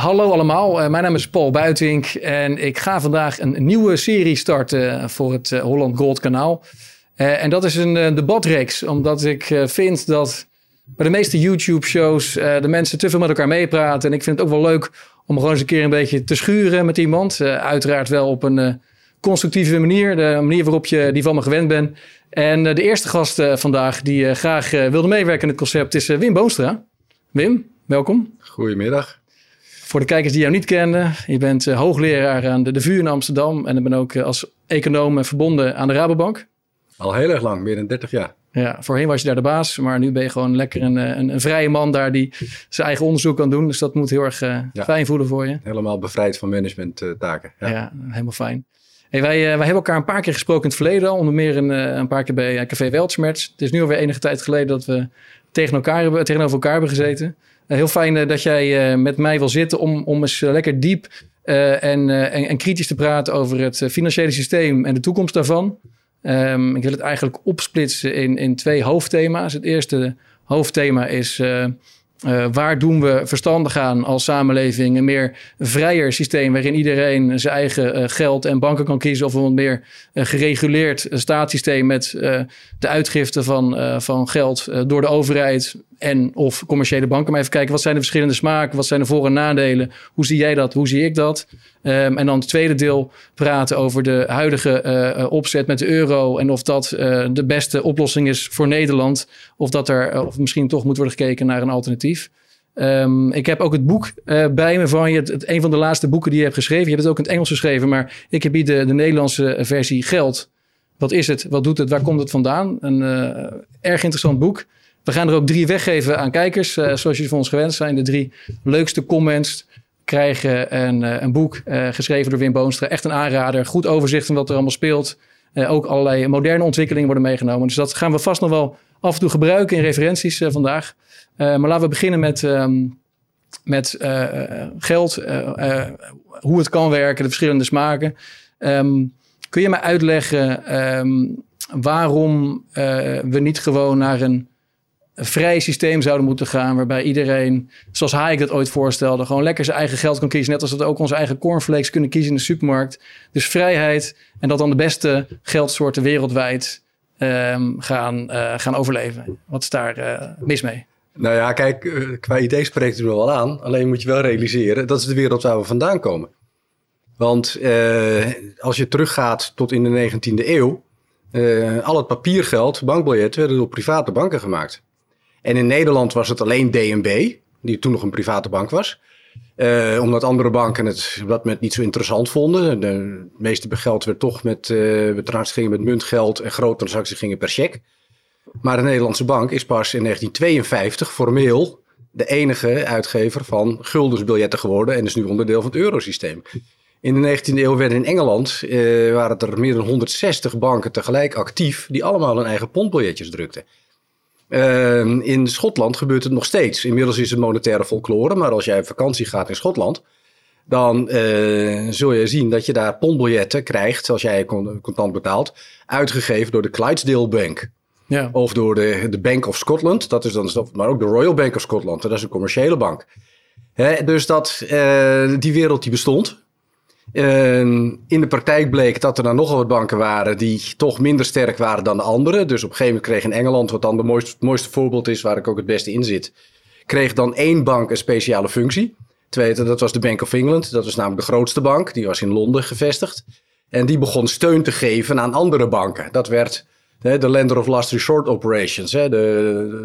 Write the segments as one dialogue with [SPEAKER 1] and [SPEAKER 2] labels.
[SPEAKER 1] Hallo allemaal, uh, mijn naam is Paul Buitink en ik ga vandaag een nieuwe serie starten voor het uh, Holland Gold kanaal. En dat is een debatreeks, omdat ik vind dat bij de meeste YouTube-shows de mensen te veel met elkaar meepraten. En ik vind het ook wel leuk om gewoon eens een keer een beetje te schuren met iemand. uiteraard wel op een constructieve manier, de manier waarop je die van me gewend bent. En de eerste gast vandaag die graag wilde meewerken in het concept is Wim Boonstra. Wim, welkom.
[SPEAKER 2] Goedemiddag.
[SPEAKER 1] Voor de kijkers die jou niet kennen, je bent uh, hoogleraar aan de, de VU in Amsterdam en ik ben ook uh, als econoom verbonden aan de Rabobank.
[SPEAKER 2] Al heel erg lang, meer dan 30 jaar.
[SPEAKER 1] Ja, voorheen was je daar de baas, maar nu ben je gewoon lekker een, een, een vrije man daar die zijn eigen onderzoek kan doen. Dus dat moet heel erg uh, fijn voelen voor je.
[SPEAKER 2] Helemaal bevrijd van managementtaken.
[SPEAKER 1] Ja. ja, helemaal fijn. Hey, wij, wij hebben elkaar een paar keer gesproken in het verleden, onder meer een, een paar keer bij Café Weltschmerz. Het is nu alweer enige tijd geleden dat we tegen elkaar hebben, tegenover elkaar hebben gezeten. Eh, heel fijn eh, dat jij eh, met mij wil zitten om, om eens lekker diep en, en, en, kritisch te praten over het financiële systeem en de toekomst daarvan. Um, ik wil het eigenlijk opsplitsen in, in twee hoofdthema's. Het eerste hoofdthema is waar doen we verstandig aan als samenleving? Een meer vrijer systeem waarin iedereen zijn eigen geld en banken kan kiezen. Of een wat meer gereguleerd staatssysteem met de uitgifte van, van geld door de overheid en of commerciële banken. Maar even kijken, wat zijn de verschillende smaken? Wat zijn de voor- en nadelen? Hoe zie jij dat? Hoe zie ik dat? Um, en dan het tweede deel praten over de huidige opzet met de euro. En of dat de beste oplossing is voor Nederland. Of dat er of misschien toch moet worden gekeken naar een alternatief. Um, ik heb ook het boek bij me van je. Het, een van de laatste boeken die je hebt geschreven. Je hebt het ook in het Engels geschreven, maar ik heb hier de, de Nederlandse versie Geld. Wat is het? Wat doet het? Waar komt het vandaan? Een erg interessant boek. We gaan er ook drie weggeven aan kijkers, uh, zoals jullie van ons gewend zijn. De drie leukste comments krijgen een, een boek geschreven door Wim Boonstra. Echt een aanrader. Goed overzicht van wat er allemaal speelt. ook allerlei moderne ontwikkelingen worden meegenomen. Dus dat gaan we vast nog wel af en toe gebruiken in referenties vandaag. Eh, maar laten we beginnen met, ehm, met eh, geld, eh, hoe het kan werken, de verschillende smaken. Ehm, kun je me uitleggen ehm, waarom we niet gewoon naar een vrij systeem zouden moeten gaan. Waarbij iedereen, zoals Hayek dat ooit voorstelde, gewoon lekker zijn eigen geld kan kiezen. Net als dat we ook onze eigen cornflakes kunnen kiezen in de supermarkt. Dus vrijheid en dat dan de beste geldsoorten wereldwijd gaan, gaan overleven. Wat is daar mis mee?
[SPEAKER 2] Nou ja, kijk, eh, qua idee spreekt het er wel aan. Alleen moet je wel realiseren, dat is de wereld waar we vandaan komen. Want eh, als je teruggaat tot in de 19e eeuw, al het papiergeld, bankbiljetten, werden door private banken gemaakt. En in Nederland was het alleen DNB, die toen nog een private bank was. Uh, omdat andere banken het wat met niet zo interessant vonden. De meeste geld werd toch met, uh, transacties gingen met muntgeld en grote transacties gingen per cheque. Maar de Nederlandse bank is pas in 1952 formeel de enige uitgever van guldensbiljetten geworden en is nu onderdeel van het eurosysteem. In de 19e eeuw werden in Engeland eh, waren er meer dan 160 banken tegelijk actief die allemaal hun eigen pondbiljetjes drukten. Uh, in Schotland gebeurt het nog steeds. Inmiddels is het monetaire folklore, maar als jij op vakantie gaat in Schotland, dan uh, zul je zien dat je daar pondbiljetten krijgt, als jij contant betaalt, uitgegeven door de Clydesdale Bank. Ja. Of door de, de Bank of Scotland, dat is dan, maar ook de Royal Bank of Scotland, dat is een commerciële bank. Hè, dus dat, uh, die wereld die bestond. Uh, in de praktijk bleek dat er dan nogal wat banken waren die toch minder sterk waren dan de andere. Dus op een gegeven moment kreeg in Engeland, wat dan de mooiste, het mooiste voorbeeld is, waar ik ook het beste in zit, kreeg dan één bank een speciale functie. Tweede, dat was de Bank of England. Dat was namelijk de grootste bank. Die was in Londen gevestigd. En die begon steun te geven aan andere banken. Dat werd de lender of last resort operations, de,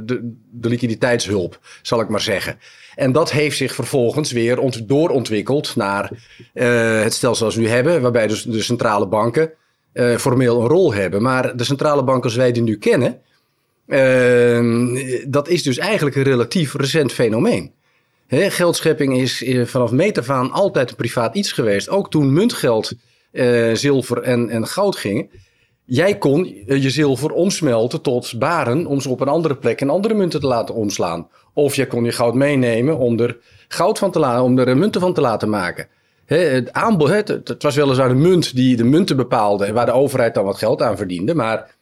[SPEAKER 2] de, de, liquiditeitshulp, zal ik maar zeggen. En dat heeft zich vervolgens weer doorontwikkeld naar uh, het stelsel zoals we nu hebben, waarbij dus de centrale banken uh, formeel een rol hebben. Maar de centrale banken zoals wij die nu kennen, uh, dat is dus eigenlijk een relatief recent fenomeen. Geldschepping is vanaf meet af altijd een privaat iets geweest. Ook toen muntgeld, zilver en, en goud gingen Jij kon je zilver omsmelten tot baren om ze op een andere plek in andere munten te laten omslaan. Of je kon je goud meenemen om er goud van te laten, om er munten van te laten maken. het aanbod, het, was weliswaar de munt die de munten bepaalde en waar de overheid dan wat geld aan verdiende, maar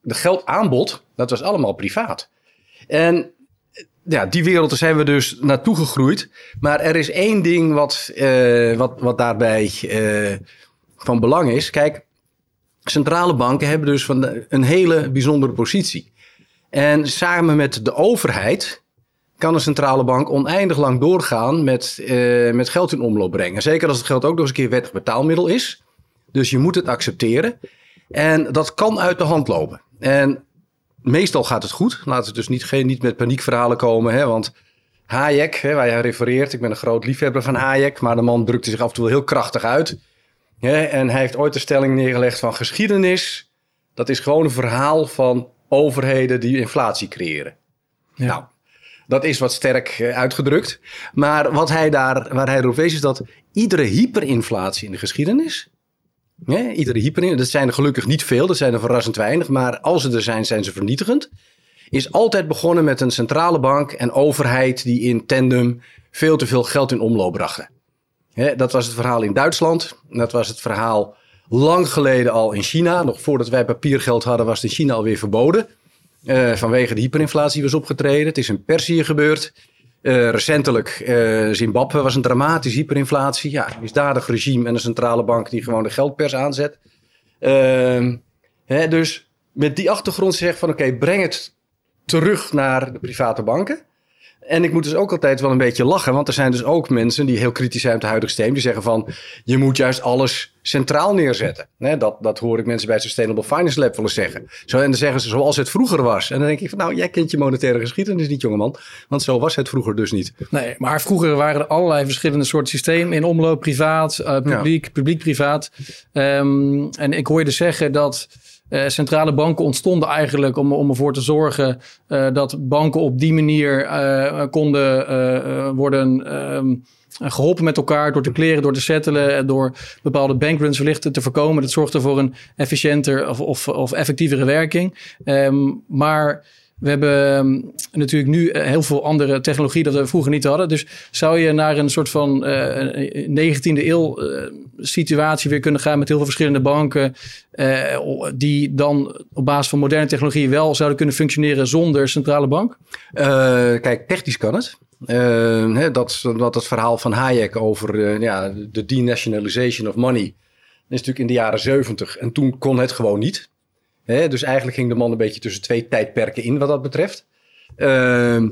[SPEAKER 2] de geldaanbod, dat was allemaal privaat. En ja, die wereld zijn we dus naartoe gegroeid. Maar er is één ding wat, wat, wat daarbij van belang is. Kijk, centrale banken hebben dus van een hele bijzondere positie. En samen met de overheid kan een centrale bank oneindig lang doorgaan met, uh, met geld in omloop brengen. Zeker als het geld ook nog eens een keer wettig betaalmiddel is. Dus je moet het accepteren. En dat kan uit de hand lopen. En meestal gaat het goed. Laten we dus niet, geen, niet met paniekverhalen komen. Hè, want Hayek, hè, waar jij refereert, ik ben een groot liefhebber van Hayek. Maar de man drukte zich af en toe heel krachtig uit. En hij heeft ooit de stelling neergelegd van geschiedenis. Dat is gewoon een verhaal van overheden die inflatie creëren. Ja. Nou, dat is wat sterk eh, uitgedrukt. Maar wat hij daar, waar hij erop wees is dat iedere hyperinflatie in de geschiedenis iedere hyper, dat zijn er gelukkig niet veel, dat zijn er verrassend weinig. Maar als ze er zijn, zijn ze vernietigend. Is altijd begonnen met een centrale bank en overheid die in tandem veel te veel geld in omloop brachten. Dat was het verhaal in Duitsland. Dat was het verhaal lang geleden al in China. Nog voordat wij papiergeld hadden, was het in China alweer verboden. Uh, vanwege de hyperinflatie was opgetreden. Het is in Perzië gebeurd. Uh, recentelijk, uh, Zimbabwe was een dramatische hyperinflatie. Ja, een misdadig regime en een centrale bank die gewoon de geldpers aanzet. Hè, dus met die achtergrond zeg van oké, breng het terug naar de private banken. En ik moet dus ook altijd wel een beetje lachen, want er zijn dus ook mensen die heel kritisch zijn op het huidige systeem. Die zeggen van, je moet juist alles centraal neerzetten. dat, dat hoor ik mensen bij Sustainable Finance Lab willen zeggen. Zo, en dan zeggen ze zoals het vroeger was. En dan denk ik van, nou, jij kent je monetaire geschiedenis niet, jongeman. Want zo was het vroeger dus niet.
[SPEAKER 1] Nee, maar vroeger waren er allerlei verschillende soorten systemen in omloop. Privaat, uh, publiek, publiek-privaat. Um, en ik hoor je dus zeggen dat... Uh, centrale banken ontstonden eigenlijk om, om ervoor te zorgen uh, dat banken op die manier uh, konden worden um, geholpen met elkaar door te kleren, door te settelen en door bepaalde bankruns wellicht te voorkomen. Dat zorgde voor een efficiënter of, of, of effectievere werking. Um, maar we hebben ehm, natuurlijk nu eh, heel veel andere technologie dat we vroeger niet hadden. Dus zou je naar een soort van uh, eh, 19e eeuw uh, situatie weer kunnen gaan met heel veel verschillende banken. Die dan op basis van moderne technologie wel zouden kunnen functioneren zonder centrale bank?
[SPEAKER 2] kijk, technisch kan het. Dat, dat het verhaal van Hayek over ja, de denationalization of money. is natuurlijk in de jaren 70 en toen kon het gewoon niet. Dus eigenlijk ging de man een beetje tussen twee tijdperken in wat dat betreft. Uh,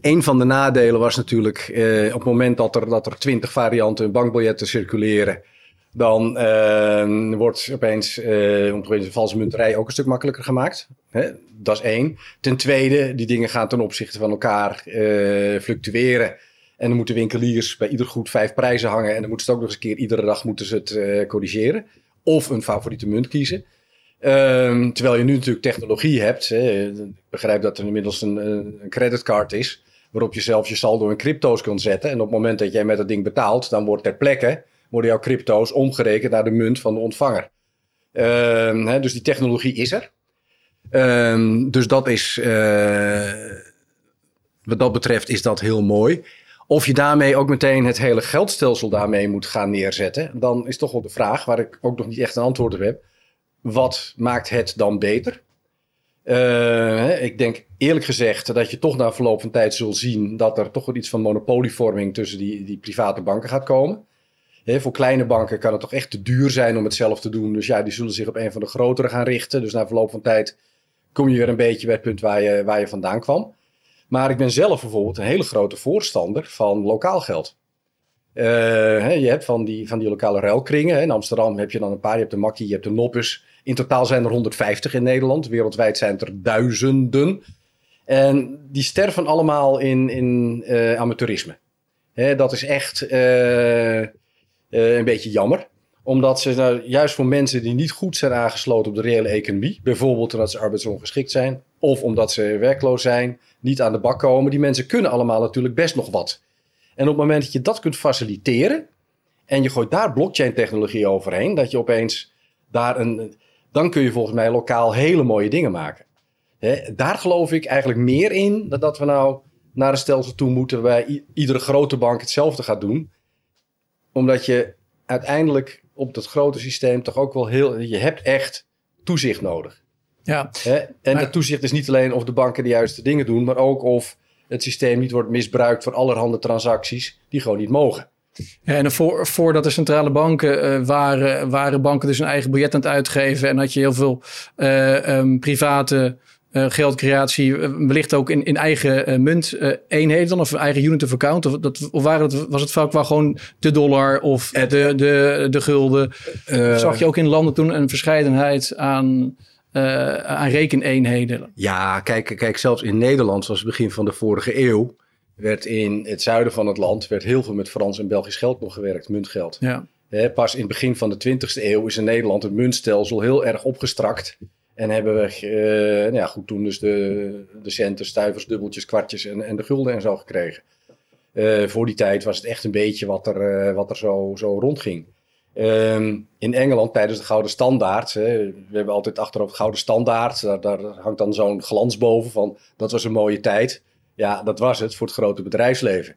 [SPEAKER 2] een van de nadelen was natuurlijk uh, op het moment dat er, dat er twintig varianten bankbiljetten circuleren. Dan uh, wordt opeens uh, een valse munterij ook een stuk makkelijker gemaakt. Dat is één. Ten tweede, die dingen gaan ten opzichte van elkaar fluctueren. En dan moeten winkeliers bij ieder goed vijf prijzen hangen. En dan moeten ze ook nog eens een keer iedere dag moeten ze het corrigeren. Of een favoriete munt kiezen. Um, terwijl je nu natuurlijk technologie hebt. Hè. Ik begrijp dat er inmiddels een, een creditcard is. Waarop je zelf je saldo in crypto's kunt zetten. En op het moment dat jij met dat ding betaalt, dan wordt ter plekke worden jouw crypto's omgerekend naar de munt van de ontvanger. Um, hè, dus die technologie is er. Um, dus dat is, uh, wat dat betreft, is dat heel mooi. Of je daarmee ook meteen het hele geldstelsel daarmee moet gaan neerzetten, dan is toch wel de vraag, waar ik ook nog niet echt een antwoord op heb wat maakt het dan beter? Uh, ik denk eerlijk gezegd dat je toch na verloop van tijd zult zien dat er toch wel iets van monopolievorming tussen die, die private banken gaat komen. voor kleine banken kan het toch echt te duur zijn om het zelf te doen. Dus ja, die zullen zich op een van de grotere gaan richten. Dus na verloop van tijd kom je weer een beetje bij het punt waar je, waar je vandaan kwam. Maar ik ben zelf bijvoorbeeld een hele grote voorstander van lokaal geld. Uh, je hebt van die, van die lokale ruilkringen. In Amsterdam heb je dan een paar. Je hebt de Makkie, je hebt de Noppes. In totaal zijn er 150 in Nederland. Wereldwijd zijn er duizenden. En die sterven allemaal in, in uh, amateurisme. Dat is echt uh, uh, een beetje jammer. Omdat ze nou, juist voor mensen die niet goed zijn aangesloten op de reële economie. Bijvoorbeeld omdat ze arbeidsongeschikt zijn. Of omdat ze werkloos zijn. Niet aan de bak komen. Die mensen kunnen allemaal natuurlijk best nog wat. En op het moment dat je dat kunt faciliteren. En je gooit daar blockchain technologie overheen. Dat je opeens daar een dan kun je volgens mij lokaal hele mooie dingen maken. daar geloof ik eigenlijk meer in dan dat we nou naar een stelsel toe moeten waar iedere grote bank hetzelfde gaat doen. Omdat je uiteindelijk op dat grote systeem toch ook wel heel. Je hebt echt toezicht nodig. Ja. en dat toezicht is niet alleen of de banken de juiste dingen doen, maar ook of het systeem niet wordt misbruikt voor allerhande transacties die gewoon niet mogen.
[SPEAKER 1] Ja, en voor, voordat de centrale banken uh, waren, waren banken dus een eigen budget aan het uitgeven en had je heel veel uh, um, private uh, geldcreatie, wellicht ook in, in eigen munt eenheden of eigen unit of account? Of, dat, of waren het, was het vaak wel gewoon de dollar of de, de, de gulden? zag je ook in landen toen een verscheidenheid aan, aan rekeneenheden?
[SPEAKER 2] Ja, kijk, kijk, zelfs in Nederland, zoals het begin van de vorige eeuw, werd in het zuiden van het land werd heel veel met Frans en Belgisch geld nog gewerkt, muntgeld.
[SPEAKER 1] Ja.
[SPEAKER 2] pas in het begin van de 20e eeuw is in Nederland het muntstelsel heel erg opgestrakt. En hebben we, uh, nou ja, goed, toen dus de, de centen, stuivers, dubbeltjes, kwartjes en, en de gulden en zo gekregen. Uh, voor die tijd was het echt een beetje wat er, uh, wat er zo, zo rondging. Um, in Engeland tijdens de Gouden Standaard, hè, we hebben altijd achterop Gouden Standaard, daar, daar hangt dan zo'n glans boven van dat was een mooie tijd. Ja, dat was het voor het grote bedrijfsleven.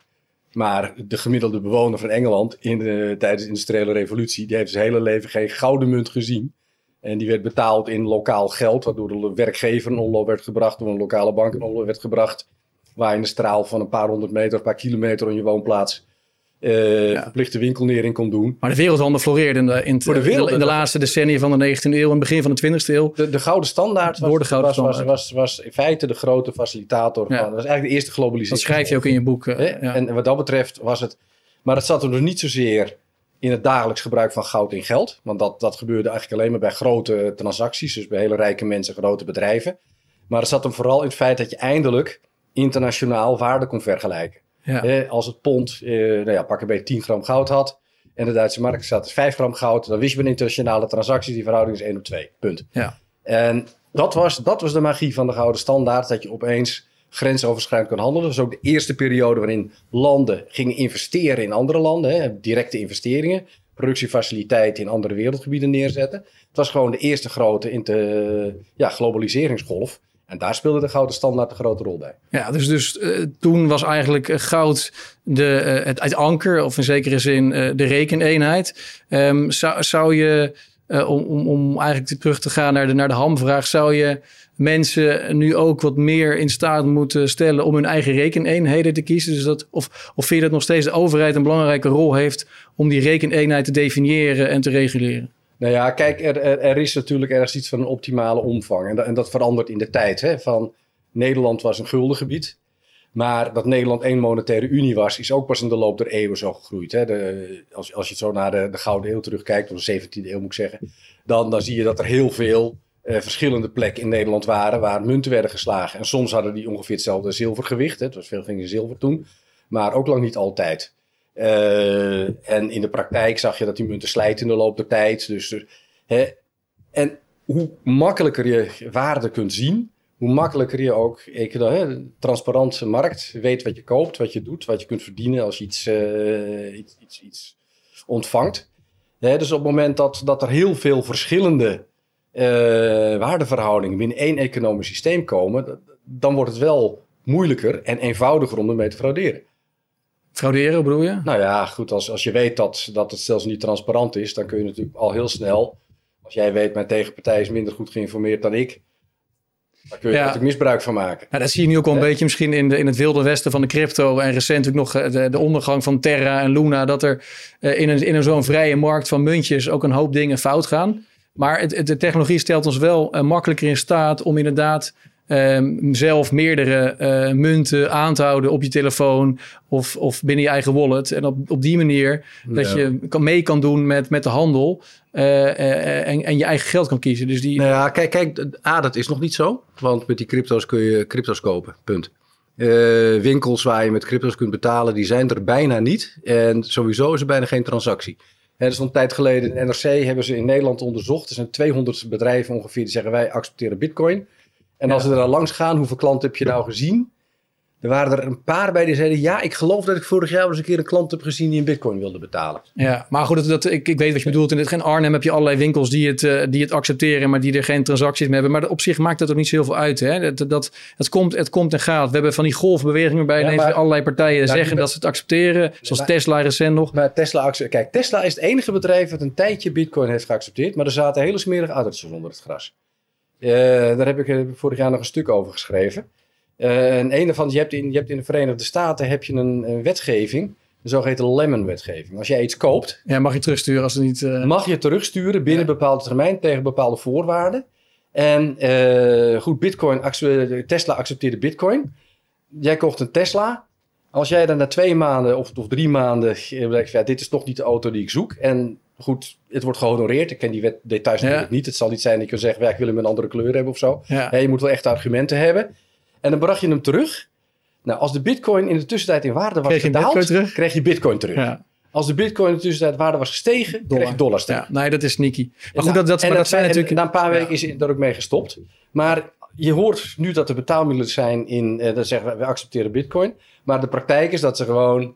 [SPEAKER 2] Maar de gemiddelde bewoner van Engeland in de, tijdens de industriële revolutie, die heeft zijn hele leven geen gouden munt gezien. En die werd betaald in lokaal geld, waardoor de werkgever een omloop werd gebracht, door een lokale bank een omloop werd gebracht. Waar in een straal van een paar honderd meter, een paar kilometer van je woonplaats uh, ja. verplichte winkelnering kon doen.
[SPEAKER 1] Maar de wereldhandel floreerde in de, in, de, wereld, in de laatste decennia van de 19e eeuw en begin van de 20e eeuw.
[SPEAKER 2] De, de gouden standaard was, de gouden was, standaard. Was, was, was, in feite de grote facilitator. Ja. Van, dat was eigenlijk de eerste globalisatie.
[SPEAKER 1] Dat schrijf je ook in je boek. Uh,
[SPEAKER 2] ja. en, wat dat betreft was het... Maar het zat er dus niet zozeer in het dagelijks gebruik van goud in geld. Want dat, dat gebeurde eigenlijk alleen maar bij grote transacties. Dus bij hele rijke mensen, grote bedrijven. Maar het zat hem vooral in het feit dat je eindelijk internationaal waarde kon vergelijken. Ja. als het pond, eh, nou ja, pak een beetje 10 gram goud had. En de Duitse markt staat 5 gram goud. Dan wist je bij een internationale transactie, die verhouding is 1 op 2. Punt.
[SPEAKER 1] Ja.
[SPEAKER 2] En dat was, dat was de magie van de gouden standaard. Dat je opeens grensoverschrijdend kan handelen. Dat was ook de eerste periode waarin landen gingen investeren in andere landen. Hè, directe investeringen. Productiefaciliteiten in andere wereldgebieden neerzetten. Het was gewoon de eerste grote inter, ja, globaliseringsgolf. En daar speelde de gouden standaard een grote rol bij.
[SPEAKER 1] Ja, dus, dus uh, toen was eigenlijk uh, goud de, uh, het, anker, of in zekere zin de rekeneenheid. Um, zou, zou je, om, om, om eigenlijk terug te gaan naar de, naar de hamvraag, zou je mensen nu ook wat meer in staat moeten stellen om hun eigen rekeneenheden te kiezen? Dus dat, of, of vind je dat nog steeds de overheid een belangrijke rol heeft om die rekeneenheid te definiëren en te reguleren?
[SPEAKER 2] Nou ja, kijk, er, er, is natuurlijk ergens iets van een optimale omvang. En, dat, verandert in de tijd. Hè? Van Nederland was een guldengebied. Maar dat Nederland één monetaire unie was, is ook pas in de loop der eeuwen zo gegroeid. Hè? De, als, als je zo naar de, de Gouden Eeuw terugkijkt, of de 17e eeuw moet ik zeggen, dan, dan zie je dat er heel veel uh, verschillende plekken in Nederland waren waar munten werden geslagen. En soms hadden die ongeveer hetzelfde zilvergewicht. Hè? Het was veel ging zilver toen, maar ook lang niet altijd. Uh, en in de praktijk zag je dat die munten slijten in de loop der tijd. Dus, hè, en hoe makkelijker je waarde kunt zien, hoe makkelijker je ook ik, hè, transparante markt weet wat je koopt, wat je doet, wat je kunt verdienen als je iets, uh, iets, iets, ontvangt. Hè, dus op het moment dat, dat er heel veel verschillende uh, waardeverhoudingen binnen één economisch systeem komen, dan wordt het wel moeilijker en eenvoudiger om ermee te frauderen.
[SPEAKER 1] Frauderen bedoel je?
[SPEAKER 2] Nou ja, goed, als, als je weet dat, dat het stelsel niet transparant is, dan kun je natuurlijk al heel snel, als jij weet, mijn tegenpartij is minder goed geïnformeerd dan ik, daar kun je ja. natuurlijk misbruik van maken.
[SPEAKER 1] Nou, dat zie je nu ook al een beetje misschien in, de, in het wilde westen van de crypto. En recent nog eh, de, de ondergang van Terra en Luna. Dat er uh, in een, in een zo'n vrije markt van muntjes ook een hoop dingen fout gaan. Maar het, het, de technologie stelt ons wel uh, makkelijker in staat om inderdaad um, zelf meerdere uh, munten aan te houden op je telefoon of, of binnen je eigen wallet. En op, op die manier dat je kan, mee kan doen met, met de handel uh, en, en je eigen geld kan kiezen. Dus die...
[SPEAKER 2] Nou ja, kijk, kijk, A, dat is nog niet zo. Want met die crypto's kun je crypto's kopen, punt. Uh, winkels waar je met crypto's kunt betalen, die zijn er bijna niet. En sowieso is er bijna geen transactie. Er is een tijd geleden in NRC hebben ze in Nederland onderzocht. Er zijn 200 bedrijven ongeveer die zeggen wij accepteren bitcoin. En als we er dan langs gaan, hoeveel klanten heb je nou gezien? Er waren er een paar bij die zeiden: Ja, ik geloof dat ik vorig jaar eens een keer een klant heb gezien die een Bitcoin wilde betalen.
[SPEAKER 1] Ja, maar goed, dat, dat, ik, ik weet wat je bedoelt. In het Arnhem heb je allerlei winkels die het, uh, die het accepteren, maar die er geen transacties mee hebben. Maar op zich maakt dat ook niet zoveel uit. Hè? Dat, dat, het, komt, het komt en gaat. We hebben van die golfbewegingen bij ja, maar, allerlei partijen nou, zeggen dat ze het accepteren. Zoals Tesla recent nog.
[SPEAKER 2] Maar Tesla, kijk, Tesla is het enige bedrijf dat een tijdje Bitcoin heeft geaccepteerd. Maar er zaten hele smerige addertjes onder het gras. Uh, daar heb ik vorig jaar nog een stuk over geschreven. Uh, en een van, je hebt, in, je hebt in de Verenigde Staten heb je een, een wetgeving, de zogeheten Lemon-wetgeving. Als jij iets koopt...
[SPEAKER 1] Ja, mag je terugsturen als het niet... Uh...
[SPEAKER 2] Mag je terugsturen binnen een bepaalde termijn tegen bepaalde voorwaarden. En goed, Bitcoin, Tesla accepteerde Bitcoin. Jij kocht een Tesla. Als jij dan na twee maanden of, of drie maanden ja, dit is toch niet de auto die ik zoek. En goed, het wordt gehonoreerd. Ik ken die wet, details natuurlijk niet. Het zal niet zijn dat je kan zeggen, ja, ik wil hem een andere kleur hebben of zo. Ja. je moet wel echt argumenten hebben. En dan bracht je hem terug. Nou, als de bitcoin in de tussentijd in waarde was kreeg gedaald, kreeg je bitcoin terug. Ja. Als de bitcoin in de tussentijd waarde was gestegen, Dollar. kreeg je dollars terug.
[SPEAKER 1] Ja, nee, dat is sneaky.
[SPEAKER 2] Maar goed, dat, dat, maar dat, zijn natuurlijk... Na een paar weken is er ook mee gestopt. Maar je hoort nu dat er betaalmiddelen zijn in... Eh, dat zeggen we, we accepteren bitcoin. Maar de praktijk is dat ze gewoon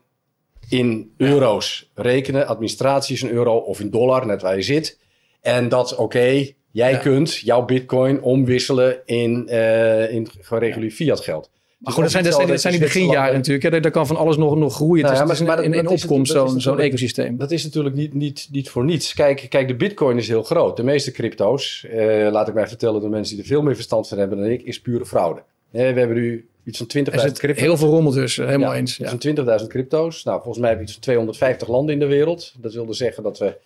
[SPEAKER 2] in euro's rekenen. Administratie is een euro of in dollar, net waar je zit. En dat, oké, jij kunt jouw bitcoin omwisselen in, uh, in gereguleerd fiat geld.
[SPEAKER 1] Maar goed, dat zijn, dat zijn, dat zijn die beginjaren natuurlijk. Daar kan van alles nog, nog groeien. Nou ja, is, maar, in, in opkomst zo'n ecosysteem.
[SPEAKER 2] Dat is natuurlijk niet, niet, niet voor niets. Kijk, kijk, de bitcoin is heel groot. De meeste crypto's, uh, laat ik mij vertellen door mensen die er veel meer verstand van hebben dan ik, is pure fraude. Uh, we hebben nu iets van 20.000 crypto's.
[SPEAKER 1] Heel veel rommel dus, helemaal ja, eens.
[SPEAKER 2] Ja. Iets van 20.000 crypto's. Nou, volgens mij hebben we iets van 250 landen in de wereld. Dat wilde zeggen dat we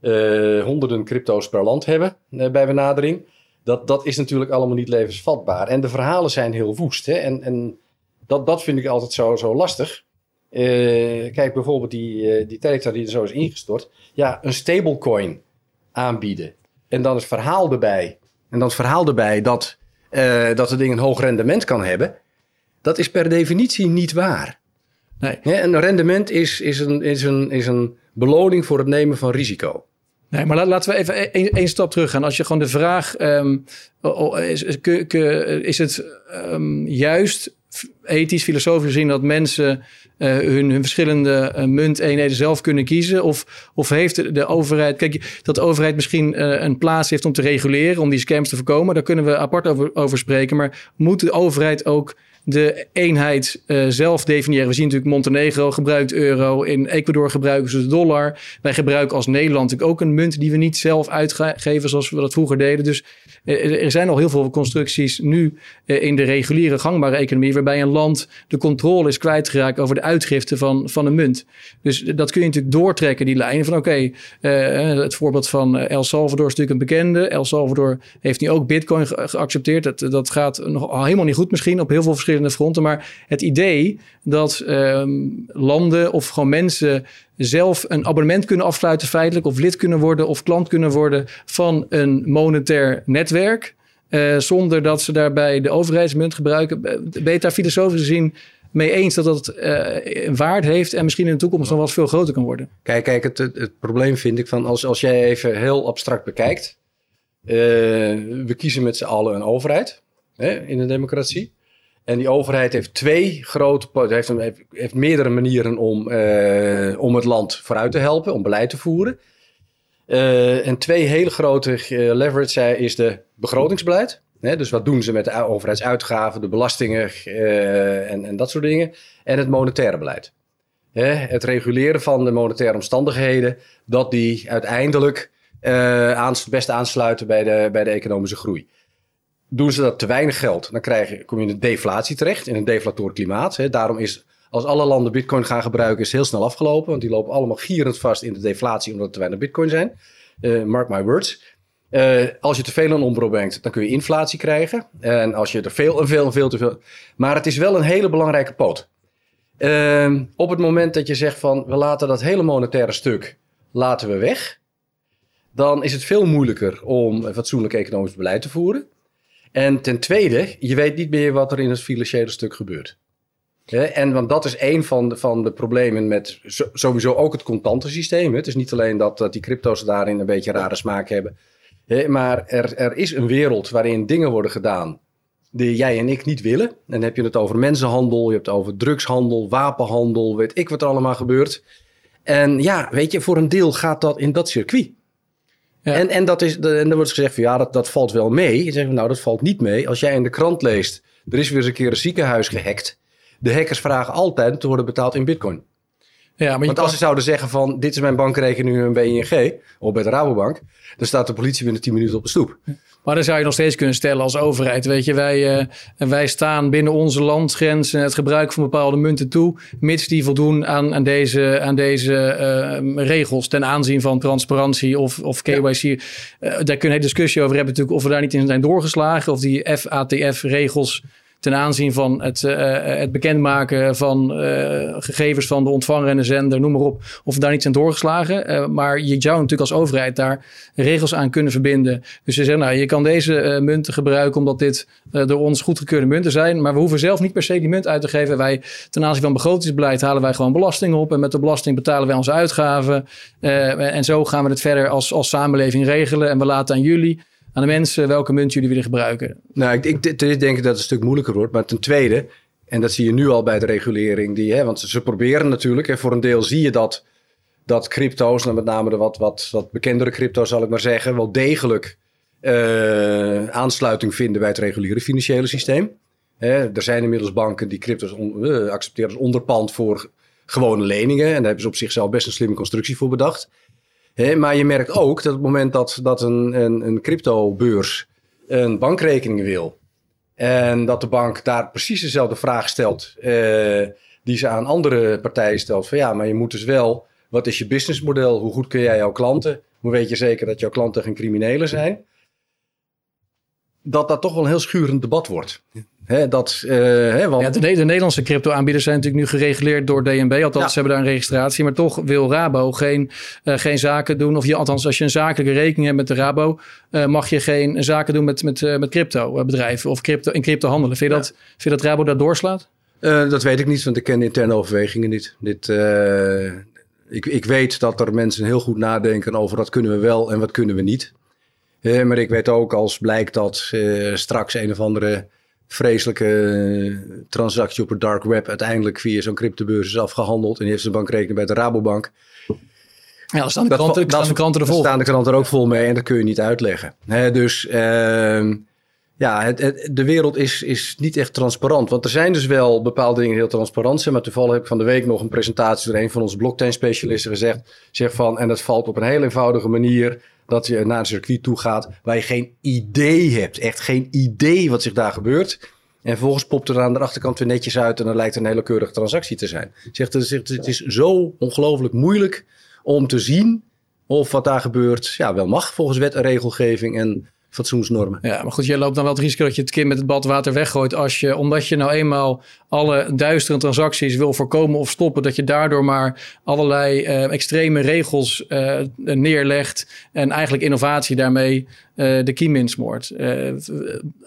[SPEAKER 2] uh, honderden crypto's per land hebben uh, bij benadering. Dat, dat is natuurlijk allemaal niet levensvatbaar. En de verhalen zijn heel woest. Hè? En, en dat, dat vind ik altijd zo, zo lastig. Uh, kijk, bijvoorbeeld die, die die er zo is ingestort. Ja, een stablecoin aanbieden. En dan het verhaal erbij. En dan het verhaal erbij dat, dat het ding een hoog rendement kan hebben. Dat is per definitie niet waar. Nee. Ja, een rendement is, is, een, is, een, is een beloning voor het nemen van risico.
[SPEAKER 1] Nee, maar laten we even één stap terug gaan. Als je gewoon de vraag, um, is, is het um, juist ethisch, filosofisch gezien dat mensen uh, hun, hun, verschillende uh, munteenheden zelf kunnen kiezen? Of, of heeft de, de, overheid, kijk, dat de overheid misschien uh, een plaats heeft om te reguleren, om die scams te voorkomen, daar kunnen we apart over, over spreken. Maar moet de overheid ook de eenheid uh, zelf definiëren. We zien natuurlijk Montenegro gebruikt euro. In Ecuador gebruiken ze de dollar. Wij gebruiken als Nederland natuurlijk ook een munt die we niet zelf uitgeven zoals we dat vroeger deden. Dus er zijn al heel veel constructies nu uh, in de reguliere gangbare economie waarbij een land de controle is kwijtgeraakt over de uitgifte van, van een munt. Dus dat kun je natuurlijk doortrekken, die lijn van oké, okay, het voorbeeld van El Salvador is natuurlijk een bekende. El Salvador heeft nu ook bitcoin ge geaccepteerd. Dat, dat gaat nog helemaal niet goed misschien op heel veel verschillende verschillende fronten. Maar het idee dat ehm, landen of gewoon mensen zelf een abonnement kunnen afsluiten feitelijk... of lid kunnen worden of klant kunnen worden van een monetair netwerk... Uh, zonder dat ze daarbij de overheidsmunt gebruiken. Ben je daar filosofisch gezien mee eens dat dat uh, een waarde heeft en misschien in de toekomst nog wel eens veel groter kan worden?
[SPEAKER 2] Kijk, kijk het, het, probleem vind ik van als, als jij even heel abstract bekijkt. Uh, we kiezen met z'n allen een overheid hè, in een democratie. En die overheid heeft twee grote, heeft, heeft, meerdere manieren om, uh, om het land vooruit te helpen, om beleid te voeren. Uh, en twee hele grote uh, leverage is de begrotingsbeleid. Hè, dus wat doen ze met de overheidsuitgaven, de belastingen en, en dat soort dingen. En het monetaire beleid. Hè, het reguleren van de monetaire omstandigheden, dat die uiteindelijk het beste aansluiten bij de, bij de economische groei. Doen ze dat te weinig geld, dan krijg je, kom je in een deflatie terecht, in een deflator klimaat. Hè. Daarom is, als alle landen bitcoin gaan gebruiken, is het heel snel afgelopen. Want die lopen allemaal gierend vast in de deflatie, omdat er te weinig bitcoin zijn. Uh, mark my words. Uh, als je te veel aan ombro brengt, dan kun je inflatie krijgen. En als je er veel en veel en veel te veel... Maar het is wel een hele belangrijke poot. Uh, op het moment dat je zegt van, we laten dat hele monetaire stuk, laten we weg. Dan is het veel moeilijker om fatsoenlijk economisch beleid te voeren. En ten tweede, je weet niet meer wat er in het financiële stuk gebeurt. en want dat is een van de, van de problemen met sowieso ook het contante systeem. Het is niet alleen dat, dat die crypto's daarin een beetje rare smaak hebben. maar er, er is een wereld waarin dingen worden gedaan die jij en ik niet willen. En dan heb je het over mensenhandel, je hebt het over drugshandel, wapenhandel, weet ik wat er allemaal gebeurt. En ja, weet je, voor een deel gaat dat in dat circuit. En, en, dat is, en dan wordt gezegd van ja, dat, dat valt wel mee. Je zegt nou, dat valt niet mee. Als jij in de krant leest, er is weer eens een keer een ziekenhuis gehackt. De hackers vragen altijd te worden betaald in bitcoin.
[SPEAKER 1] Ja, maar je
[SPEAKER 2] Want
[SPEAKER 1] kan-
[SPEAKER 2] als ze zouden zeggen van dit is mijn bankrekening bij ING of bij de Rabobank, dan staat de politie binnen 10 minuten op de stoep.
[SPEAKER 1] Maar dan zou je nog steeds kunnen stellen als overheid. Weet je, wij, eh, wij staan binnen onze landgrenzen het gebruik van bepaalde munten toe. Mits die voldoen aan, aan deze, aan deze eh, regels ten aanzien van transparantie of, of KYC. Eh, daar kunnen we een discussie over hebben natuurlijk of we daar niet in zijn doorgeslagen. Of die FATF-regels ten aanzien van het, eh, het bekendmaken van eh, gegevens van de ontvanger en de zender, noem maar op, of daar niet zijn doorgeslagen. Eh, maar je zou natuurlijk als overheid daar regels aan kunnen verbinden. Dus ze zeggen, nou, je kan deze eh, munten gebruiken omdat dit eh, door ons goedgekeurde munten zijn. Maar we hoeven zelf niet per se die munt uit te geven. Wij, ten aanzien van begrotingsbeleid, halen wij gewoon belasting op. En met de belasting betalen wij onze uitgaven. Eh, en zo gaan we het verder als, als samenleving regelen. En we laten aan jullie, aan de mensen, welke munt jullie willen gebruiken.
[SPEAKER 2] Nou, ik, ik, denk dat het een stuk moeilijker wordt. Maar ten tweede, en dat zie je nu al bij de regulering, die, hè, want ze, proberen natuurlijk, hè, voor een deel zie je dat, dat crypto's, en met name de wat, wat, wat bekendere crypto's zal ik maar zeggen, wel degelijk eh, aansluiting vinden bij het reguliere financiële systeem. Hè, er zijn inmiddels banken die crypto's eh, accepteren als onderpand voor gewone leningen. En daar hebben ze op zichzelf best een slimme constructie voor bedacht. Maar je merkt ook dat op het moment dat, dat een, een, een cryptobeurs een bankrekening wil. En dat de bank daar precies dezelfde vraag stelt eh, die ze aan andere partijen stelt. Van ja, maar je moet dus wel, wat is je businessmodel? Hoe goed kun jij jouw klanten? Hoe weet je zeker dat jouw klanten geen criminelen zijn? Dat dat toch wel een heel schurend debat wordt. Dat, eh, want,
[SPEAKER 1] Ja, de, de Nederlandse crypto-aanbieders zijn natuurlijk nu gereguleerd door DNB. Althans,
[SPEAKER 2] Ja.
[SPEAKER 1] ze hebben daar een registratie. Maar toch wil Rabo geen, eh, geen zaken doen. Of je, althans, als je een zakelijke rekening hebt met de Rabo, eh, mag je geen zaken doen met, met, met crypto-bedrijven of crypto, in crypto handelen. Vind je, dat, vind je dat Rabo dat doorslaat?
[SPEAKER 2] Dat weet ik niet, want ik ken de interne overwegingen niet. Dit, ik, ik weet dat er mensen heel goed nadenken over wat kunnen we wel en wat kunnen we niet. Eh, maar ik weet ook als blijkt dat eh, straks een of andere vreselijke eh, transactie op het dark web uiteindelijk via zo'n cryptobeurs is afgehandeld en die heeft zijn bankrekening bij de Rabobank.
[SPEAKER 1] Ja, dan staan de kranten,
[SPEAKER 2] dat-
[SPEAKER 1] staan de kranten er
[SPEAKER 2] Daar
[SPEAKER 1] vol.
[SPEAKER 2] staan de kranten er ook vol mee en dat kun je niet uitleggen. Dus ehm, ja, het, het- de wereld is, is niet echt transparant. Want er zijn dus wel bepaalde dingen heel transparant zijn. Maar toevallig heb ik van de week nog een presentatie door een van onze blockchain specialisten gezegd. Zeg van, en dat valt op een heel eenvoudige manier dat je naar een circuit toe gaat waar je geen idee hebt. Echt geen idee wat zich daar gebeurt. En vervolgens popt er aan de achterkant weer netjes uit en dan lijkt het een hele keurige transactie te zijn. Zegt, het, is zo ongelooflijk moeilijk om te zien of wat daar gebeurt ja, wel mag volgens wet en regelgeving en fatsoensnormen.
[SPEAKER 1] Ja, maar goed, jij loopt dan wel het risico dat je het kind met het badwater weggooit. Als je, omdat je nou eenmaal alle duistere transacties wil voorkomen of stoppen, dat je daardoor maar allerlei eh, extreme regels eh, neerlegt en eigenlijk innovatie daarmee eh, de kiem insmoort.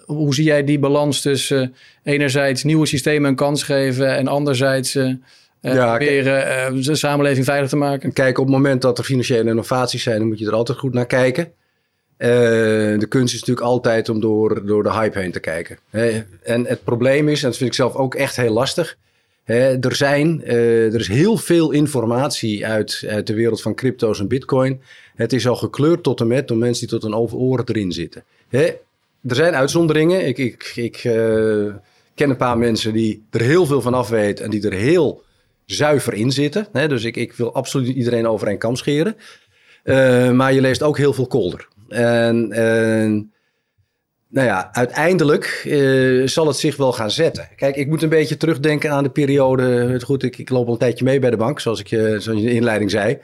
[SPEAKER 1] Hoe zie jij die balans tussen enerzijds nieuwe systemen een kans geven en anderzijds
[SPEAKER 2] Ja,
[SPEAKER 1] proberen de samenleving veilig te maken?
[SPEAKER 2] En kijk, op het moment dat er financiële innovaties zijn, dan moet je er altijd goed naar kijken. Eh, de kunst is natuurlijk altijd om door, door de hype heen te kijken. Hè. En het probleem is, en dat vind ik zelf ook echt heel lastig. Hè, er, zijn, eh, er is heel veel informatie uit, uit de wereld van crypto's en bitcoin. Het is al gekleurd tot en met door mensen die tot een over oren erin zitten. Hè, er zijn uitzonderingen. Ik, ik, ik eh, ken een paar mensen die er heel veel van af weten en die er heel zuiver in zitten. Dus ik, ik wil absoluut iedereen over een kam scheren. Maar je leest ook heel veel kolder. En, en nou ja, uiteindelijk eh, zal het zich wel gaan zetten. Kijk, ik moet een beetje terugdenken aan de periode. Het goed, ik, ik loop al een tijdje mee bij de bank, zoals ik je zoals je in de inleiding zei.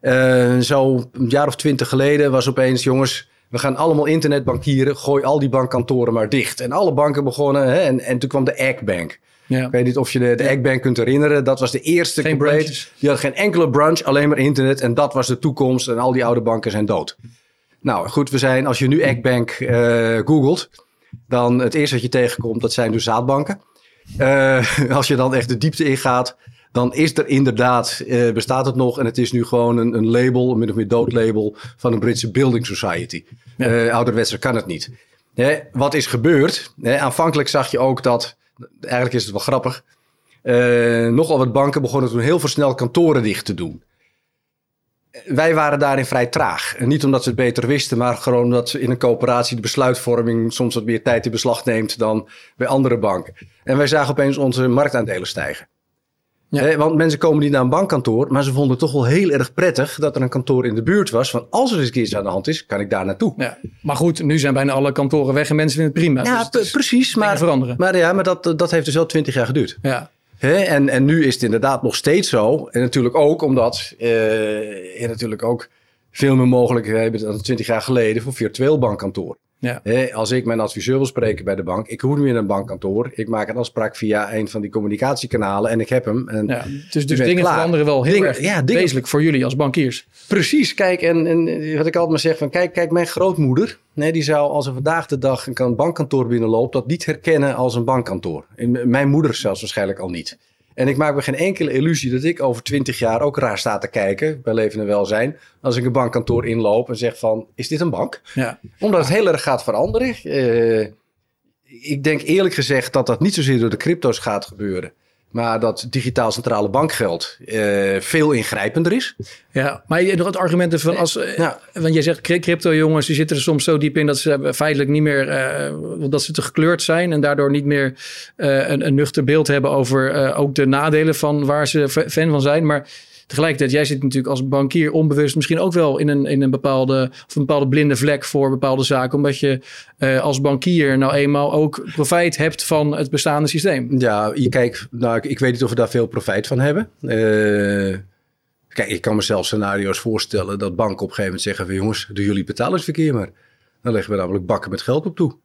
[SPEAKER 2] Eh, zo een jaar of twintig geleden was opeens, jongens, we gaan allemaal internetbankieren. Gooi al die bankkantoren maar dicht. En alle banken begonnen. Hè, en, en toen kwam de Eggbank.
[SPEAKER 1] Ja.
[SPEAKER 2] Ik weet niet of je de, de Eggbank kunt herinneren. Dat was de eerste
[SPEAKER 1] Geen
[SPEAKER 2] compleet.
[SPEAKER 1] branches.
[SPEAKER 2] Die had geen enkele branch, alleen maar internet. En dat was de toekomst. En al die oude banken zijn dood. Nou goed, we zijn, als je nu Eggbank eh googelt, dan het eerste wat je tegenkomt, dat zijn dus zaadbanken. Eh, als je dan echt de diepte ingaat, dan is er inderdaad, eh, bestaat het nog. En het is nu gewoon een, een label, een min of meer dood label van een Britse Building Society. Ouderwetser kan het niet. Hè, wat is gebeurd? Hè, aanvankelijk zag je ook dat, eigenlijk is het wel grappig, eh, nogal wat banken begonnen toen heel veel snel kantoren dicht te doen. Wij waren daarin vrij traag. En niet omdat ze het beter wisten, maar gewoon omdat ze in een coöperatie de besluitvorming soms wat meer tijd in beslag neemt dan bij andere banken. En wij zagen opeens onze marktaandelen stijgen.
[SPEAKER 1] Ja.
[SPEAKER 2] Want mensen komen niet naar een bankkantoor, maar ze vonden het toch wel heel erg prettig dat er een kantoor in de buurt was. Van als er eens iets aan de hand is, kan ik daar naartoe.
[SPEAKER 1] Ja. Maar goed, nu zijn bijna alle kantoren weg en mensen vinden het prima.
[SPEAKER 2] Ja,
[SPEAKER 1] Dus het
[SPEAKER 2] precies. Maar,
[SPEAKER 1] veranderen.
[SPEAKER 2] maar, ja, maar dat, dat heeft dus wel twintig jaar geduurd.
[SPEAKER 1] Ja.
[SPEAKER 2] En, en nu is het inderdaad nog steeds zo. En natuurlijk ook omdat eh, je natuurlijk ook veel meer mogelijkheden hebt dan twintig jaar geleden voor virtueel bankkantoor.
[SPEAKER 1] Ja.
[SPEAKER 2] Als ik mijn adviseur wil spreken bij de bank, ik hoef niet meer naar een bankkantoor. Ik maak een afspraak via een van die communicatiekanalen en ik heb hem. En
[SPEAKER 1] Ja, dus, dus dingen
[SPEAKER 2] klaar.
[SPEAKER 1] veranderen wel heel
[SPEAKER 2] Dingen-
[SPEAKER 1] erg
[SPEAKER 2] ja, dingen-
[SPEAKER 1] wezenlijk voor jullie als bankiers.
[SPEAKER 2] Precies, kijk, en, en wat ik altijd maar zeg van, kijk, kijk mijn grootmoeder, nee, die zou als er vandaag de dag een kan- bankkantoor binnenloopt, dat niet herkennen als een bankkantoor. En mijn moeder zelfs waarschijnlijk al niet. En ik maak me geen enkele illusie dat ik over twintig jaar ook raar sta te kijken, bij leven en welzijn, als ik een bankkantoor inloop en zeg van, is dit een bank?
[SPEAKER 1] Ja.
[SPEAKER 2] Omdat het heel erg gaat veranderen. Eh, ik denk eerlijk gezegd dat dat niet zozeer door de crypto's gaat gebeuren. Maar dat digitaal centrale bankgeld eh, veel ingrijpender is.
[SPEAKER 1] Ja, maar je- nog het argument van als, eh,
[SPEAKER 2] Ja.
[SPEAKER 1] want jij zegt cry- crypto jongens, die zitten er soms zo diep in dat ze feitelijk niet meer, eh, dat ze te gekleurd zijn en daardoor niet meer een, een nuchter beeld hebben over ook de nadelen van waar ze fa- fan van zijn. Maar tegelijkertijd, jij zit natuurlijk als bankier onbewust misschien ook wel in een, in een bepaalde, of een bepaalde blinde vlek voor bepaalde zaken, omdat je eh, als bankier nou eenmaal ook profijt hebt van het bestaande systeem.
[SPEAKER 2] Ja, je kijkt, nou, ik, ik weet niet of we daar veel profijt van hebben. Eh, kijk, ik kan mezelf scenario's voorstellen dat banken op een gegeven moment zeggen van jongens, doen jullie betalingsverkeer maar. Dan leggen we namelijk bakken met geld op toe.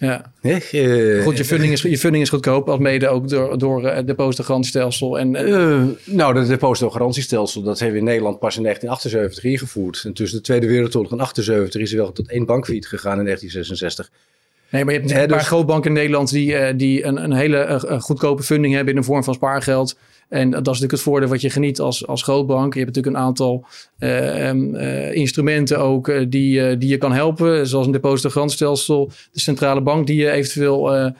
[SPEAKER 1] Ja.
[SPEAKER 2] Eh,
[SPEAKER 1] Goed, je funding is, je funding is goedkoop, als mede ook door, door eh, het depositogarantstelsel. En eh,
[SPEAKER 2] Eh, nou, dat depositogarantiestelsel, dat hebben we in Nederland pas in 1978 ingevoerd. En tussen de Tweede Wereldoorlog en 78 is er wel tot één bankfiet gegaan in 1966.
[SPEAKER 1] Nee, maar je hebt een paar
[SPEAKER 2] dus-
[SPEAKER 1] grootbanken in Nederland die, eh, die een, een hele eh, eh, goedkope funding hebben in de vorm van spaargeld. En dat is natuurlijk het voordeel wat je geniet als, als grootbank. Je hebt natuurlijk een aantal eh, em, eh, instrumenten ook eh, die, die je kan helpen. Zoals een depositogarantstelsel, de centrale bank die je eventueel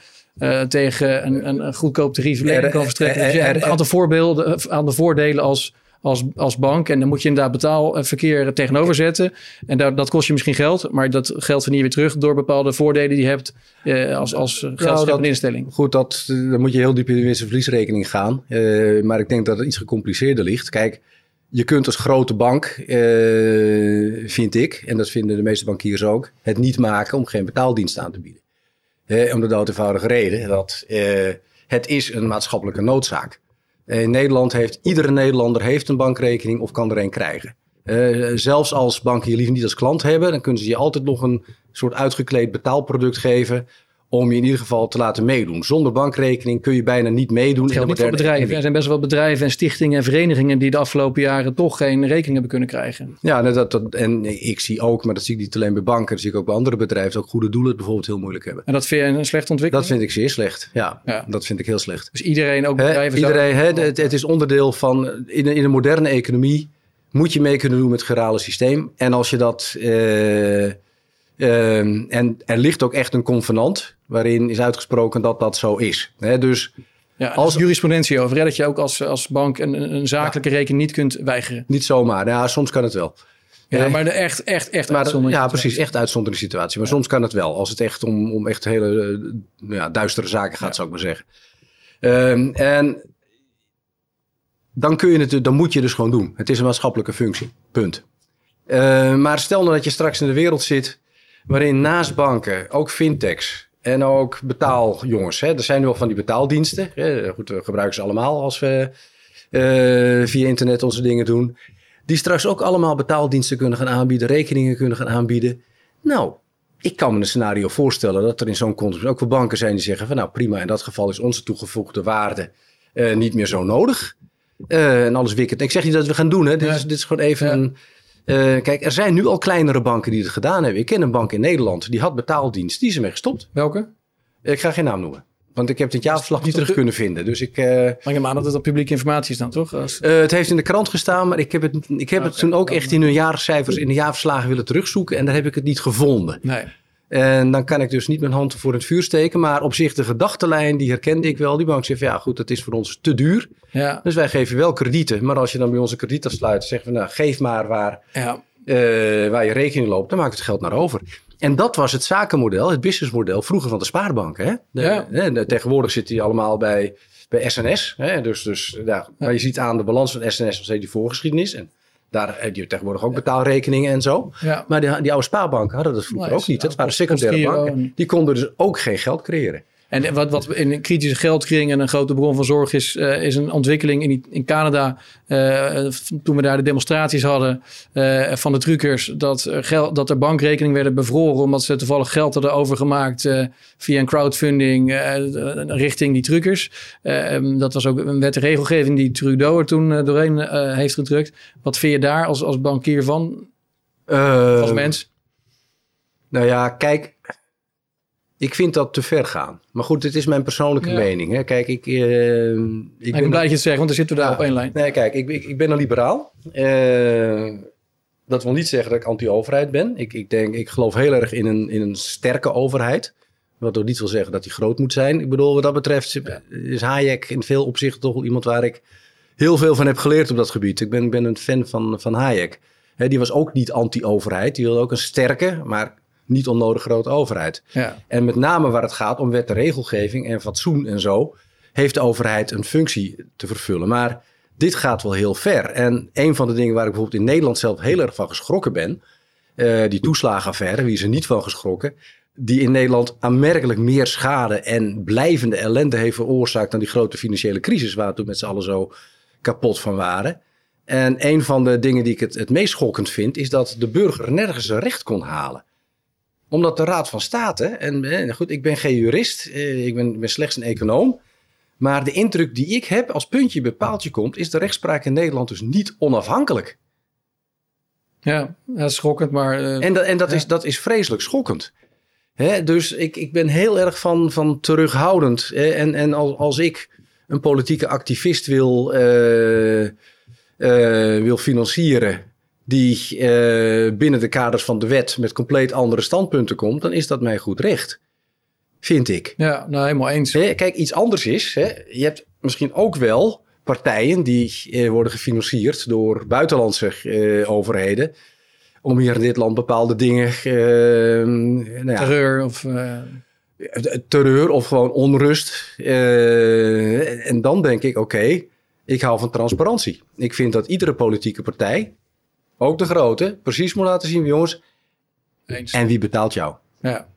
[SPEAKER 1] tegen een, een, een goedkoop tarief lening
[SPEAKER 2] Er-
[SPEAKER 1] kan verstrekken.
[SPEAKER 2] er-
[SPEAKER 1] Dus een aantal voorbeelden, aan de voordelen als, als, als bank. En dan moet je inderdaad betaalverkeer tegenover zetten. En dat, dat kost je misschien geld, maar dat geld verdien je weer terug door bepaalde voordelen die je hebt eh, als, als geldscheppende
[SPEAKER 2] dat-
[SPEAKER 1] instelling.
[SPEAKER 2] Goed, dat, dan moet je heel diep in de winst- en verliesrekening gaan. Eh, maar ik denk dat het iets gecompliceerder ligt. Kijk, je kunt als grote bank, eh, vind ik, en dat vinden de meeste bankiers ook, het niet maken om geen betaaldienst aan te bieden. Om de dood eenvoudige reden dat het is een maatschappelijke noodzaak. Eh, In Nederland heeft iedere Nederlander heeft een bankrekening of kan er een krijgen. Eh, zelfs als banken je liever niet als klant hebben, dan kunnen ze je altijd nog een soort uitgekleed betaalproduct geven om je in ieder geval te laten meedoen. Zonder bankrekening kun je bijna niet meedoen.
[SPEAKER 1] Dat geldt niet voor bedrijven.
[SPEAKER 2] economie.
[SPEAKER 1] Er zijn best wel bedrijven en stichtingen en verenigingen die de afgelopen jaren toch geen rekening hebben kunnen krijgen.
[SPEAKER 2] Ja, nou, dat, dat, en ik zie ook, maar dat zie ik niet alleen bij banken, dat zie ik ook bij andere bedrijven, dat ook goede doelen het bijvoorbeeld heel moeilijk hebben.
[SPEAKER 1] En dat vind je een slechte ontwikkeling?
[SPEAKER 2] Dat vind ik zeer slecht. Ja,
[SPEAKER 1] Ja.
[SPEAKER 2] dat vind ik heel slecht.
[SPEAKER 1] Dus iedereen, ook bedrijven...
[SPEAKER 2] iedereen, hè,
[SPEAKER 1] zouden-
[SPEAKER 2] het, het is onderdeel van, in, een- in een moderne economie moet je mee kunnen doen met het gerale systeem. En als je dat, eh, ehm, en er ligt ook echt een convenant waarin is uitgesproken dat dat zo is. Hè, dus
[SPEAKER 1] ja,
[SPEAKER 2] als-
[SPEAKER 1] jurisprudentie over, hè, dat je ook als, als bank een, een zakelijke rekening niet kunt weigeren.
[SPEAKER 2] niet zomaar, ja, soms kan het wel.
[SPEAKER 1] Ja, maar de echt, echt, echt
[SPEAKER 2] Maar, ja, precies. Echt uitzonderlijke situatie. Maar soms kan het wel. Als het echt om, om echt hele eh, nou ja, duistere zaken gaat, zou ik maar zeggen. Ehm, en dan, kun je het, dan moet je dus gewoon doen. Het is een maatschappelijke functie. Punt. Eh, maar stel nou dat je straks in de wereld zit waarin naast banken ook fintechs en ook betaaljongens. Hè, er zijn nu al van die betaaldiensten. Hè, goed, we gebruiken ze allemaal als we eh, via internet onze dingen doen. Die straks ook allemaal betaaldiensten kunnen gaan aanbieden, rekeningen kunnen gaan aanbieden. Nou, ik kan me een scenario voorstellen dat er in zo'n context ook wel banken zijn die zeggen van nou prima, in dat geval is onze toegevoegde waarde eh, niet meer zo nodig. Eh, en alles wikkend. Ik zeg niet dat we gaan doen, hè. Dit,
[SPEAKER 1] Ja.
[SPEAKER 2] is, dit is gewoon even
[SPEAKER 1] Ja.
[SPEAKER 2] een... eh, kijk, er zijn nu al kleinere banken die het gedaan hebben. Ik ken een bank in Nederland, die had betaaldienst. Die is ermee gestopt.
[SPEAKER 1] Welke?
[SPEAKER 2] Ik ga geen naam noemen. Want ik heb het jaarverslag niet terug
[SPEAKER 1] de-
[SPEAKER 2] kunnen vinden. Dus ik... eh,
[SPEAKER 1] Maar ik neem aan dat het op publieke informatie is dan, toch? Als,
[SPEAKER 2] eh, het heeft in de krant gestaan, maar ik heb het, ik heb het
[SPEAKER 1] Oké,
[SPEAKER 2] toen ook echt in hun jaarcijfers, in de jaarverslagen willen terugzoeken. En daar heb ik het niet gevonden.
[SPEAKER 1] nee.
[SPEAKER 2] En dan kan ik dus niet mijn hand voor het vuur steken. Maar op zich de gedachtenlijn, die herkende ik wel. Die bank zegt, ja goed, dat is voor ons te duur.
[SPEAKER 1] Ja,
[SPEAKER 2] Dus wij geven wel kredieten. Maar als je dan bij onze krediet afsluit, zeggen we, nou geef maar waar,
[SPEAKER 1] ja.
[SPEAKER 2] eh, waar je rekening loopt. Dan maakt het geld naar over. En dat was het zakenmodel, het businessmodel vroeger van de spaarbanken. Hè? De-
[SPEAKER 1] Ja.
[SPEAKER 2] de- tegenwoordig zitten die allemaal bij bij SNS. Hè? Dus, dus, ja, Maar je ziet aan de balans van SNS nog steeds die voorgeschiedenis. En daar heb je tegenwoordig ook betaalrekeningen en zo.
[SPEAKER 1] Ja.
[SPEAKER 2] Maar die, die oude spaarbanken hadden dat vroeger
[SPEAKER 1] Nee,
[SPEAKER 2] ook niet. Dat waren secundaire banken.
[SPEAKER 1] en-
[SPEAKER 2] Die konden dus ook geen geld creëren.
[SPEAKER 1] En wat, wat in een kritische geldkringen een grote bron van zorg is, eh, is een ontwikkeling in, in Canada. eh, toen we daar de demonstraties hadden eh, van de truckers, dat er, geld, dat er bankrekeningen werden bevroren omdat ze toevallig geld hadden overgemaakt via een crowdfunding richting die truckers. Eh, em, dat was ook een wet en regelgeving die Trudeau er toen doorheen heeft gedrukt. Wat vind je daar als, als bankier van, als mens?
[SPEAKER 2] Nou ja, kijk, ik vind dat te ver gaan. Maar goed, het is mijn persoonlijke
[SPEAKER 1] Ja.
[SPEAKER 2] mening. Hè. Kijk, ik, eh, ik
[SPEAKER 1] Ik ben blij dat je het zegt, want dan zitten we daar
[SPEAKER 2] Ja.
[SPEAKER 1] op één lijn.
[SPEAKER 2] Nee, kijk, ik, ik, ik ben een liberaal. Eh, dat wil niet zeggen dat ik anti-overheid ben. Ik, ik, denk, ik geloof heel erg in een, in een sterke overheid. Wat ook niet wil zeggen dat die groot moet zijn. Ik bedoel, wat dat betreft is Hayek in veel opzichten toch iemand waar ik heel veel van heb geleerd op dat gebied. Ik ben, ben een fan van, van Hayek. Die was ook niet anti-overheid. Die wilde ook een sterke, maar niet onnodig grote overheid.
[SPEAKER 1] Ja.
[SPEAKER 2] En met name waar het gaat om wet en regelgeving en fatsoen en zo, heeft de overheid een functie te vervullen. Maar dit gaat wel heel ver. En een van de dingen waar ik bijvoorbeeld in Nederland zelf heel erg van geschrokken ben, eh, die toeslagenaffaire, wie is er niet van geschrokken, die in Nederland aanmerkelijk meer schade en blijvende ellende heeft veroorzaakt dan die grote financiële crisis waar we toen met z'n allen zo kapot van waren. En een van de dingen die ik het, het meest schokkend vind, is dat de burger nergens zijn recht kon halen omdat de Raad van State, en eh, goed, ik ben geen jurist, eh, ik ben, ben slechts een econoom. Maar de indruk die ik heb als puntje bij paaltje komt, is de rechtspraak in Nederland dus niet onafhankelijk.
[SPEAKER 1] Ja, dat is schokkend, maar... eh,
[SPEAKER 2] En, dat, en dat,
[SPEAKER 1] Ja.
[SPEAKER 2] is, dat is vreselijk schokkend. Hè, dus ik, ik ben heel erg van, van terughoudend. Hè, en en als, als ik een politieke activist wil, eh, eh, wil financieren. Die eh, binnen de kaders van de wet met compleet andere standpunten komt. dan is dat mijn goed recht. Vind ik.
[SPEAKER 1] Ja, nou helemaal eens.
[SPEAKER 2] Hè, Kijk, iets anders is, hè, je hebt misschien ook wel partijen die eh, worden gefinancierd door buitenlandse eh, overheden. Om hier in dit land bepaalde dingen, eh, nou ja,
[SPEAKER 1] Terreur of...
[SPEAKER 2] terreur of gewoon onrust. En dan denk ik, oké, ik hou van transparantie. Ik vind dat iedere politieke partij, ook de grote, precies moet laten zien, jongens,
[SPEAKER 1] eens.
[SPEAKER 2] en wie betaalt jou?
[SPEAKER 1] Ja.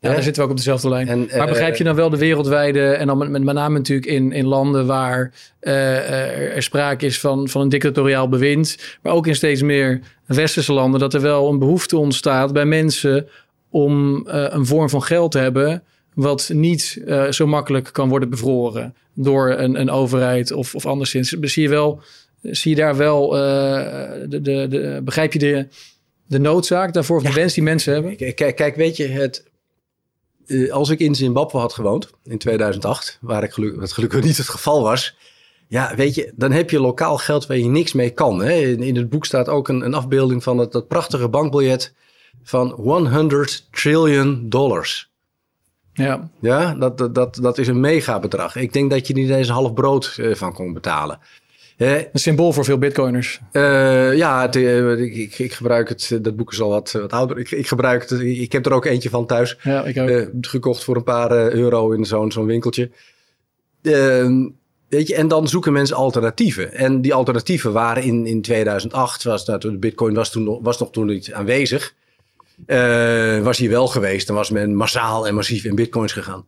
[SPEAKER 1] Daar zitten we ook op dezelfde lijn.
[SPEAKER 2] En,
[SPEAKER 1] maar
[SPEAKER 2] eh,
[SPEAKER 1] begrijp je dan wel de wereldwijde... en dan met, met, name natuurlijk in, in landen waar eh, er, er sprake is van, van een dictatoriaal bewind... maar ook in steeds meer westerse landen... dat er wel een behoefte ontstaat bij mensen... om eh, een vorm van geld te hebben... wat niet eh, zo makkelijk kan worden bevroren... door een, een overheid of, of anderszins. Zie je, wel, zie je daar wel... eh, de, de, de, begrijp je de, de noodzaak daarvoor... of de wens die mensen hebben?
[SPEAKER 2] Kijk, kijk weet je, het, eh, als ik in Zimbabwe had gewoond in 2008, waar ik geluk, wat gelukkig niet het geval was. Ja, weet je, dan heb je lokaal geld waar je niks mee kan. Hè? In, in het boek staat ook een, een afbeelding van het, dat prachtige bankbiljet van 100 trillion dollars.
[SPEAKER 1] Ja,
[SPEAKER 2] Ja, dat, dat, dat, dat is een megabedrag. Ik denk dat je niet eens een half brood eh, van kon betalen. Hè?
[SPEAKER 1] een symbool voor veel bitcoiners.
[SPEAKER 2] Eh, ja, het, eh, ik, ik, ik gebruik het. eh, Dat boek is al wat, wat ouder. Ik, ik gebruik het. Ik heb er ook eentje van thuis.
[SPEAKER 1] Ja, ik ook.
[SPEAKER 2] Eh, gekocht voor een paar eh, euro in zo'n zo'n winkeltje. Ehm, weet je, en dan zoeken mensen alternatieven. En die alternatieven waren in, in 2008, was, toen de bitcoin was, toen, nog- was nog toen niet aanwezig. Eh, was hier wel geweest. Dan was men massaal en massief in bitcoins gegaan.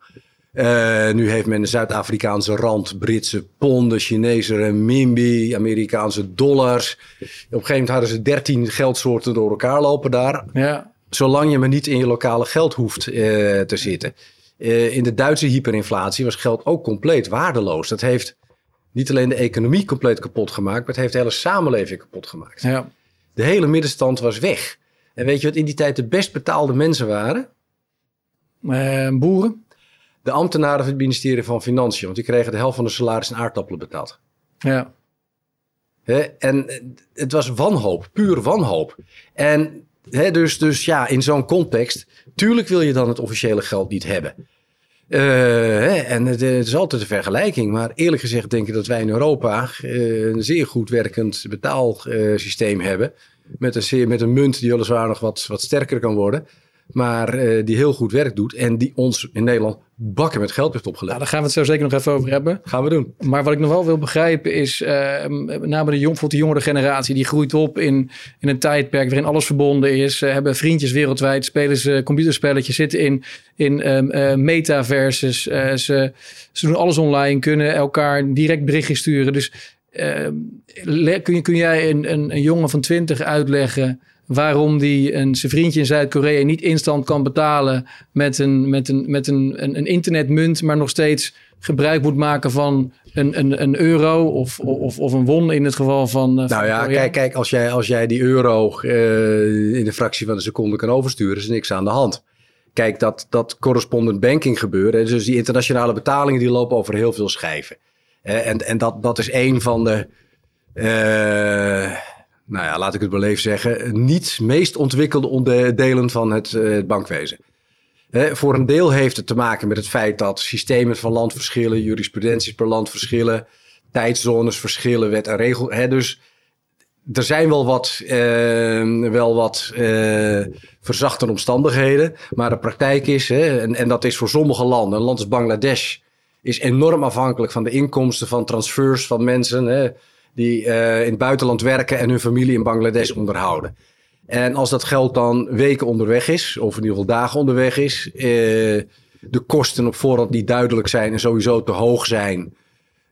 [SPEAKER 2] Eh, nu heeft men de Zuid-Afrikaanse rand, Britse ponden, Chinese renminbi, Amerikaanse dollars. Op een gegeven moment hadden ze 13 geldsoorten door elkaar lopen daar
[SPEAKER 1] Ja,
[SPEAKER 2] zolang je maar niet in je lokale geld hoeft eh, te zitten. Eh, in de Duitse hyperinflatie was geld ook compleet waardeloos. Dat heeft niet alleen de economie compleet kapot gemaakt, maar het heeft de hele samenleving kapot gemaakt.
[SPEAKER 1] ja.
[SPEAKER 2] De hele middenstand was weg. En weet je wat in die tijd de best betaalde mensen waren?
[SPEAKER 1] Boeren.
[SPEAKER 2] De ambtenaren van het ministerie van Financiën, want die kregen de helft van de salaris in aardappelen betaald.
[SPEAKER 1] Ja?
[SPEAKER 2] En het was wanhoop, puur wanhoop. En dus, dus ja, in zo'n context, tuurlijk wil je dan het officiële geld niet hebben. Eh, en het, het is altijd een vergelijking, maar eerlijk gezegd denk ik dat wij in Europa eh, een zeer goed werkend betaalsysteem hebben. Met een, zeer, met een munt die weliswaar nog wat, wat sterker kan worden, maar eh, die heel goed werk doet en die ons in Nederland bakken met geld heeft opgelegd.
[SPEAKER 1] Nou, daar gaan we het zo zeker nog even over hebben.
[SPEAKER 2] Gaan we doen.
[SPEAKER 1] Maar wat ik nog wel wil begrijpen is, uh, met name de, jong, de jongere generatie, die groeit op in, in een tijdperk waarin alles verbonden is. Ze hebben vriendjes wereldwijd, spelen ze computerspelletjes, zitten in, in um, uh, metaverses. Uh, ze, ze doen alles online, kunnen elkaar direct berichtjes sturen. Dus kun, je, kun jij een, een, een jongen van 20 uitleggen waarom die een, zijn vriendje in Zuid-Korea niet instant kan betalen met, een, met, een, met een, een, een, internetmunt, maar nog steeds gebruik moet maken van een, een, een euro of, of, of een won in het geval van. Uh,
[SPEAKER 2] nou ja, kijk, kijk als, jij, als jij die euro uh, in de fractie van een seconde kan oversturen, is er niks aan de hand. Kijk, dat, dat correspondent banking gebeuren, dus die internationale betalingen, die lopen over heel veel schijven. Uh, en en dat, dat is een van de nou ja, laat ik het beleefd zeggen, niet meest ontwikkelde delen van het, uh, bankwezen. voor een deel heeft het te maken met het feit dat systemen van land verschillen, jurisprudenties per land verschillen, tijdzones verschillen, wet en regel. Dus er zijn wel wat, uh, wel wat uh, verzachte omstandigheden, maar de praktijk is, en, en dat is voor sommige landen, een land als Bangladesh is enorm afhankelijk van de inkomsten van transfers van mensen. Die uh, in het buitenland werken en hun familie in Bangladesh onderhouden. En als dat geld dan weken onderweg is, of in ieder geval dagen onderweg is, uh, de kosten op voorhand niet duidelijk zijn en sowieso te hoog zijn.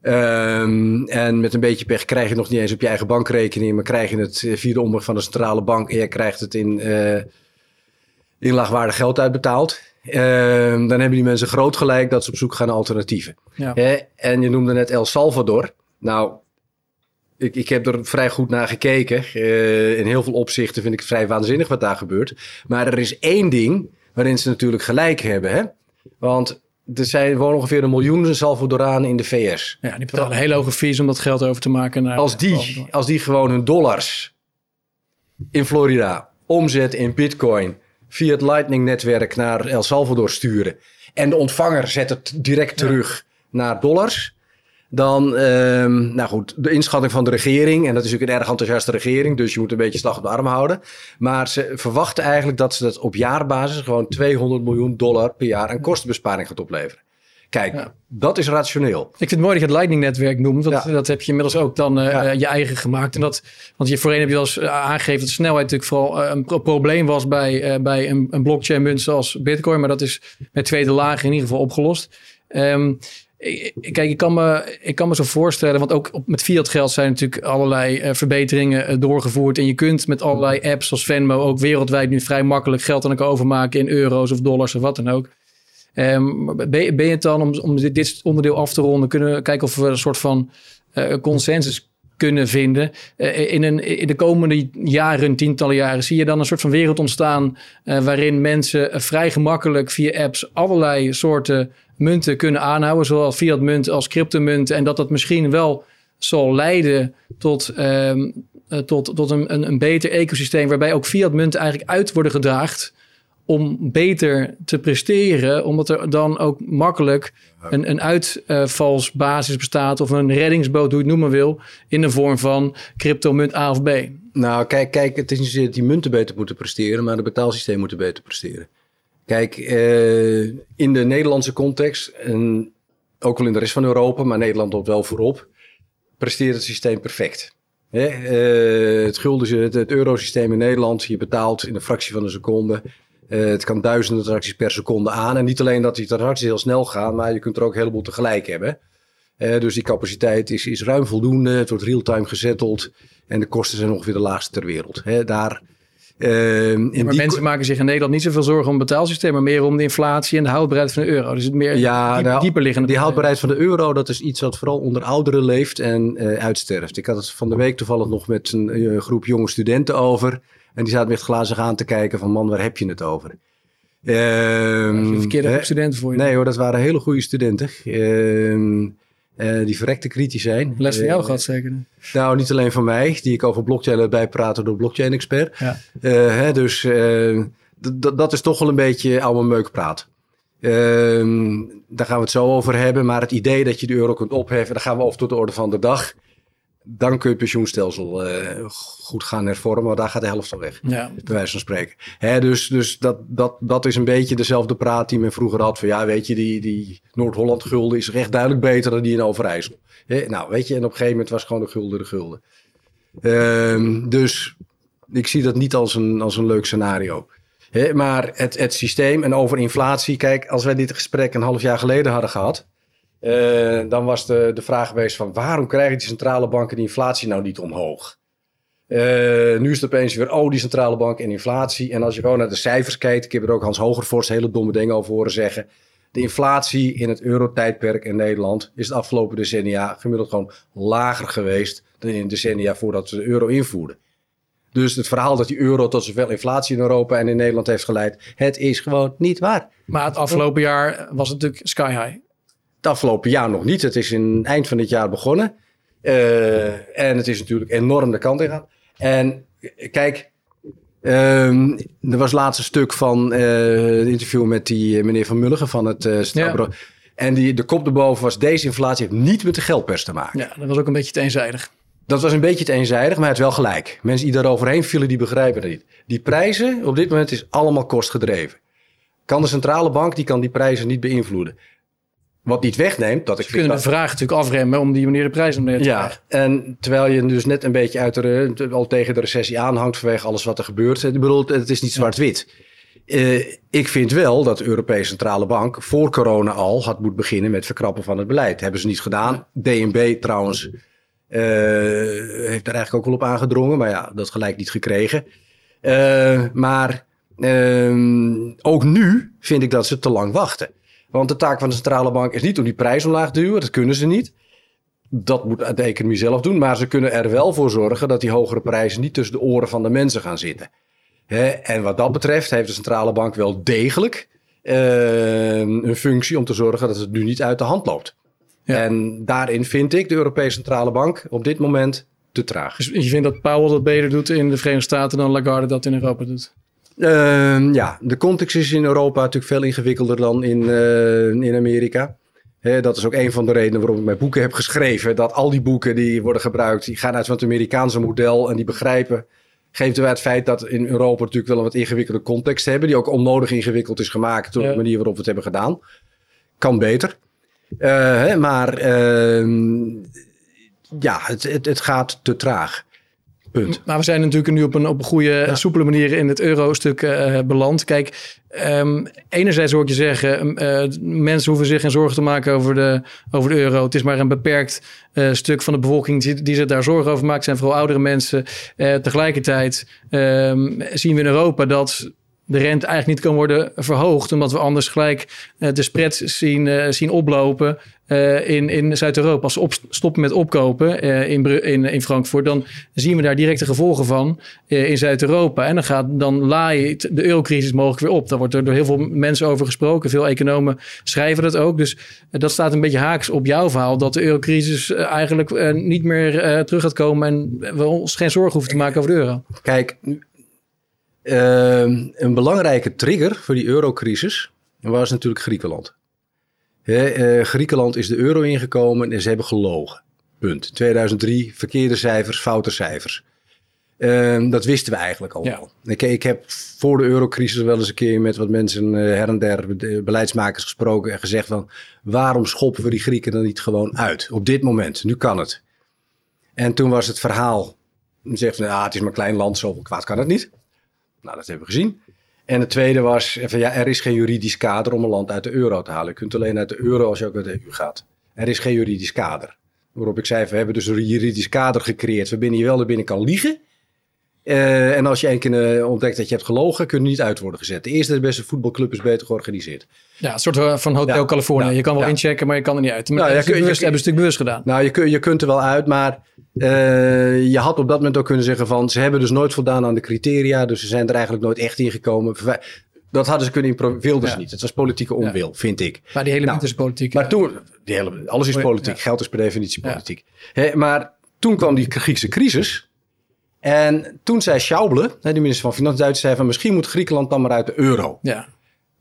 [SPEAKER 2] Um, en met een beetje pech krijg je het nog niet eens op je eigen bankrekening, maar krijg je het via de omweg van de centrale bank en je krijgt het in, uh, in laagwaardig geld uitbetaald. Uh, dan hebben die mensen groot gelijk dat ze op zoek gaan naar alternatieven. Ja. en je noemde net El Salvador. Nou, ik, ik heb er vrij goed naar gekeken. Uh, in heel veel opzichten vind ik het vrij waanzinnig wat daar gebeurt. Maar er is één ding waarin ze natuurlijk gelijk hebben. Hè? Want er zijn wonen ongeveer een miljoen Salvadoranen in de VS.
[SPEAKER 1] Ja, die betalen een hele hoge fees om dat geld over te maken. Naar
[SPEAKER 2] als, die, als die gewoon hun dollars in Florida omzet in bitcoin via het Lightning-netwerk naar El Salvador sturen. En de ontvanger zet het direct terug naar dollars dan, um, nou goed, de inschatting van de regering. En dat is natuurlijk een erg enthousiaste regering. Dus je moet een beetje slag op de arm houden. Maar ze verwachten eigenlijk dat ze dat op jaarbasis gewoon 200 miljoen dollar per jaar aan kostenbesparing gaat opleveren. Kijk, dat is rationeel.
[SPEAKER 1] Ik vind het mooi dat je het Lightning-netwerk noemt. Want dat heb je inmiddels ook dan uh, je eigen gemaakt. En dat, want je voorheen heb je wel eens eh, aangegeven dat snelheid natuurlijk vooral uh, een probleem was bij, uh, bij een, een blockchain-munt zoals Bitcoin. Maar dat is met tweede laag in ieder geval opgelost. Um, Kijk, ik kan, me, ik kan me zo voorstellen, want ook met fiat geld zijn natuurlijk allerlei uh, verbeteringen uh, doorgevoerd. En je kunt met allerlei apps zoals Venmo ook wereldwijd nu vrij makkelijk geld aan elkaar overmaken in euro's of dollars of wat dan ook. Um, ben, je het dan, om, om dit, onderdeel af te ronden, kunnen kijken of we een soort van uh, consensus kunnen vinden. Uh, in, een, in de komende jaren, tientallen jaren, zie je dan een soort van wereld ontstaan uh, waarin mensen vrij gemakkelijk via apps allerlei soorten munten kunnen aanhouden, zowel fiat munt als cryptomunten. En dat dat misschien wel zal leiden tot, um, tot, tot een, een, een, beter ecosysteem, waarbij ook fiat munten eigenlijk uit worden gedraagd om beter te presteren, omdat er dan ook makkelijk een, een uitvalsbasis bestaat of een reddingsboot, hoe je het noemen wil, in de vorm van cryptomunt A of B.
[SPEAKER 2] Nou, kijk, kijk het is niet dat die munten beter moeten presteren, maar de betaalsysteem moeten beter presteren. Kijk, uh, in de Nederlandse context, en ook wel in de rest van Europa, maar Nederland loopt wel voorop, presteert het systeem perfect. Hè? Uh, het gulden, het, het eurosysteem in Nederland, je betaalt in een fractie van een seconde. Uh, het kan duizenden transacties per seconde aan. En niet alleen dat die transacties heel snel gaan, maar je kunt er ook een heleboel tegelijk hebben. Uh, dus die capaciteit is, is ruim voldoende. Het wordt real-time gezetteld. En de kosten zijn ongeveer de laagste ter wereld. Hè, daar
[SPEAKER 1] uh, maar mensen maken zich in Nederland niet zoveel zorgen om het betaalsysteem, maar meer om de inflatie en de houdbaarheid van de euro. Dus het meer
[SPEAKER 2] ja, diep, nou, dieper liggende. Die houdbaarheid van de euro, dat is iets wat vooral onder ouderen leeft en uh, uitsterft. Ik had het van de week toevallig nog met een uh, groep jonge studenten over. En die zaten met glazig aan te kijken van man, waar heb je het over?
[SPEAKER 1] Uh, verkeerde studenten voor je?
[SPEAKER 2] Nee hoor, dat waren hele goede studenten. Uh, uh, die verrekte kritisch zijn.
[SPEAKER 1] Les van jou uh, gehad zeker?
[SPEAKER 2] Nou, niet alleen van mij, die ik over blockchain heb bijpraten door blockchain-expert. Ja. Uh, hè, dus dat is toch wel een beetje oude meukpraat. Ehm, daar gaan we het zo over hebben. Maar het idee dat je de euro kunt opheffen, daar gaan we over tot de orde van de dag. Dan kun je het pensioenstelsel eh, goed gaan hervormen. Maar daar gaat de helft van weg,
[SPEAKER 1] Ja.
[SPEAKER 2] bij wijze van spreken. Hè, dus dus dat, dat, dat is een beetje dezelfde praat die men vroeger had. Van ja, weet je, die, die Noord-Holland gulden is echt duidelijk beter dan die in Overijssel. Hè, nou, weet je, en op een gegeven moment was gewoon de gulden de gulden. Ehm, dus ik zie dat niet als een, als een leuk scenario. Hè, maar het, het systeem en over inflatie. Kijk, als wij dit gesprek een half jaar geleden hadden gehad. Eh, dan was de, de vraag geweest van waarom krijgen die centrale banken die inflatie nou niet omhoog? Eh, nu is het opeens weer, oh, die centrale bank en inflatie. En als je gewoon naar de cijfers kijkt, ik heb er ook Hans Hogervorst hele domme dingen over horen zeggen. De inflatie in het eurotijdperk in Nederland is de afgelopen decennia gemiddeld gewoon lager geweest dan in de decennia voordat we de euro invoerden. Dus het verhaal dat die euro tot zoveel inflatie in Europa en in Nederland heeft geleid, het is gewoon niet waar.
[SPEAKER 1] Maar het afgelopen jaar was het natuurlijk sky high.
[SPEAKER 2] Het afgelopen jaar nog niet. Het is in het eind van dit jaar begonnen. Eh, en het is natuurlijk enorm de kant in gaan. En kijk, ehm, er was laatst een stuk van het interview met die eh, meneer Van Mulligen van het uh. En die, de kop erboven was, deze inflatie heeft niet met de geldpers te maken.
[SPEAKER 1] Ja, dat was ook een beetje te eenzijdig.
[SPEAKER 2] Dat was een beetje te eenzijdig, maar het is wel gelijk. Mensen die daar overheen vielen, die begrijpen het niet. Die prijzen op dit moment is allemaal kostgedreven. Kan de centrale bank, die kan die prijzen niet beïnvloeden. Wat niet wegneemt, dat ik
[SPEAKER 1] Ze kunnen de vraag natuurlijk afremmen om die manier de prijs omneer te
[SPEAKER 2] Ja,
[SPEAKER 1] krijgen.
[SPEAKER 2] en terwijl je dus net een beetje uit de, al tegen de recessie aanhangt vanwege alles wat er gebeurt. Ik bedoel, het is niet zwart-wit. Eh, ik vind wel dat de Europese Centrale Bank voor corona al had moeten beginnen met verkrappen van het beleid. Hebben ze niet gedaan. DNB trouwens eh, heeft daar eigenlijk ook wel op aangedrongen, maar ja, dat gelijk niet gekregen. Eh, maar ehm, ook nu vind ik dat ze te lang wachten. Want de taak van de centrale bank is niet om die prijs omlaag te duwen, dat kunnen ze niet. Dat moet de economie zelf doen, maar ze kunnen er wel voor zorgen dat die hogere prijzen niet tussen de oren van de mensen gaan zitten. En wat dat betreft heeft de centrale bank wel degelijk eh, een functie om te zorgen dat het nu niet uit de hand loopt.
[SPEAKER 1] Ja.
[SPEAKER 2] En daarin vind ik de Europese Centrale Bank op dit moment te traag.
[SPEAKER 1] Dus je vindt dat Powell dat beter doet in de Verenigde Staten dan Lagarde dat in Europa doet?
[SPEAKER 2] Ehm, ja, de context is in Europa natuurlijk veel ingewikkelder dan in, eh, in Amerika. Dat is ook een van de redenen waarom ik mijn boeken heb geschreven. Dat al die boeken die worden gebruikt, die gaan uit van het Amerikaanse model en die begrijpen. Geeft erbij het feit dat in Europa natuurlijk wel een wat ingewikkelde context hebben. Die ook onnodig ingewikkeld is gemaakt door
[SPEAKER 1] Ja.
[SPEAKER 2] de manier waarop we het hebben gedaan. Kan beter. Eh, maar ehm, ja, het, het, het gaat te traag. Punt.
[SPEAKER 1] Maar we zijn natuurlijk nu op een, op een goede, soepele manier in het euro-stuk eh, beland. Kijk, ehm, enerzijds hoor ik je zeggen, eh, mensen hoeven zich geen zorgen te maken over de, over de euro. Het is maar een beperkt eh, stuk van de bevolking die, die zich daar zorgen over maakt. Het zijn vooral oudere mensen. Eh, tegelijkertijd ehm, zien we in Europa dat de rente eigenlijk niet kan worden verhoogd, omdat we anders gelijk eh, de spreads zien, eh, zien oplopen eh, in, in Zuid-Europa. Als ze op, stoppen met opkopen in, in, in Frankfurt, dan zien we daar directe gevolgen van in Zuid-Europa. En dan, gaat, dan laait de eurocrisis mogelijk weer op. Daar wordt er door heel veel mensen over gesproken. Veel economen schrijven dat ook. Dus dat staat een beetje haaks op jouw verhaal, dat de eurocrisis eigenlijk niet meer terug gaat komen en we ons geen zorgen hoeven te maken over de euro.
[SPEAKER 2] Kijk, een belangrijke trigger voor die eurocrisis was natuurlijk Griekenland. Hè, eh, Griekenland is de euro ingekomen en ze hebben gelogen. Punt. 2003, verkeerde cijfers, foute cijfers. Ehm, dat wisten we eigenlijk al
[SPEAKER 1] Ja.
[SPEAKER 2] Ik, ik heb voor de eurocrisis wel eens een keer met wat mensen eh, her en der, de beleidsmakers gesproken en gezegd van... waarom schoppen we die Grieken dan niet gewoon uit? Op dit moment, nu kan het. En toen was het verhaal, zegt van, ah, het is maar een klein land, zoveel kwaad kan het niet. Nou, dat hebben we gezien. En het tweede was, van, ja, er is geen juridisch kader om een land uit de euro te halen. Je kunt alleen uit de euro als je ook uit de EU gaat. Er is geen juridisch kader. Waarop ik zei, we hebben dus een juridisch kader gecreëerd waarbinnen je wel naar binnen kan liegen. Eh, en als je één keer eh, ontdekt dat je hebt gelogen, kun je niet uit worden gezet. De eerste de beste voetbalclub is beter georganiseerd.
[SPEAKER 1] Ja, een soort van Hotel
[SPEAKER 2] Ja,
[SPEAKER 1] Californië. je kan wel
[SPEAKER 2] ja.
[SPEAKER 1] inchecken, maar je kan er niet uit. Maar
[SPEAKER 2] Nou, ja,
[SPEAKER 1] ze
[SPEAKER 2] kun- je-
[SPEAKER 1] bewust, hebben ze natuurlijk bewust gedaan.
[SPEAKER 2] Nou, je, kun, je kunt er wel uit, maar eh, je had op dat moment ook kunnen zeggen van... ze hebben dus nooit voldaan aan de criteria, dus ze zijn er eigenlijk nooit echt in gekomen. Dat hadden ze kunnen wilden ze
[SPEAKER 1] Ja.
[SPEAKER 2] niet. Het was politieke onwil, vind ik.
[SPEAKER 1] Maar die hele
[SPEAKER 2] Nou,
[SPEAKER 1] is politiek.
[SPEAKER 2] Maar toen, die hele, alles is
[SPEAKER 1] Ja.
[SPEAKER 2] politiek. Geld is per definitie politiek. Hè, maar toen kwam die Griekse crisis. En toen zei Schauble, de minister van Financiën, Duits, zei van misschien moet Griekenland dan maar uit de euro.
[SPEAKER 1] ja.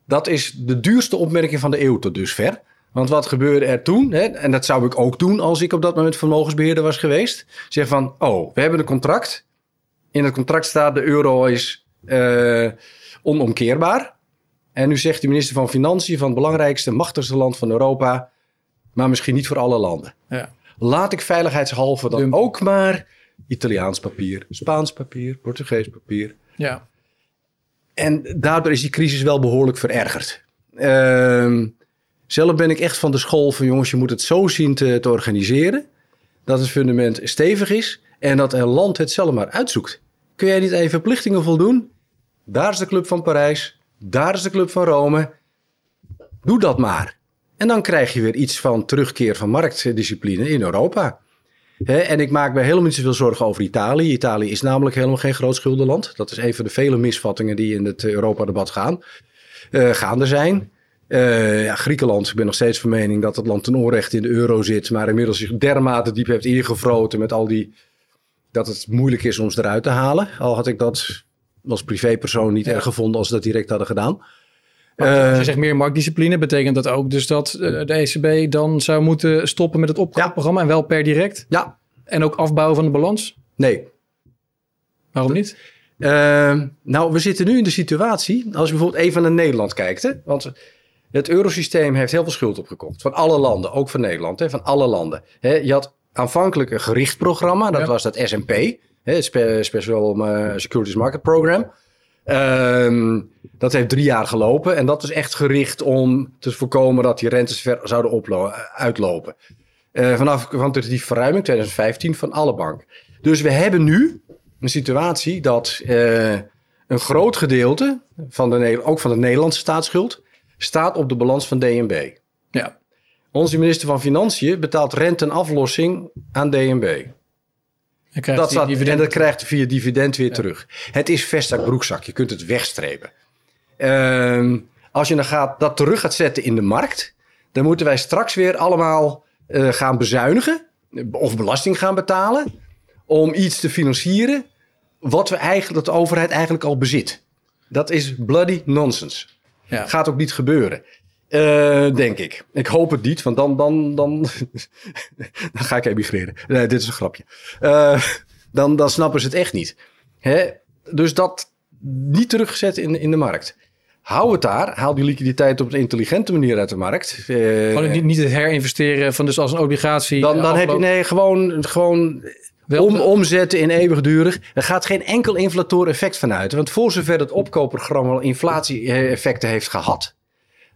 [SPEAKER 2] Dat is de duurste opmerking van de eeuw tot dusver. Want wat gebeurde er toen? Hè? En dat zou ik ook doen als ik op dat moment vermogensbeheerder was geweest. Zeg van, oh, we hebben een contract. In het contract staat de euro is uh, onomkeerbaar. En nu zegt de minister van Financiën van het belangrijkste, machtigste land van Europa, maar misschien niet voor alle landen. Ja. Laat ik veiligheidshalve dan ook maar Italiaans papier, Spaans papier, Portugees papier.
[SPEAKER 1] Ja.
[SPEAKER 2] En daardoor is die crisis wel behoorlijk verergerd. Uh, zelf ben ik echt van de school van jongens, je moet het zo zien te, organiseren. Dat het fundament stevig is en dat een land het zelf maar uitzoekt. Kun jij niet even verplichtingen voldoen? Daar is de Club van Parijs, daar is de Club van Rome. Doe dat maar. En dan krijg je weer iets van terugkeer van marktdiscipline in Europa. en ik maak me helemaal niet zoveel zorgen over Italië. Italië is namelijk helemaal geen groot schuldenland. Dat is een van de vele misvattingen die in het Europa-debat gaan, uh, gaande zijn. Uh, ja, Griekenland, ik ben nog steeds van mening dat het land ten onrechte in de euro zit, maar inmiddels zich dermate diep heeft ingevroten met al die. dat het moeilijk is om ze eruit te halen. Al had ik dat als privépersoon niet erg gevonden als ze dat direct hadden gedaan.
[SPEAKER 1] als je eh, zegt meer marktdiscipline, betekent dat ook dus dat eh, de ECB dan zou moeten stoppen met het opkoopprogramma en wel per direct?
[SPEAKER 2] Ja.
[SPEAKER 1] En ook afbouwen van de balans?
[SPEAKER 2] Nee.
[SPEAKER 1] Waarom niet?
[SPEAKER 2] Uh, nou, we zitten nu in de situatie, als je bijvoorbeeld even naar Nederland kijkt. Hè? Want het eurosysteem heeft heel veel schuld opgekocht. Van alle landen, ook van Nederland, hè? van alle landen. Hè? Je had aanvankelijk een gericht programma, dat was dat SMP het Special uh, Securities Market Program. Ehm, dat heeft drie jaar gelopen en dat is echt gericht om te voorkomen dat die rentes ver zouden uitlopen. Uh, vanaf kwantitatieve verruiming 2015 van alle banken. Dus we hebben nu een situatie dat uh, een groot gedeelte, van de, ook van de Nederlandse staatsschuld, staat op de balans van DNB.
[SPEAKER 1] Ja.
[SPEAKER 2] Onze minister van Financiën betaalt rente en aflossing aan DNB dat staat, en dat krijgt via dividend weer terug. Het is vestzak broekzak. Je kunt het wegstrepen. Uh, als je dan gaat, dat terug gaat zetten in de markt, dan moeten wij straks weer allemaal uh, gaan bezuinigen of belasting gaan betalen om iets te financieren wat we eigenlijk, dat de overheid eigenlijk al bezit. Dat is bloody nonsense. Ja. Gaat ook niet gebeuren. Uh, denk ik. Ik hoop het niet, want dan, dan, dan, dan ga ik emigreren. Nee, dit is een grapje. Uh, dan, dan snappen ze het echt niet. Hè? Dus dat niet teruggezet in, in de markt. Hou het daar. Haal die liquiditeit op een intelligente manier uit de markt.
[SPEAKER 1] Uh, niet, niet het herinvesteren van dus als een obligatie.
[SPEAKER 2] Dan, dan heb je nee, gewoon, gewoon om, omzetten in eeuwigdurig. Er gaat geen enkel inflator effect vanuit. Want voor zover het opkoopprogramma inflatie-effecten heeft gehad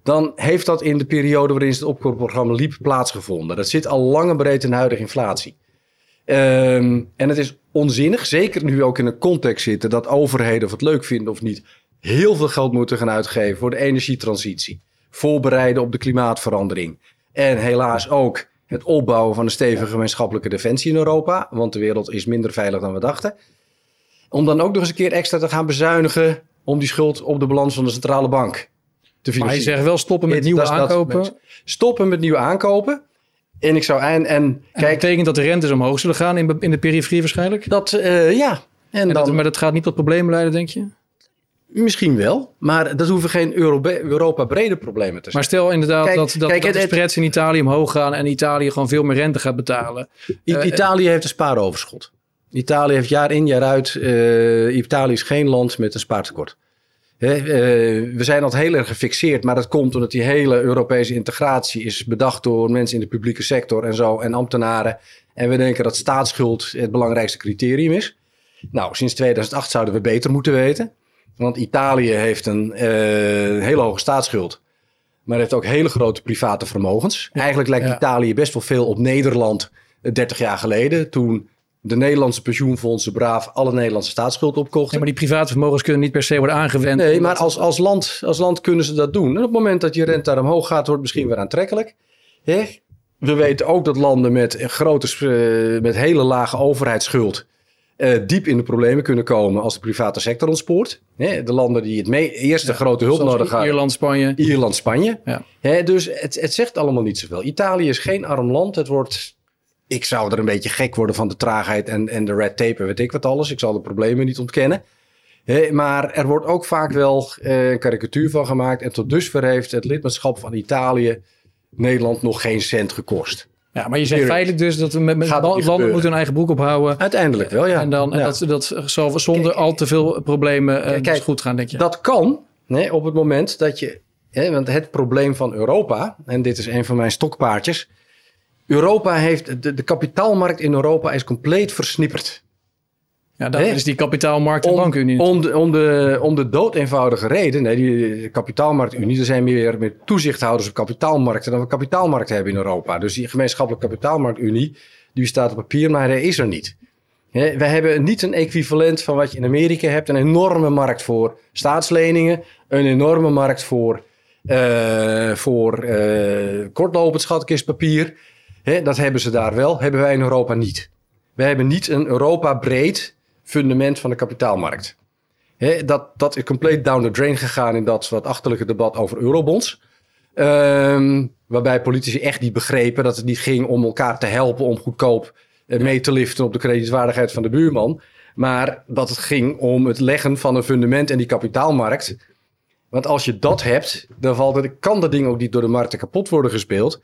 [SPEAKER 2] dan heeft dat in de periode waarin het opkoopprogramma liep plaatsgevonden. Dat zit al lang en breed in de huidige inflatie. Um, en het is onzinnig, zeker nu we ook in een context zitten dat overheden, of het leuk vinden of niet, heel veel geld moeten gaan uitgeven voor de energietransitie. Voorbereiden op de klimaatverandering. En helaas ook het opbouwen van een stevige gemeenschappelijke defensie in Europa. Want de wereld is minder veilig dan we dachten. Om dan ook nog eens een keer extra te gaan bezuinigen om die schuld op de balans van de centrale bank
[SPEAKER 1] te Maar je zegt wel stoppen met nieuwe aankopen.
[SPEAKER 2] stoppen met nieuwe aankopen. En ik zou en, en,
[SPEAKER 1] kijk, betekent dat de rentes omhoog zullen gaan in, in de periferie waarschijnlijk?
[SPEAKER 2] Dat uh, ja.
[SPEAKER 1] En, dan, dat, maar dat gaat niet tot problemen leiden, denk je?
[SPEAKER 2] Misschien wel, maar dat hoeven geen Europa brede problemen te zijn.
[SPEAKER 1] Maar stel inderdaad dat, dat, kijk, dat de spreads in Italië omhoog gaan en Italië gewoon veel meer rente gaat betalen.
[SPEAKER 2] Uh, Italië heeft een spaaroverschot. Italië heeft jaar in jaar uit. Uh, Italië is geen land met een spaartekort. Eh, we zijn al heel erg gefixeerd, maar dat komt omdat die hele Europese integratie is bedacht door mensen in de publieke sector en zo en ambtenaren. En we denken dat staatsschuld het belangrijkste criterium is. Nou, sinds 2008 zouden we beter moeten weten. Want Italië heeft een uh, hele hoge staatsschuld, maar heeft ook hele grote private vermogens. Eigenlijk lijkt Italië best wel veel op Nederland 30 jaar geleden, toen de Nederlandse pensioenfondsen braaf alle Nederlandse staatsschuld opkochten.
[SPEAKER 1] Ja, maar die private vermogens kunnen niet per se worden aangewend.
[SPEAKER 2] Nee, maar als, als, land, als land kunnen ze dat doen. En op het moment dat je rente daar omhoog gaat, wordt het misschien weer aantrekkelijk. We weten ook dat landen met, grote, uh, met hele lage overheidsschuld uh, diep in de problemen kunnen komen als de private sector ontspoort. de landen die het mee, eerste grote hulp nodig hebben.
[SPEAKER 1] Ierland, Spanje.
[SPEAKER 2] Ierland, Spanje. Ja. dus het, het zegt allemaal niet zoveel. Italië is geen arm land. Het wordt ik zou er een beetje gek worden van de traagheid en, en de red tape en weet ik wat alles. Ik zal de problemen niet ontkennen. maar er wordt ook vaak wel eh, een karikatuur van gemaakt. En tot dusver heeft het lidmaatschap van Italië Nederland nog geen cent gekost.
[SPEAKER 1] Ja, maar je zegt feitelijk dus dat we met, met landen moeten hun eigen broek ophouden.
[SPEAKER 2] Uiteindelijk wel, ja.
[SPEAKER 1] En, dan, en dat, dat zal zonder al te veel problemen kijk, goed gaan, denk je?
[SPEAKER 2] Dat kan nee, op het moment dat je... Hè, want het probleem van Europa, en dit is een van mijn stokpaardjes... Europa heeft... De, de kapitaalmarkt in Europa is compleet versnipperd.
[SPEAKER 1] Ja, dat is die kapitaalmarkt en bankunie.
[SPEAKER 2] Om de, om, de, om de dood eenvoudige reden, nee, die kapitaalmarktunie, er zijn meer, meer toezichthouders op kapitaalmarkten dan we kapitaalmarkten hebben in Europa. Dus die gemeenschappelijke kapitaalmarktunie, die staat op papier, maar hij is er niet. we hebben niet een equivalent van wat je in Amerika hebt. Een enorme markt voor staatsleningen, een enorme markt voor, uh, voor uh, kortlopend schatkistpapier. dat hebben ze daar wel, hebben wij in Europa niet. We hebben niet een Europa breed fundament van de kapitaalmarkt. dat, dat is compleet down the drain gegaan in dat wat achterlijke debat over eurobonds. Ehm, waarbij politici echt niet begrepen dat het niet ging om elkaar te helpen om goedkoop eh, mee te liften op de kredietwaardigheid van de buurman. Maar dat het ging om het leggen van een fundament in die kapitaalmarkt. Want als je dat hebt, dan valt kan dat ding ook niet door de markten kapot worden gespeeld.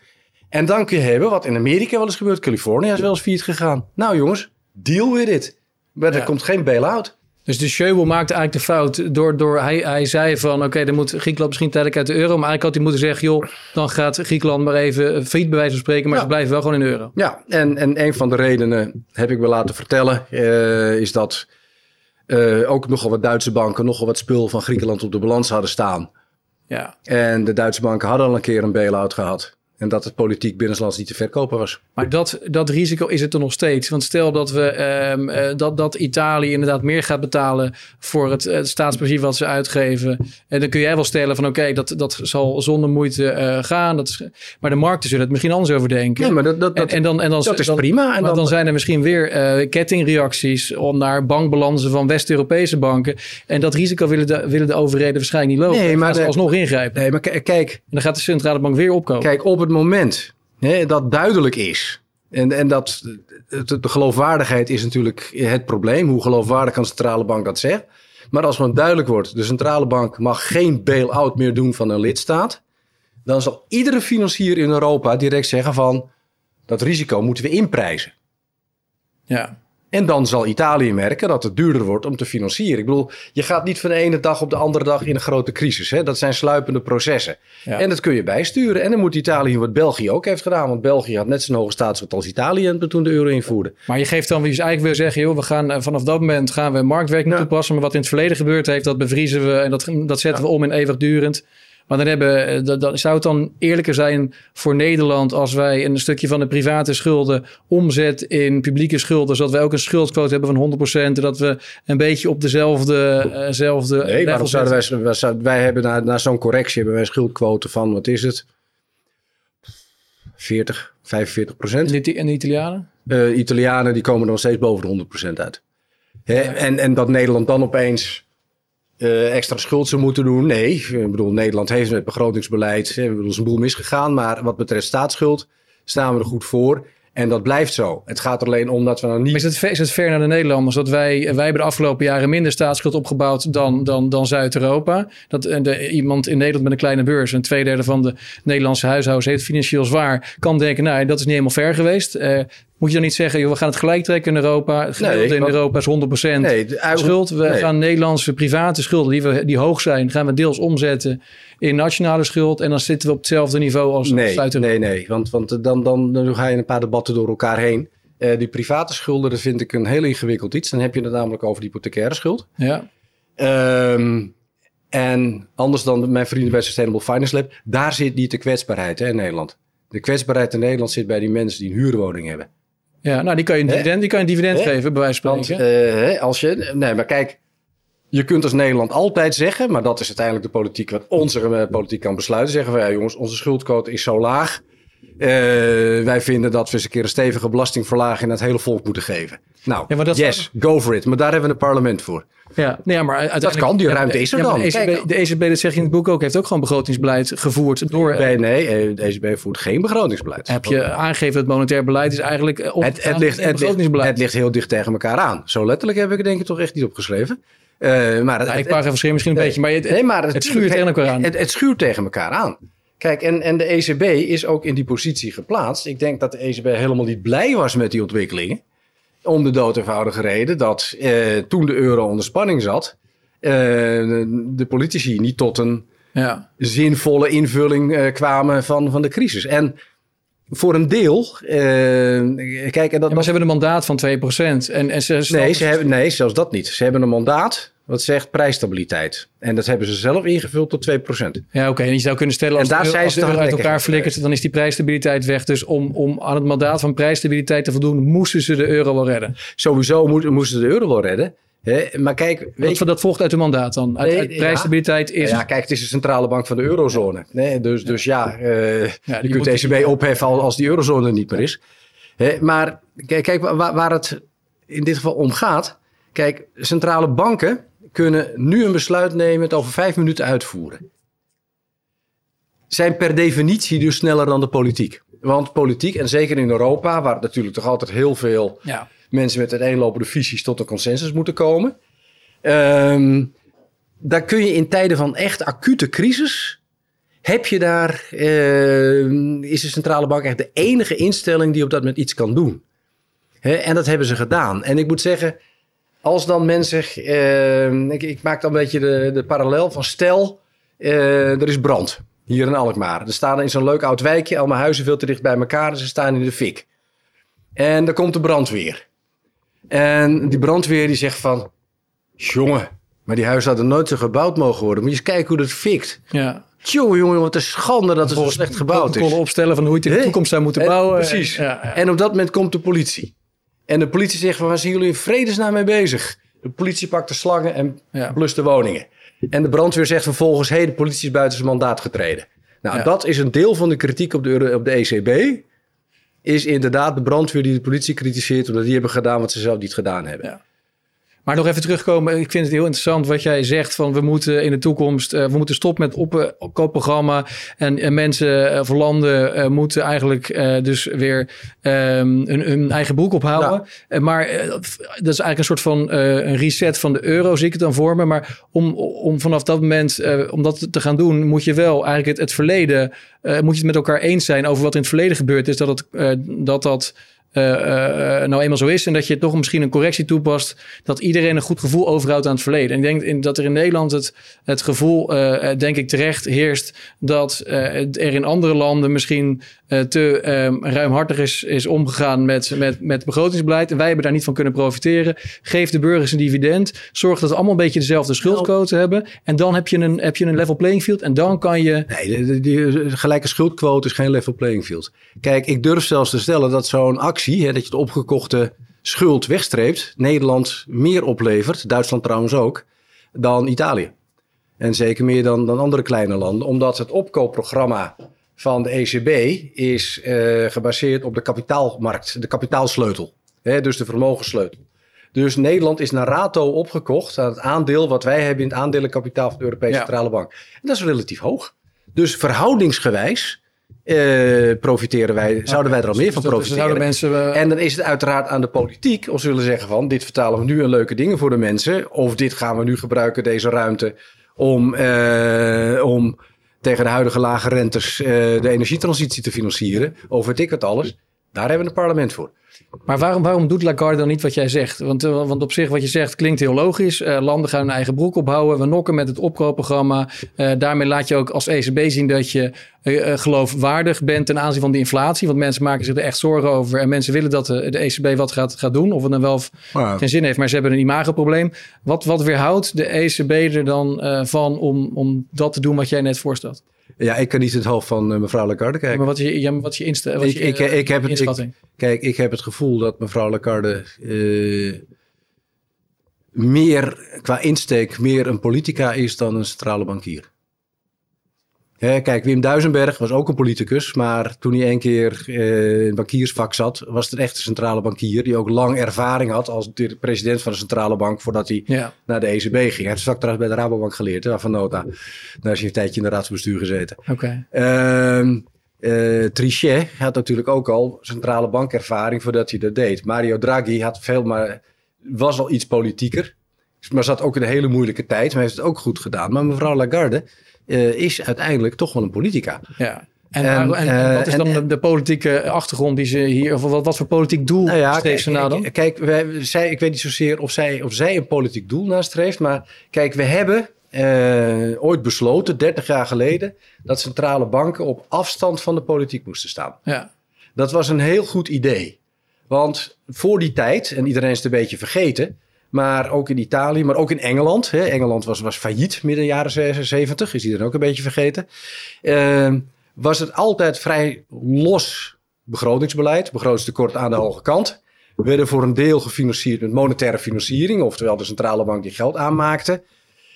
[SPEAKER 2] En dan kun je hebben wat in Amerika wel eens gebeurt. Californië is wel eens failliet gegaan. Nou jongens, deal with it. Maar er komt geen bail-out.
[SPEAKER 1] Dus de Schöbel maakte eigenlijk de fout door, door hij, hij zei van oké, dan moet Griekenland misschien tijdelijk uit de euro. Maar eigenlijk had hij moeten zeggen, joh, dan gaat Griekenland maar even failliet bij wijze van spreken. Maar ze blijven wel gewoon in de euro.
[SPEAKER 2] Ja, en, en een van de redenen, heb ik me laten vertellen, uh, is dat uh, ook nogal wat Duitse banken nogal wat spul van Griekenland op de balans hadden staan. Ja. En de Duitse banken hadden al een keer een bail-out gehad. En dat het politiek binnenlands niet te verkopen was.
[SPEAKER 1] Maar dat, dat risico is het er nog steeds. Want stel dat, we, um, dat, dat Italië inderdaad meer gaat betalen voor het, het wat ze uitgeven. En dan kun jij wel stellen van oké, dat, dat zal zonder moeite uh, gaan. Dat is, maar de markten zullen het misschien anders over denken.
[SPEAKER 2] Ja, maar dat, dat,
[SPEAKER 1] en, en dan, en dan,
[SPEAKER 2] dat is prima.
[SPEAKER 1] En dan, dan, zijn er misschien weer uh, kettingreacties om naar bankbalansen van West-Europese banken. En dat risico willen de, willen de overheden waarschijnlijk niet lopen. Nee, maar de, alsnog ingrijpen.
[SPEAKER 2] Nee, maar kijk. En
[SPEAKER 1] dan gaat de centrale bank weer opkomen.
[SPEAKER 2] Kijk, op het moment hè, dat duidelijk is. En, en dat de, de, geloofwaardigheid is natuurlijk het probleem. Hoe geloofwaardig kan de centrale bank dat zegt. Maar als het duidelijk wordt, de centrale bank mag geen bail-out meer doen van een lidstaat. Dan zal iedere financier in Europa direct zeggen van dat risico moeten we inprijzen.
[SPEAKER 1] Ja.
[SPEAKER 2] En dan zal Italië merken dat het duurder wordt om te financieren. Ik bedoel, je gaat niet van de ene dag op de andere dag in een grote crisis. Hè? Dat zijn sluipende processen. En dat kun je bijsturen. En dan moet Italië wat België ook heeft gedaan. Want België had net zo'n hoge staatsschuld als Italië toen de euro invoerde.
[SPEAKER 1] Maar je geeft dan, wie je eigenlijk wil zeggen, joh, we gaan eh, vanaf dat moment gaan we marktwerking toepassen. Maar wat in het verleden gebeurd heeft, dat bevriezen we en dat, dat zetten we om in eeuwigdurend. Maar dan hebben, eh, dat, zou het dan eerlijker zijn voor Nederland als wij een stukje van de private schulden omzet in publieke schulden, zodat wij ook een schuldquote hebben van 100% en dat we een beetje op dezelfde uh, zelfde
[SPEAKER 2] Nee, waarom zouden wij, wij, hebben na, na zo'n correctie hebben wij een schuldquote van, wat is het? 40, 45 procent.
[SPEAKER 1] En de, Italianen?
[SPEAKER 2] Uh, Italianen die komen nog steeds boven de 100 procent uit. Hè? En, en dat Nederland dan opeens uh, extra schuld zou moeten doen. Nee, ik bedoel, Nederland heeft met begrotingsbeleid, we bedoel, is een boel misgegaan. Maar wat betreft staatsschuld staan we er goed voor. En dat blijft zo. Het gaat er alleen om dat we dan niet.
[SPEAKER 1] Is het, is het ver naar de Nederlanders? Dat wij, wij hebben de afgelopen jaren minder staatsschuld opgebouwd dan, dan, dan Zuid-Europa. Dat iemand in Nederland met een kleine beurs, een tweederde van de Nederlandse huishoudens heeft financieel zwaar, kan denken, nou, dat is niet helemaal ver geweest. Uh, moet je dan niet zeggen, joh, we gaan het gelijk trekken in Europa. Het geld in Europa is 100% nee, de, schuld. We gaan Nederlandse private schulden die, we, die hoog zijn, gaan we deels omzetten in nationale schuld. En dan zitten we op hetzelfde niveau als
[SPEAKER 2] nee. Nee, nee, want, want dan, dan, dan ga je een paar debatten door elkaar heen. Uh, die private schulden, dat vind ik een heel ingewikkeld iets. Dan heb je het namelijk over de hypothecaire schuld.
[SPEAKER 1] Ja.
[SPEAKER 2] Um, en anders dan mijn vrienden bij Sustainable Finance Lab, daar zit niet de kwetsbaarheid hè, in Nederland. De kwetsbaarheid in Nederland zit bij die mensen die een huurwoning hebben.
[SPEAKER 1] Ja, nou die kan je een dividend, die kan je dividend geven, bij wijze van
[SPEAKER 2] spreken. Uh, als je, nee, maar kijk, je kunt als Nederland altijd zeggen, maar dat is uiteindelijk de politiek wat onze uh, politiek kan besluiten. Zeggen van ja, jongens, onze schuldquote is zo laag. Uh, wij vinden dat we eens een keer een stevige belastingverlaging aan het hele volk moeten geven. Nou, ja, maar dat yes, go for it. Maar daar hebben we een parlement voor.
[SPEAKER 1] Ja, nee, maar uiteindelijk...
[SPEAKER 2] Dat kan, die ruimte is er dan.
[SPEAKER 1] De ECB, de ECB, dat zeg je in het boek ook, heeft ook gewoon begrotingsbeleid gevoerd door...
[SPEAKER 2] Nee, nee, de ECB voert geen begrotingsbeleid.
[SPEAKER 1] Heb je aangegeven dat monetair beleid is eigenlijk op
[SPEAKER 2] het, het, ligt, het, ligt, het ligt heel dicht tegen elkaar aan. Zo letterlijk heb ik het denk ik toch echt niet opgeschreven. Uh, maar
[SPEAKER 1] ja, ik paraphraseer misschien een beetje, maar het, nee, maar het,
[SPEAKER 2] schuurt tegen elkaar aan. Het, het schuurt tegen elkaar aan. Kijk, en, en de ECB is ook in die positie geplaatst. Ik denk dat de ECB helemaal niet blij was met die ontwikkelingen. Om de dood eenvoudige reden dat eh, toen de euro onder spanning zat, eh, de politici niet tot een ja. zinvolle invulling eh, kwamen van, van de crisis. En voor een deel. Uh, kijk, en dat,
[SPEAKER 1] maar ze hebben een mandaat van 2%. En, en
[SPEAKER 2] ze nee, ze hebben, nee, zelfs dat niet. Ze hebben een mandaat wat zegt prijsstabiliteit. En dat hebben ze zelf ingevuld tot 2%.
[SPEAKER 1] Ja, oké. En je zou kunnen stellen, als, en daar de, als de euro uit elkaar flikkert, dan is die prijsstabiliteit weg. Dus om, om aan het mandaat van prijsstabiliteit te voldoen, moesten ze de euro wel redden.
[SPEAKER 2] Sowieso moesten ze de euro wel redden. maar kijk,
[SPEAKER 1] weet je, dat volgt uit de mandaat dan? Uit, prijsstabiliteit is...
[SPEAKER 2] Ja, kijk, het is de centrale bank van de eurozone. Nee, dus, dus ja, uh, ja je kunt de ECB opheffen als die eurozone er niet meer is. maar kijk, waar, waar het in dit geval om gaat... Kijk, centrale banken kunnen nu een besluit nemen, het over vijf minuten uitvoeren. Zijn per definitie dus sneller dan de politiek. Want politiek, en zeker in Europa, waar natuurlijk toch altijd heel veel ja. mensen met uiteenlopende visies tot een consensus moeten komen. Um, daar kun je in tijden van echt acute crisis. Heb je daar, uh, is de centrale bank echt de enige instelling die op dat moment iets kan doen? en dat hebben ze gedaan. En ik moet zeggen, als dan mensen, uh, ik, ik, maak dan een beetje de, de parallel van stel, uh, er is brand hier in Alkmaar. Er staan in zo'n leuk oud wijkje allemaal huizen veel te dicht bij elkaar ze staan in de fik. En dan komt de brandweer. En die brandweer die zegt van, jongen, maar die huizen hadden nooit zo gebouwd mogen worden. Moet je eens kijken hoe dat fikt. Ja. Tjonge, jongen, wat een schande dat het zo slecht gebouwd is.
[SPEAKER 1] opstellen van hoe je het in de toekomst zou moeten bouwen.
[SPEAKER 2] Precies. Ja, ja. En op dat moment komt de politie. En de politie zegt, waar zijn jullie in vredesnaam mee bezig? De politie pakt de slangen en ja. blust de woningen. En de brandweer zegt vervolgens, hé, hey, de politie is buiten zijn mandaat getreden. Nou, dat is een deel van de kritiek op de, op de ECB. Is inderdaad de brandweer die de politie kritiseert... omdat die hebben gedaan wat ze zelf niet gedaan hebben. Ja.
[SPEAKER 1] Maar nog even terugkomen. Ik vind het heel interessant wat jij zegt van we moeten in de toekomst, uh, we moeten stoppen met opkoopprogramma. En, en mensen uh, voor landen uh, moeten eigenlijk dus weer um, hun, hun, eigen broek ophouden. Ja. maar dat is eigenlijk een soort van een reset van de euro, zie ik het dan voor me. Maar om, om vanaf dat moment, om dat te gaan doen, moet je wel eigenlijk het, het verleden, moet je het met elkaar eens zijn over wat in het verleden gebeurd is. Dat het, dat, dat nou eenmaal zo is. En dat je toch misschien een correctie toepast. Dat iedereen een goed gevoel overhoudt aan het verleden. En ik denk in, dat er in Nederland het, het gevoel, denk ik terecht, heerst. Dat er in andere landen misschien te ehm, ruimhartig is, is omgegaan met, met, met begrotingsbeleid. En wij hebben daar niet van kunnen profiteren. Geef de burgers een dividend. Zorg dat we allemaal een beetje dezelfde schuldquote nou. hebben. En dan heb je, een, heb je een level playing field. En dan kan je.
[SPEAKER 2] Nee, de, de gelijke schuldquote is geen level playing field. Kijk, ik durf zelfs te stellen dat zo'n actie hè, dat je de opgekochte schuld wegstreept, Nederland meer oplevert, Duitsland trouwens ook, dan Italië. En zeker meer dan, dan andere kleine landen, omdat het opkoopprogramma van de ECB is uh, gebaseerd op de kapitaalmarkt, de kapitaalsleutel, hè, dus de vermogenssleutel. Dus Nederland is naar rato opgekocht aan het aandeel wat wij hebben in het aandelenkapitaal van de Europese Centrale Bank. En dat is relatief hoog. Dus verhoudingsgewijs uh, profiteren wij, zouden wij er al meer van profiteren. Mensen, uh... En dan is het uiteraard aan de politiek om zullen zeggen van dit vertalen we nu een leuke dingen voor de mensen. Of dit gaan we nu gebruiken, deze ruimte, om, om tegen de huidige lage rentes de energietransitie te financieren. Of weet ik het alles. Daar hebben we een parlement voor.
[SPEAKER 1] Maar waarom, waarom doet Lagarde dan niet wat jij zegt? Want, eh, want op zich wat je zegt klinkt heel logisch. Uh, landen gaan hun eigen broek ophouden. We nokken met het opkoopprogramma. Uh, daarmee laat je ook als ECB zien dat je geloofwaardig bent ten aanzien van die inflatie. Want mensen maken zich er echt zorgen over. En mensen willen dat de, de ECB wat gaat, gaat doen. Of het dan wel geen zin heeft. Maar ze hebben een imagoprobleem. Wat, wat weerhoudt de ECB er dan van om, om dat te doen wat jij net voorstelt?
[SPEAKER 2] Ja, ik kan niet het hoofd van uh, mevrouw Lagarde kijken.
[SPEAKER 1] maar wat is je, wat is je, insta wat ik,
[SPEAKER 2] ik, ik, heb het, ik, kijk, ik heb het gevoel dat mevrouw Lagarde uh, meer qua insteek meer een politica is dan een centrale bankier kijk, Wim Duisenberg was ook een politicus, maar toen hij een keer uh, in het bankiersvak zat, was het echt een centrale bankier die ook lang ervaring had als president van de centrale bank voordat hij naar de ECB ging. Hij heeft straks trouwens bij de Rabobank geleerd, hè, van nota. Daar is hij een tijdje in de raadsbestuur gezeten. Oké. Ehm, eh, Trichet had natuurlijk ook al centrale bankervaring voordat hij dat deed. Mario Draghi had veel, maar was al iets politieker. Maar zat ook in een hele moeilijke tijd, maar heeft het ook goed gedaan. Maar mevrouw Lagarde is uiteindelijk toch wel een politica.
[SPEAKER 1] Ja. En, en, en, en wat is dan de, de, politieke achtergrond die ze hier, of wat, wat voor politiek doel nou ja, streeft ze nou dan?
[SPEAKER 2] Kijk, wij, zij, ik weet niet zozeer of zij, of zij een politiek doel nastreeft, maar kijk, we hebben uh, ooit besloten, 30 jaar geleden, dat centrale banken op afstand van de politiek moesten staan.
[SPEAKER 1] Ja.
[SPEAKER 2] Dat was een heel goed idee. Want voor die tijd, en iedereen is het een beetje vergeten, maar ook in Italië, maar ook in Engeland. Hè, Engeland was, was failliet midden jaren 70, is iedereen ook een beetje vergeten. Uh, was het altijd vrij los begrotingsbeleid, begrotingstekort aan de hoge kant. We werden voor een deel gefinancierd met monetaire financiering, oftewel de centrale bank die geld aanmaakte.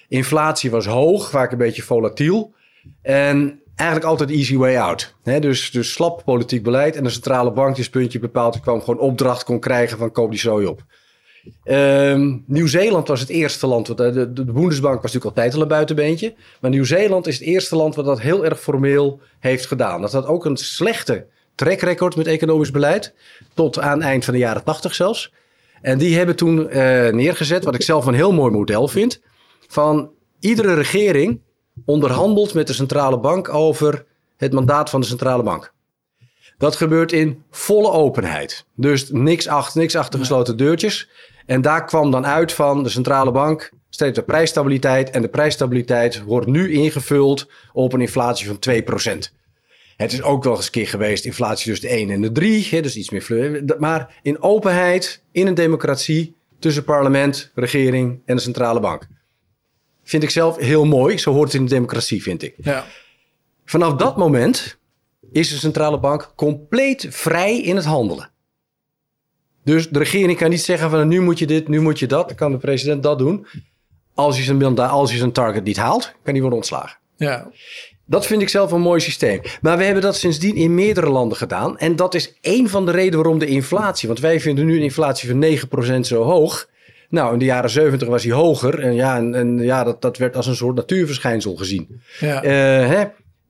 [SPEAKER 2] Inflatie was hoog, vaak een beetje volatiel. En eigenlijk altijd easy way out. dus, dus slap politiek beleid en de centrale bank die puntje bepaald kwam gewoon opdracht kon krijgen van koop die zooi op. Um, Nieuw-Zeeland was het eerste land, de, de, de Bundesbank was natuurlijk altijd al een buitenbeentje. Maar Nieuw-Zeeland is het eerste land wat dat heel erg formeel heeft gedaan. Dat had ook een slechte track record met economisch beleid, tot aan eind van de jaren tachtig zelfs. En die hebben toen uh, neergezet, wat ik zelf een heel mooi model vind, van iedere regering onderhandelt met de centrale bank over het mandaat van de centrale bank. Dat gebeurt in volle openheid. Dus niks achter, niks achter gesloten deurtjes. En daar kwam dan uit van de centrale bank streept de prijsstabiliteit. En de prijsstabiliteit wordt nu ingevuld op een inflatie van 2%. Het is ook wel eens een keer geweest, inflatie tussen de 1 en de 3. Hè, dus iets meer fleur. Maar in openheid, in een democratie, tussen parlement, regering en de centrale bank. Vind ik zelf heel mooi. Zo hoort het in de democratie, vind ik.
[SPEAKER 1] Ja.
[SPEAKER 2] Vanaf dat moment is de centrale bank compleet vrij in het handelen. Dus de regering kan niet zeggen van nu moet je dit, nu moet je dat. Dan kan de president dat doen. Als hij zijn, als hij zijn target niet haalt, kan hij worden ontslagen.
[SPEAKER 1] Ja.
[SPEAKER 2] Dat vind ik zelf een mooi systeem. Maar we hebben dat sindsdien in meerdere landen gedaan. En dat is één van de redenen waarom de inflatie... want wij vinden nu een inflatie van 9% zo hoog... Nou, in de jaren 70 was hij hoger. En ja, en, en ja dat, dat werd als een soort natuurverschijnsel gezien.
[SPEAKER 1] Ja.
[SPEAKER 2] Uh, hè?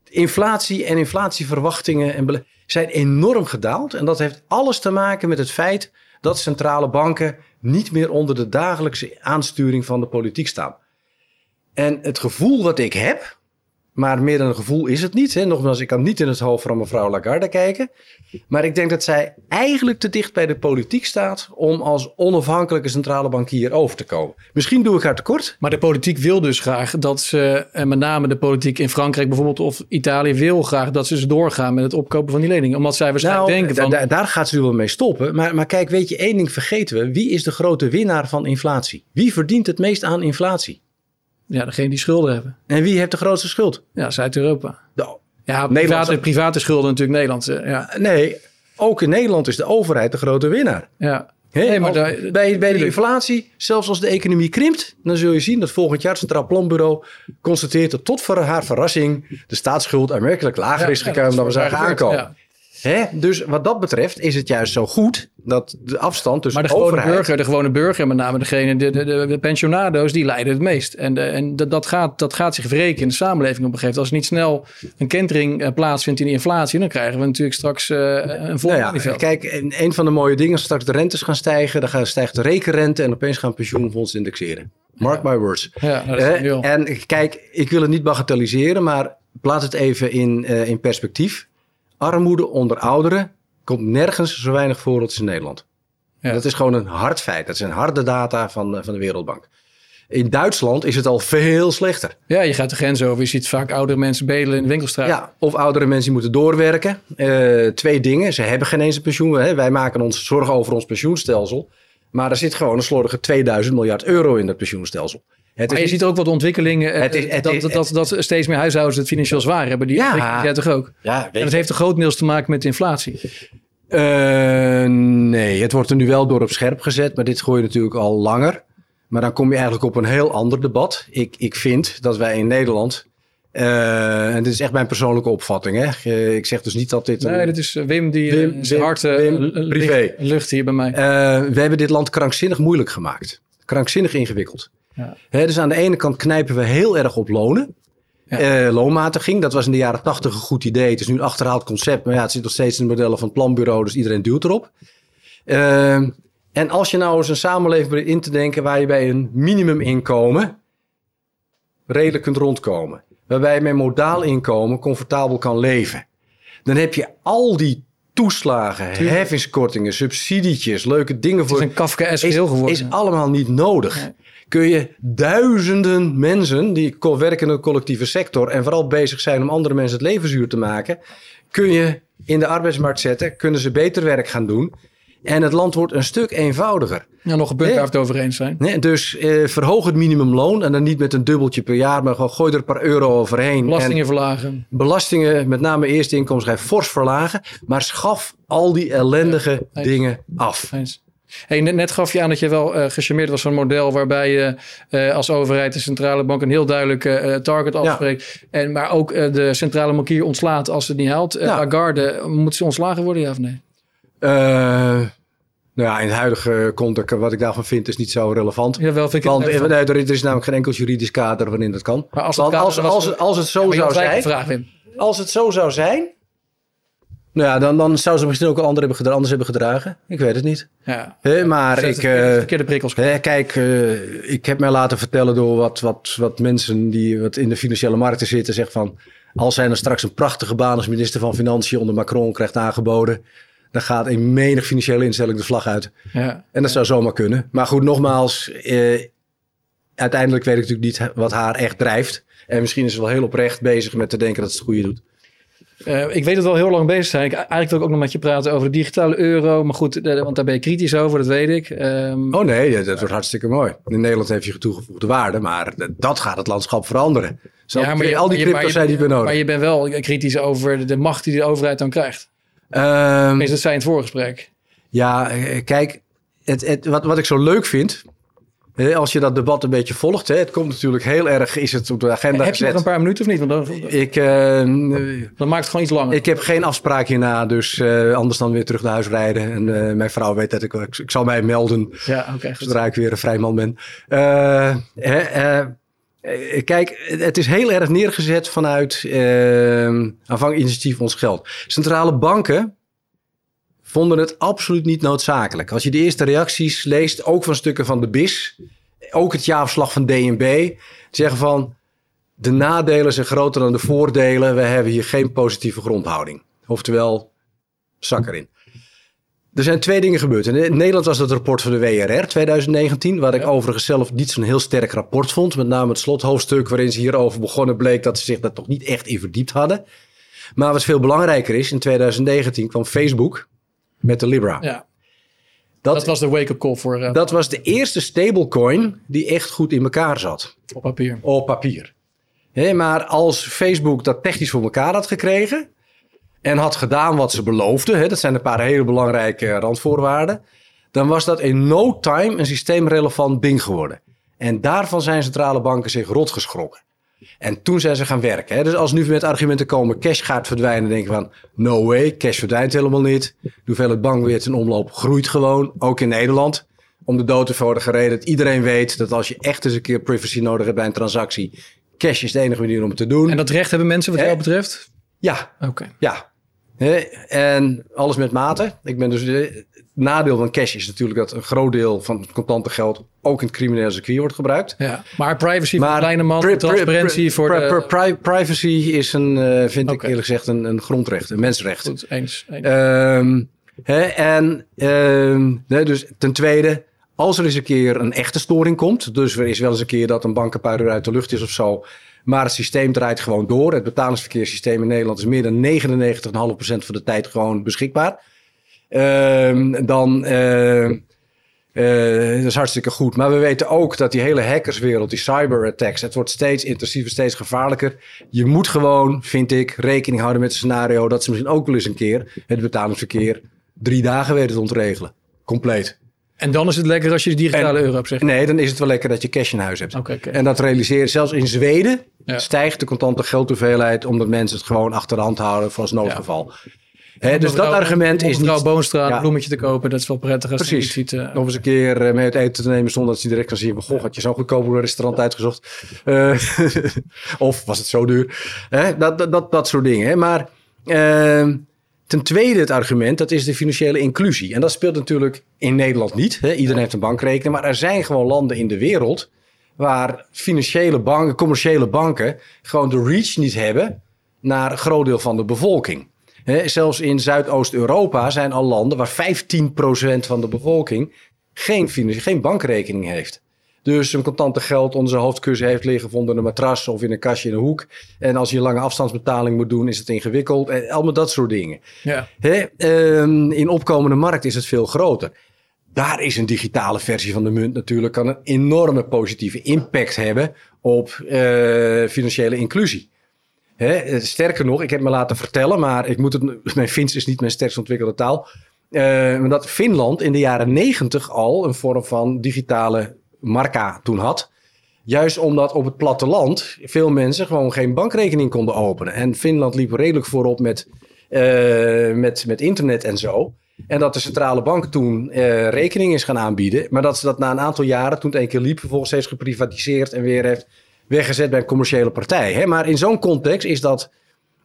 [SPEAKER 2] Inflatie en inflatieverwachtingen en zijn enorm gedaald. En dat heeft alles te maken met het feit dat centrale banken niet meer onder de dagelijkse aansturing van de politiek staan. En het gevoel wat ik heb, maar meer dan een gevoel is het niet. Hè. Nogmaals, ik kan niet in het hoofd van mevrouw Lagarde kijken. Maar ik denk dat zij eigenlijk te dicht bij de politiek staat om als onafhankelijke centrale bankier over te komen. Misschien doe ik haar tekort.
[SPEAKER 1] Maar de politiek wil dus graag dat ze, en met name de politiek in Frankrijk bijvoorbeeld of Italië wil graag dat ze dus doorgaan met het opkopen van die leningen. Omdat zij waarschijnlijk
[SPEAKER 2] nou,
[SPEAKER 1] denken van...
[SPEAKER 2] Daar gaat ze nu wel mee stoppen. Maar, maar kijk, weet je, één ding vergeten we. Wie is de grote winnaar van inflatie? Wie verdient het meest aan inflatie?
[SPEAKER 1] Ja, degene die schulden hebben.
[SPEAKER 2] En wie heeft de grootste schuld?
[SPEAKER 1] Ja, Zuid-Europa.
[SPEAKER 2] Nou,
[SPEAKER 1] ja, private, private schulden natuurlijk Nederland. eh, Ja.
[SPEAKER 2] Nee, ook in Nederland is de overheid de grote winnaar.
[SPEAKER 1] ja. Nee, maar daar-
[SPEAKER 2] bij, bij de inflatie, zelfs als de economie krimpt, dan zul je zien dat volgend jaar het Centraal Planbureau constateert dat tot voor haar verrassing de staatsschuld aanmerkelijk lager is gekomen dan we zagen aankomen.
[SPEAKER 1] Ja.
[SPEAKER 2] Hè? Dus wat dat betreft is het juist zo goed dat de afstand tussen
[SPEAKER 1] Maar de
[SPEAKER 2] de
[SPEAKER 1] gewone
[SPEAKER 2] overheid...
[SPEAKER 1] burger, de gewone burger, met name degene, de, de, de, de pensionado's, die lijden het meest. En, de, en dat, dat, gaat, dat gaat zich wreken in de samenleving op een gegeven moment. Als er niet snel een kentering eh, plaatsvindt in die inflatie, dan krijgen we natuurlijk straks eh, een vol
[SPEAKER 2] Nou ja,
[SPEAKER 1] maniveld.
[SPEAKER 2] kijk, en een van de mooie dingen is straks de rentes gaan stijgen, dan gaan, stijgt de rekenrente en opeens gaan pensioenfondsen indexeren. Mark my words.
[SPEAKER 1] Ja, nou, dat is
[SPEAKER 2] Eh, en kijk, ik wil het niet bagatelliseren, maar plaats het even in, eh, in perspectief. Armoede onder ouderen komt nergens zo weinig voor als in Nederland.
[SPEAKER 1] Ja.
[SPEAKER 2] Dat is gewoon een hard feit. Dat zijn harde data van, eh, van de Wereldbank. In Duitsland is het al veel slechter.
[SPEAKER 1] Ja, je gaat de grens over. Je ziet vaak oudere mensen bedelen in de winkelstraat.
[SPEAKER 2] Ja, of oudere mensen die moeten doorwerken. Eh, twee dingen. Ze hebben geen eens een pensioen. Hè. Wij maken ons zorgen over ons pensioenstelsel. Maar er zit gewoon een slordige 2000 miljard euro in dat pensioenstelsel. Het
[SPEAKER 1] Maar je ziet ook wat ontwikkelingen. eh,
[SPEAKER 2] Het is- het
[SPEAKER 1] dat,
[SPEAKER 2] is-
[SPEAKER 1] dat, dat, dat steeds meer huishoudens het financieel zwaar hebben. Die
[SPEAKER 2] Ja.
[SPEAKER 1] jij toch ook?
[SPEAKER 2] ja,
[SPEAKER 1] En dat heeft een grotendeels te maken met inflatie.
[SPEAKER 2] Eh, nee, het wordt er nu wel door op scherp gezet, maar dit gooi je natuurlijk al langer. Maar dan kom je eigenlijk op een heel ander debat. Ik, ik vind dat wij in Nederland, eh, en dit is echt mijn persoonlijke opvatting, hè? Ik zeg dus niet dat dit. een-
[SPEAKER 1] Nee, dit is Wim die
[SPEAKER 2] Wim,
[SPEAKER 1] zijn hart
[SPEAKER 2] privé.
[SPEAKER 1] lucht hier bij mij.
[SPEAKER 2] We hebben dit land krankzinnig moeilijk gemaakt. Krankzinnig ingewikkeld.
[SPEAKER 1] Ja.
[SPEAKER 2] Dus aan de ene kant knijpen we heel erg op lonen.
[SPEAKER 1] Ja.
[SPEAKER 2] Eh, loonmatiging, dat was in de jaren tachtig een goed idee. Het is nu een achterhaald concept, maar ja, het zit nog steeds in de modellen van het planbureau, dus iedereen duwt erop. Eh, En als je nou eens een samenleving probeert in te denken waar je bij een minimuminkomen redelijk kunt rondkomen. Waarbij je met modaal inkomen comfortabel kan leven. Dan heb je al die toeslagen, heffingskortingen, subsidietjes, leuke dingen
[SPEAKER 1] Het is
[SPEAKER 2] voor
[SPEAKER 1] een geheel geworden.
[SPEAKER 2] is allemaal niet nodig.
[SPEAKER 1] Nee.
[SPEAKER 2] Kun je duizenden mensen die werken in de collectieve sector en vooral bezig zijn om andere mensen het leven zuur te maken, kun je in de arbeidsmarkt zetten, kunnen ze beter werk gaan doen en het land wordt een stuk eenvoudiger.
[SPEAKER 1] Ja, nog een punt waar het over eens zijn.
[SPEAKER 2] Nee, dus eh, verhoog het minimumloon en dan niet met een dubbeltje per jaar, maar gewoon gooi er een paar euro overheen.
[SPEAKER 1] Belastingen
[SPEAKER 2] En
[SPEAKER 1] verlagen.
[SPEAKER 2] belastingen, met name eerste inkomensschijf, fors verlagen, maar schaf al die ellendige dingen af.
[SPEAKER 1] Eens. Hey, net, net gaf je aan dat je wel eh gecharmeerd was van een model waarbij je eh, als overheid de centrale bank een heel duidelijke eh, target afspreekt. En, maar ook de centrale bankier ontslaat als het niet haalt.
[SPEAKER 2] Ja.
[SPEAKER 1] Lagarde, moet ze ontslagen worden, ja of nee?
[SPEAKER 2] Nou ja, in het huidige context, wat ik daarvan vind, is niet zo relevant.
[SPEAKER 1] Jawel, vind ik
[SPEAKER 2] Want
[SPEAKER 1] het net
[SPEAKER 2] nee, er is namelijk geen enkel juridisch kader waarin dat kan.
[SPEAKER 1] Maar als het
[SPEAKER 2] Want als, als, als het zo zou zijn,
[SPEAKER 1] vraag,
[SPEAKER 2] als het zo zou zijn, nou ja, dan, dan zou ze misschien ook al ander hebben gedra- anders hebben gedragen. Ik weet het niet.
[SPEAKER 1] Ja.
[SPEAKER 2] Hè, maar ik,
[SPEAKER 1] de verkeerde,
[SPEAKER 2] eh,
[SPEAKER 1] verkeerde prikkels.
[SPEAKER 2] hè, kijk, eh, ik heb mij laten vertellen door wat, wat, wat mensen die wat in de financiële markten zitten, zeggen van, als hij dan straks een prachtige baan als minister van Financiën onder Macron krijgt aangeboden, dan gaat een menig financiële instelling de vlag uit.
[SPEAKER 1] Ja.
[SPEAKER 2] En dat zou zomaar kunnen. Maar goed, nogmaals, eh, uiteindelijk weet ik natuurlijk niet wat haar echt drijft. En misschien is ze wel heel oprecht bezig met te denken dat ze het goede doet.
[SPEAKER 1] Eh, ik weet het wel heel lang bezig zijn. Ik, eigenlijk wil ik ook nog met je praten over de digitale euro. Maar goed, eh, want daar ben je kritisch over, dat weet ik. Ehm,
[SPEAKER 2] Oh nee, dat, dat wordt hartstikke mooi. In Nederland heeft je toegevoegde waarde, maar dat gaat het landschap veranderen. Zo,
[SPEAKER 1] ja, maar je-
[SPEAKER 2] al die crypto's zijn niet meer nodig.
[SPEAKER 1] Maar je bent wel kritisch over de, macht die de overheid dan krijgt.
[SPEAKER 2] Ehm,
[SPEAKER 1] Is dat zei in het voorgesprek.
[SPEAKER 2] ja, eh, kijk, het, het, wat, wat ik zo leuk vind, als je dat debat een beetje volgt, hè, het komt natuurlijk heel erg, is het op de agenda
[SPEAKER 1] Heb je nog een paar minuten of niet? Want dan,
[SPEAKER 2] Ik, eh,
[SPEAKER 1] dan maakt het gewoon iets langer.
[SPEAKER 2] Ik heb geen afspraak hierna, dus eh, anders dan weer terug naar huis rijden. En eh, mijn vrouw weet dat ik, ik, ik zal mij melden
[SPEAKER 1] ja, oké. goed.
[SPEAKER 2] zodra ik weer een vrij man ben. Hè, kijk, het is heel erg neergezet vanuit aanvang initiatief ons geld. Centrale banken vonden het absoluut niet noodzakelijk. Als je de eerste reacties leest, ook van stukken van de BIS, ook het jaarverslag van DNB, zeggen van de nadelen zijn groter dan de voordelen. We hebben hier geen positieve grondhouding. Oftewel, zak erin. Er zijn twee dingen gebeurd. In Nederland was het rapport van de WRR 2019, waar ik overigens zelf niet zo'n heel sterk rapport vond. Met name het slothoofdstuk waarin ze hierover begonnen bleek dat ze zich daar toch niet echt in verdiept hadden. Maar wat veel belangrijker is, in 2019 kwam Facebook met de Libra.
[SPEAKER 1] Ja,
[SPEAKER 2] dat,
[SPEAKER 1] dat was de wake-up call voor eh,
[SPEAKER 2] dat was de eerste stablecoin die echt goed in elkaar zat
[SPEAKER 1] op papier.
[SPEAKER 2] op papier. Hé, maar als Facebook dat technisch voor elkaar had gekregen en had gedaan wat ze beloofden, hè, dat zijn een paar hele belangrijke randvoorwaarden, dan was dat in no time een systeemrelevant ding geworden. En daarvan zijn centrale banken zich rot geschrokken. En toen zijn ze gaan werken. Hè. Dus als nu met argumenten komen, cash gaat verdwijnen, denk je van, no way, cash verdwijnt helemaal niet. De hoeveelheid bankweert in omloop groeit gewoon, ook in Nederland. Om de dood eenvoudige reden dat iedereen weet dat als je echt eens een keer privacy nodig hebt bij een transactie, cash is de enige manier om het te doen.
[SPEAKER 1] En dat recht hebben mensen wat jou betreft?
[SPEAKER 2] Ja,
[SPEAKER 1] Oké.
[SPEAKER 2] ja. En alles met mate. Ik ben dus, eh, nadeel van cash is natuurlijk dat een groot deel van het contante geld ook in het criminele circuit wordt gebruikt.
[SPEAKER 1] Ja, maar privacy voor de
[SPEAKER 2] Maar
[SPEAKER 1] kleine man,
[SPEAKER 2] pri- pri-
[SPEAKER 1] transparentie
[SPEAKER 2] pri-
[SPEAKER 1] voor de...
[SPEAKER 2] pri- pri- privacy is een, eh, vind ik eerlijk gezegd, een, een grondrecht, een mensenrecht.
[SPEAKER 1] Goed, eens. eens.
[SPEAKER 2] Ehm, hè, en ehm, dus ten tweede, als er eens een keer een echte storing komt, dus er is wel eens een keer dat een bank een paar uur uit de lucht is of zo, maar het systeem draait gewoon door. Het betalingsverkeerssysteem in Nederland is meer dan 99,5% van de tijd gewoon beschikbaar. Ehm, dan ehm, eh, dat is hartstikke goed. Maar we weten ook dat die hele hackerswereld, die cyberattacks, het wordt steeds intensiever, steeds gevaarlijker. Je moet gewoon, vind ik, rekening houden met het scenario dat ze misschien ook wel eens een keer het betalingsverkeer drie dagen weten te ontregelen. Compleet.
[SPEAKER 1] En dan is het lekker als je de digitale
[SPEAKER 2] En-
[SPEAKER 1] euro hebt, zeg.
[SPEAKER 2] Nee, dan is het wel lekker dat je cash in huis hebt.
[SPEAKER 1] Oké, oké.
[SPEAKER 2] En dat realiseren, zelfs in Zweden
[SPEAKER 1] Ja.
[SPEAKER 2] stijgt de contante geldhoeveelheid omdat mensen het gewoon achter de hand houden voor als noodgeval. Hè, dus dat argument is niet...
[SPEAKER 1] Boonstra een bloemetje te kopen, dat is wel prettig als je
[SPEAKER 2] Precies.
[SPEAKER 1] ziet. eh,
[SPEAKER 2] Nog eens een keer eh, mee uit eten te nemen zonder dat ze direct kan zien van... Goh, had je zo'n goedkoop restaurant uitgezocht? Eh, of was het zo duur? Dat, dat, dat, dat soort dingen. Maar ehm, Ten tweede het argument, dat is de financiële inclusie. En dat speelt natuurlijk in Nederland niet. Iedereen heeft een bankrekening. Maar er zijn gewoon landen in de wereld waar financiële banken, commerciële banken, gewoon de reach niet hebben naar een groot deel van de bevolking. Hè, zelfs in Zuidoost-Europa zijn al landen waar 15% van de bevolking geen, geen bankrekening heeft. Dus een contante geld onder zijn hoofdkussen heeft liggen of onder een matras of in een kastje in een hoek. En als je een lange afstandsbetaling moet doen, is het ingewikkeld. En allemaal dat soort dingen.
[SPEAKER 1] Ja.
[SPEAKER 2] Hè, ehm, in opkomende markt is het veel groter. Daar is een digitale versie van de munt natuurlijk kan een enorme positieve impact hebben op uh, financiële inclusie. Hè, sterker nog, ik heb me laten vertellen, maar ik moet het, mijn Fins is niet mijn sterkst ontwikkelde taal. Uh, dat Finland in de jaren negentig al een vorm van digitale marka toen had. Juist omdat op het platteland veel mensen gewoon geen bankrekening konden openen. En Finland liep redelijk voorop met, uh, met, met internet en zo. En dat de centrale bank toen rekening is gaan aanbieden. Maar dat ze dat na een aantal jaren, toen het een keer liep, vervolgens heeft geprivatiseerd en weer heeft weggezet bij een commerciële partij. Hè? Maar in zo'n context is dat,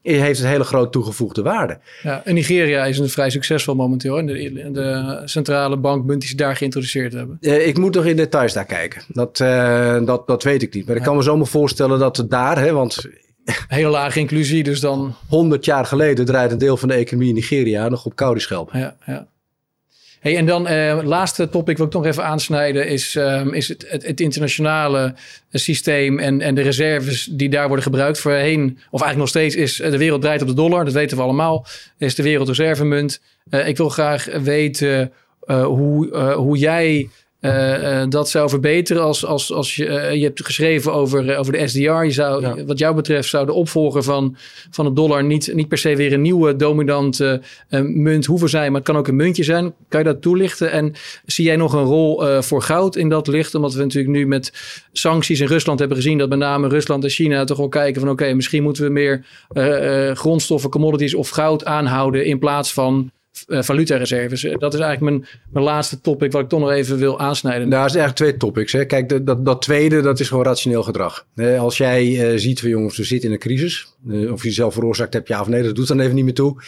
[SPEAKER 2] heeft het hele grote toegevoegde waarde.
[SPEAKER 1] Ja, en Nigeria is een vrij succesvol momenteel. En de, de centrale bankmunt die ze daar geïntroduceerd hebben.
[SPEAKER 2] Uh, ik moet nog in details daar kijken. Dat, uh, dat, dat weet ik niet. Maar ik kan me zo maar voorstellen dat het daar, hè, want
[SPEAKER 1] Hele lage inclusie, dus dan...
[SPEAKER 2] 100 jaar geleden draait een deel van de economie in Nigeria nog op koudischelp.
[SPEAKER 1] Ja, ja. Hey, en dan uh, laatste topic wil ik nog even aansnijden is, um, is het, het, internationale systeem en, en de reserves die daar worden gebruikt. Voorheen, of eigenlijk nog steeds, is de wereld draait op de dollar. Dat weten we allemaal. Is de wereldreservemunt. Uh, ik wil graag weten hoe, hoe jij uh, uh, dat zou verbeteren als, als, als je, uh, je hebt geschreven over, over de SDR. Je zou, ja. Wat jou betreft zou de opvolger van, van de dollar niet, niet per se weer een nieuwe dominante munt hoeven zijn. Maar het kan ook een muntje zijn. Kan je dat toelichten? En zie jij nog een rol voor goud in dat licht? Omdat we natuurlijk nu met sancties in Rusland hebben gezien dat met name Rusland en China toch wel kijken van oké, okay, misschien moeten we meer grondstoffen, commodities of goud aanhouden in plaats van uh, valutareserves. Dat is eigenlijk mijn, mijn laatste topic wat ik toch nog even wil aansnijden.
[SPEAKER 2] Nou, er zijn eigenlijk twee topics. Hè. Kijk, de, dat, dat tweede, dat is gewoon rationeel gedrag. als jij uh, ziet van jongens, we zitten in een crisis. Uh, of je zelf veroorzaakt hebt, ja of nee, dat doet dan even niet meer toe.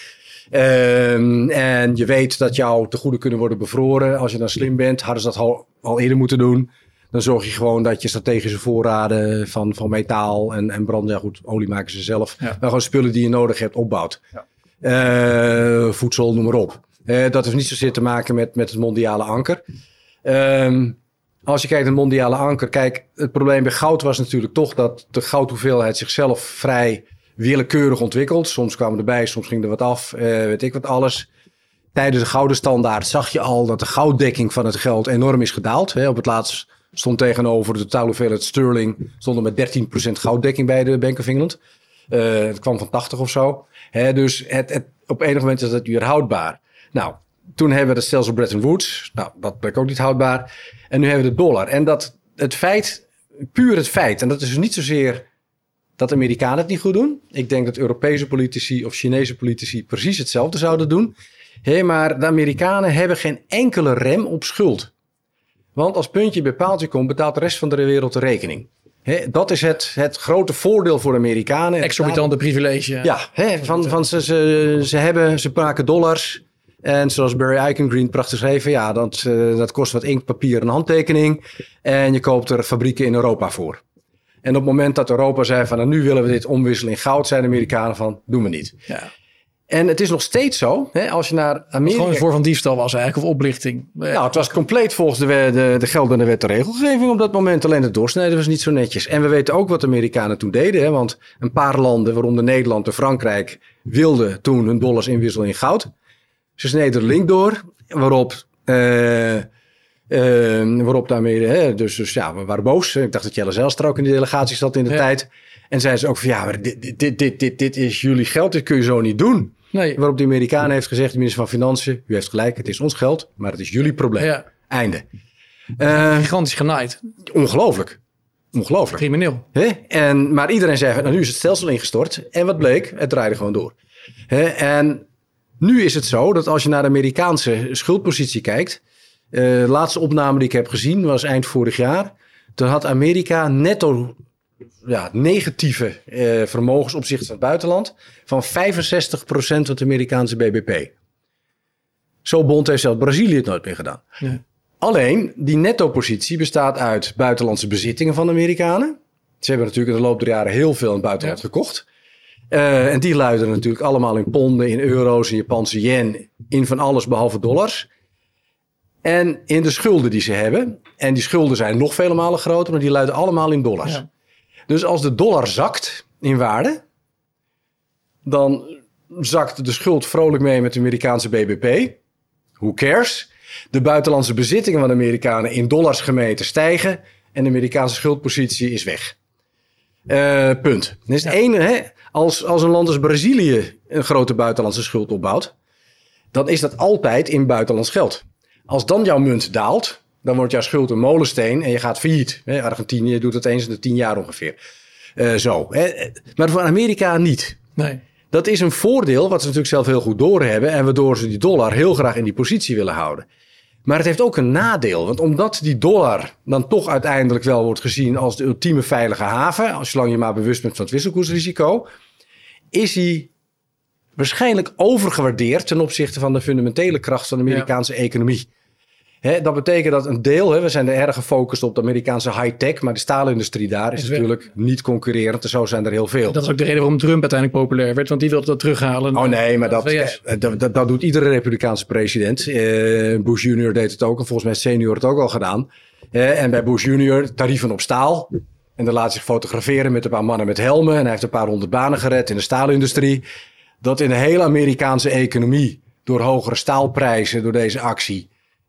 [SPEAKER 2] Ehm, en je weet dat jouw tegoeden kunnen worden bevroren. Als je dan slim bent, hadden ze dat al, al eerder moeten doen. Dan zorg je gewoon dat je strategische voorraden van, van metaal en, en brand, ja goed, olie maken ze zelf. Ja. Maar gewoon spullen die je nodig hebt opbouwt. Ja. Uh, voedsel, noem maar op. Uh, dat heeft niet zozeer te maken met, met het mondiale anker. Um, als je kijkt naar het mondiale anker, kijk, het probleem bij goud was natuurlijk toch dat de goudhoeveelheid zichzelf vrij willekeurig ontwikkelt. Soms kwamen erbij, soms ging er wat af, uh, weet ik wat alles. Tijdens de gouden standaard zag je al dat de gouddekking van het geld enorm is gedaald. Hè. Op het laatst stond tegenover de totale hoeveelheid sterling, stond er met 13% gouddekking bij de Bank of England. Uh, het kwam van 80 of zo. Hè, dus het, op enig moment is dat weer houdbaar. Nou, toen hebben we het stelsel Bretton Woods. Nou, dat bleek ook niet houdbaar. En nu hebben we de dollar. En dat het feit, puur het feit, en dat is dus niet zozeer dat Amerikanen het niet goed doen. Ik denk dat Europese politici of Chinese politici precies hetzelfde zouden doen. Hey, maar de Amerikanen hebben geen enkele rem op schuld. Want als puntje bij paaltje komt, betaalt de rest van de wereld de rekening. He, dat is het, het grote voordeel voor de Amerikanen.
[SPEAKER 1] Exorbitante privilege.
[SPEAKER 2] Ja, he, van, van ze, ze, ze, hebben, ze maken dollars. En zoals Barry Eichengreen prachtig schreef, ja, dat, uh, dat kost wat inkt, papier en handtekening. En je koopt er fabrieken in Europa voor. En op het moment dat Europa zei van nou, nu willen we dit omwisselen in goud, zijn de Amerikanen van doen we niet.
[SPEAKER 1] Ja.
[SPEAKER 2] En het is nog steeds zo, hè, als je naar Amerika...
[SPEAKER 1] Gewoon een vorm van diefstal was eigenlijk, of oplichting.
[SPEAKER 2] Nou, het was compleet volgens de, de, de geldende wet en regelgeving op dat moment. Alleen het doorsnijden was niet zo netjes. En we weten ook wat de Amerikanen toen deden. Hè, want een paar landen, waaronder Nederland en Frankrijk... wilden toen hun dollars inwisselen in goud. Ze sneden de link door, waarop... Uh, uh, waarop daarmee, hè, dus, dus ja, we waren boos. Ik dacht dat Jelle Zijlstra ook in de delegatie zat in de ja. tijd. En zeiden ze ook van, ja, maar dit, dit, dit, dit, dit is jullie geld, dit kun je zo niet doen.
[SPEAKER 1] Nee.
[SPEAKER 2] Waarop de Amerikaan heeft gezegd, de minister van Financiën, u heeft gelijk, het is ons geld, maar het is jullie probleem.
[SPEAKER 1] Ja.
[SPEAKER 2] Einde.
[SPEAKER 1] Uh, Gigantisch genaaid.
[SPEAKER 2] Ongelooflijk. Ongelooflijk.
[SPEAKER 1] Crimineel.
[SPEAKER 2] Hè? En, maar iedereen zei, nou, nu is het stelsel ingestort. En wat bleek? Het draaide gewoon door. Hè? En nu is het zo dat als je naar de Amerikaanse schuldpositie kijkt. Uh, de laatste opname die ik heb gezien was eind vorig jaar. Toen had Amerika netto ja, negatieve eh, vermogensopzicht van het buitenland van 65% van het Amerikaanse BBP. Zo bond heeft zelfs Brazilië het nooit meer gedaan.
[SPEAKER 1] Ja.
[SPEAKER 2] Alleen, die netto-positie bestaat uit buitenlandse bezittingen van de Amerikanen. Ze hebben natuurlijk in de loop der jaren heel veel in het buitenland gekocht. Uh, en die luiden natuurlijk allemaal in ponden, in euro's, in Japanse yen, in van alles behalve dollars. En in de schulden die ze hebben. En die schulden zijn nog vele malen groter, maar die luiden allemaal in dollars.
[SPEAKER 1] Ja.
[SPEAKER 2] Dus als de dollar zakt in waarde, dan zakt de schuld vrolijk mee met de Amerikaanse BBP. Who cares? De buitenlandse bezittingen van de Amerikanen in dollars gemeten stijgen en de Amerikaanse schuldpositie is weg. Uh, punt. Dat is het ene, hè? Als, als een land als Brazilië een grote buitenlandse schuld opbouwt, dan is dat altijd in buitenlands geld. Als dan jouw munt daalt, dan wordt jouw schuld een molensteen en je gaat failliet. Hè? Argentinië doet het eens in de tien jaar ongeveer. Uh, zo. Hè? Maar voor Amerika niet.
[SPEAKER 1] Nee.
[SPEAKER 2] Dat is een voordeel, wat ze natuurlijk zelf heel goed doorhebben. En waardoor ze die dollar heel graag in die positie willen houden. Maar het heeft ook een nadeel. Want omdat die dollar dan toch uiteindelijk wel wordt gezien als de ultieme veilige haven. Als zolang je maar bewust bent van het wisselkoersrisico. Is hij waarschijnlijk overgewaardeerd ten opzichte van de fundamentele kracht van de Amerikaanse economie. Dat betekent dat een deel, we zijn er erg gefocust op de Amerikaanse high-tech, maar de staalindustrie daar is natuurlijk niet concurrerend. En zo zijn er heel veel.
[SPEAKER 1] Dat is ook de reden waarom Trump uiteindelijk populair werd, want die wilde dat terughalen.
[SPEAKER 2] Oh nee, maar dat,
[SPEAKER 1] VS.
[SPEAKER 2] eh, dat, dat, dat doet iedere Republikaanse president. Eh, Bush junior deed het ook en volgens mij senior het ook al gedaan. Eh, en bij Bush junior tarieven op staal. En dan laat zich fotograferen met een paar mannen met helmen. En hij heeft een paar honderd banen gered in de staalindustrie. Dat in de hele Amerikaanse economie door hogere staalprijzen, door deze actie,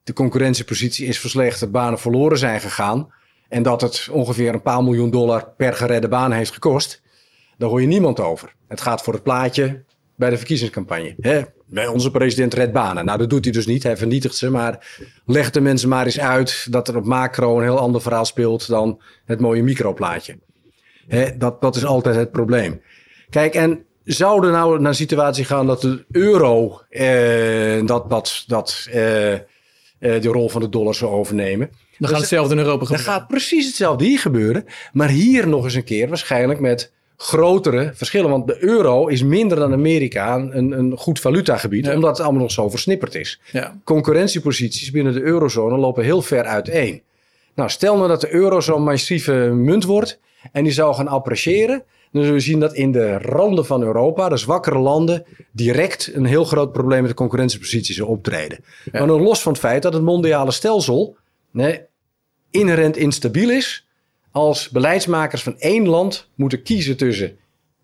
[SPEAKER 2] de concurrentiepositie is verslechterd, banen verloren zijn gegaan. En dat het ongeveer een paar miljoen dollar per geredde baan heeft gekost. Daar hoor je niemand over. Het gaat voor het plaatje bij de verkiezingscampagne. Hè? Bij onze president redt banen. Nou, dat doet hij dus niet. Hij vernietigt ze. Maar leg de mensen maar eens uit dat er op macro een heel ander verhaal speelt dan het mooie microplaatje. Hè? Dat, dat is altijd het probleem. Kijk, en zou er nou naar een situatie gaan dat de euro eh, dat, dat, dat, eh, de rol van de dollar zou overnemen?
[SPEAKER 1] Dan gaat hetzelfde in Europa
[SPEAKER 2] Dan
[SPEAKER 1] gebeuren.
[SPEAKER 2] gaat precies hetzelfde hier gebeuren. Maar hier nog eens een keer waarschijnlijk met grotere verschillen. Want de euro is minder dan Amerika een, een goed valutagebied.
[SPEAKER 1] Ja.
[SPEAKER 2] Omdat het allemaal nog zo versnipperd is.
[SPEAKER 1] Ja.
[SPEAKER 2] Concurrentieposities binnen de eurozone lopen heel ver uiteen. Nou, stel nou dat de euro zo'n massieve munt wordt. En die zou gaan appreciëren. Dan zullen we zien dat in de randen van Europa, de zwakkere landen, direct een heel groot probleem met de concurrentieposities zullen optreden. Maar los van het feit dat het mondiale stelsel nee, inherent instabiel is. Als beleidsmakers van één land moeten kiezen tussen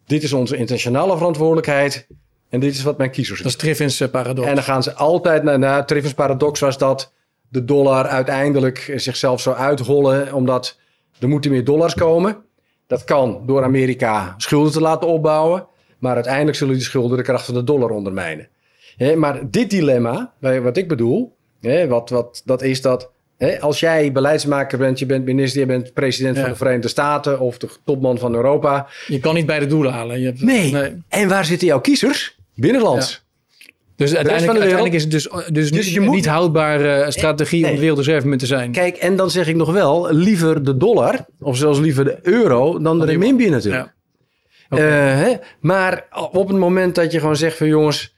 [SPEAKER 2] dit is onze internationale verantwoordelijkheid en dit is wat mijn kiezers
[SPEAKER 1] Dat is Triffin's eh, paradox.
[SPEAKER 2] en dan gaan ze altijd naar, naar Triffin's paradox was dat de dollar uiteindelijk zichzelf zou uithollen omdat er moeten meer dollars komen. Dat kan door Amerika schulden te laten opbouwen, maar uiteindelijk zullen die schulden de kracht van de dollar ondermijnen. Maar dit dilemma, bij- wat ik bedoel, wat, wat, dat is dat als jij beleidsmaker bent, je bent minister, je bent president
[SPEAKER 1] Ja.
[SPEAKER 2] van de Verenigde Staten of de topman van Europa.
[SPEAKER 1] Je kan niet beide doelen halen. Je hebt,
[SPEAKER 2] Nee. En waar zitten jouw kiezers? Binnenlands.
[SPEAKER 1] Dus uiteindelijk, is het dus, dus,
[SPEAKER 2] Dus
[SPEAKER 1] niet,
[SPEAKER 2] moet-
[SPEAKER 1] niet houdbare strategie om
[SPEAKER 2] Nee.
[SPEAKER 1] de wereldreservemunt te zijn.
[SPEAKER 2] Kijk, en dan zeg ik nog wel, liever de dollar, of zelfs liever de euro, dan de renminbi natuurlijk.
[SPEAKER 1] Ja.
[SPEAKER 2] Eh, hè? Maar op het moment dat je gewoon zegt van jongens,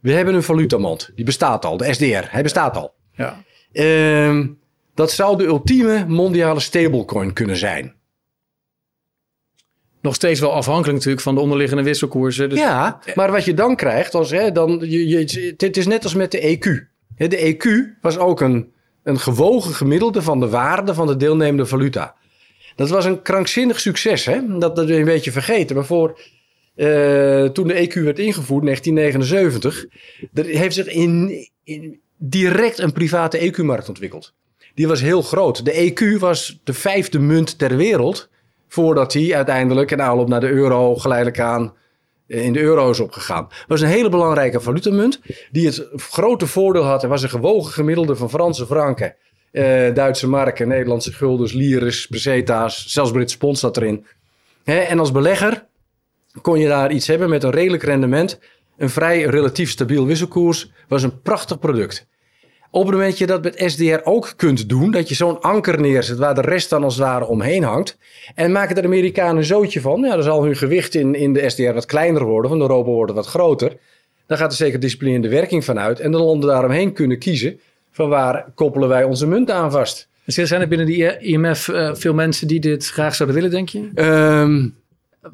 [SPEAKER 2] we hebben een valutamond, die bestaat al, de SDR, hij bestaat al.
[SPEAKER 1] Ja.
[SPEAKER 2] Ehm, dat zou de ultieme mondiale stablecoin kunnen zijn.
[SPEAKER 1] Nog steeds wel afhankelijk natuurlijk van de onderliggende wisselkoersen. Dus
[SPEAKER 2] Ja, maar wat je dan krijgt, als, hè, dan, je, het is net als met de EQ. De EQ was ook een, een gewogen gemiddelde van de waarde van de deelnemende valuta. Dat was een krankzinnig succes, hè? Dat, dat een beetje vergeten. Maar voor, eh, toen de EQ werd ingevoerd, 1979, er heeft zich in, in direct een private EQ-markt ontwikkeld. Die was heel groot. De EQ was de vijfde munt ter wereld, voordat hij uiteindelijk in aanloop naar de euro geleidelijk aan eh, in de euro is opgegaan. Het was een hele belangrijke valutamunt die het grote voordeel had. Er was een gewogen gemiddelde van Franse franken, eh, Duitse marken, Nederlandse guldens, liris, peseta's, zelfs Britse pond zat erin. En als belegger kon je daar iets hebben met een redelijk rendement. Een vrij relatief stabiel wisselkoers was een prachtig product. Op het moment dat je dat met SDR ook kunt doen, dat je zo'n anker neerzet waar de rest dan als het ware omheen hangt. En maken de Amerikanen een zootje van. Ja, dan zal hun gewicht in, in de SDR wat kleiner worden, van de Europa worden wat groter. Dan gaat er zeker disciplinerende werking van uit. En de landen daaromheen kunnen kiezen van waar koppelen wij onze munt aan vast.
[SPEAKER 1] Dus zijn er binnen die IMF uh, veel mensen die dit graag zouden willen, denk je?
[SPEAKER 2] Um,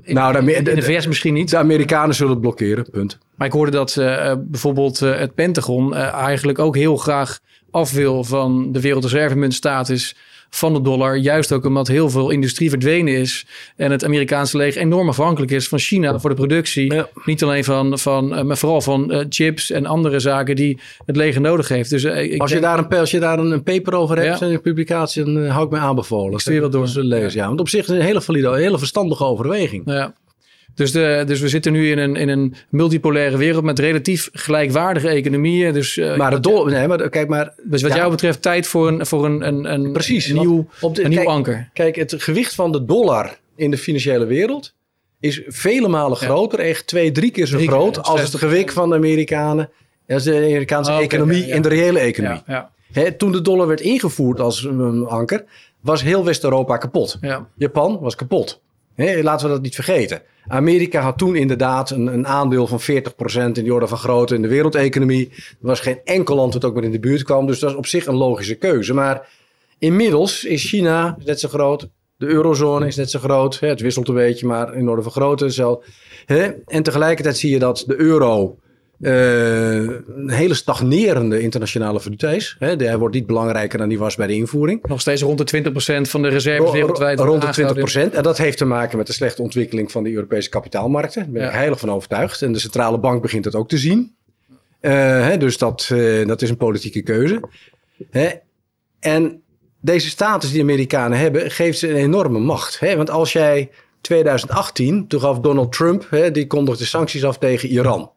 [SPEAKER 1] in, nou, de, in de VS misschien niet.
[SPEAKER 2] De Amerikanen zullen het blokkeren, punt.
[SPEAKER 1] Maar ik hoorde dat uh, bijvoorbeeld uh, het Pentagon uh, eigenlijk ook heel graag af wil van de wereldreservemuntstatus van de dollar. Juist ook omdat heel veel industrie verdwenen is. En het Amerikaanse leger enorm afhankelijk is van China voor de productie. Ja. Niet alleen van, van maar vooral van chips en andere zaken die het leger nodig heeft. Dus,
[SPEAKER 2] ik als, je daar een, als je daar een, paper over hebt, ja. een publicatie, dan hou ik me aanbevolen. Ik
[SPEAKER 1] stuur dat door.
[SPEAKER 2] lezen, ja. Want op zich is het een hele valide, een hele verstandige overweging.
[SPEAKER 1] Ja. Dus, de, dus we zitten nu in een, in een multipolaire wereld met relatief gelijkwaardige economieën. Dus,
[SPEAKER 2] uh, maar, dollar, nee, maar kijk maar.
[SPEAKER 1] Dus wat jou betreft tijd voor een, voor een, een, een,
[SPEAKER 2] Precies,
[SPEAKER 1] een nieuw, op de, een nieuw anker.
[SPEAKER 2] Kijk, het gewicht van de dollar in de financiële wereld is vele malen groter. Echt twee, drie keer zo groot als het gewicht van de Amerikanen. Als de Amerikaanse oh, economie okay, en de reële economie. He, toen de dollar werd ingevoerd als een anker, was heel West-Europa kapot. Japan was kapot. Laten we dat niet vergeten. Amerika had toen inderdaad een, een aandeel van 40% in die orde van grootte in de wereldeconomie. Er was geen enkel land dat ook maar in de buurt kwam. Dus dat is op zich een logische keuze. Maar inmiddels is China net zo groot. De eurozone is net zo groot. Het wisselt een beetje, maar in orde van grootte. Zo. En tegelijkertijd zie je dat de euro uh, een hele stagnerende internationale. Hè, hij wordt niet belangrijker dan die was bij de invoering.
[SPEAKER 1] Nog steeds rond de 20% van de reserves wereldwijd.
[SPEAKER 2] Rond de 20%. En dat heeft te maken met de slechte ontwikkeling van de Europese kapitaalmarkten. Daar ben ik heilig van overtuigd. En de centrale bank begint dat ook te zien. Uh, hè, dus dat, uh, dat is een politieke keuze. Hè? En deze status die de Amerikanen hebben, geeft ze een enorme macht. Hè? Want als jij 2018, toen gaf Donald Trump, hè, die kondigde sancties af tegen Iran.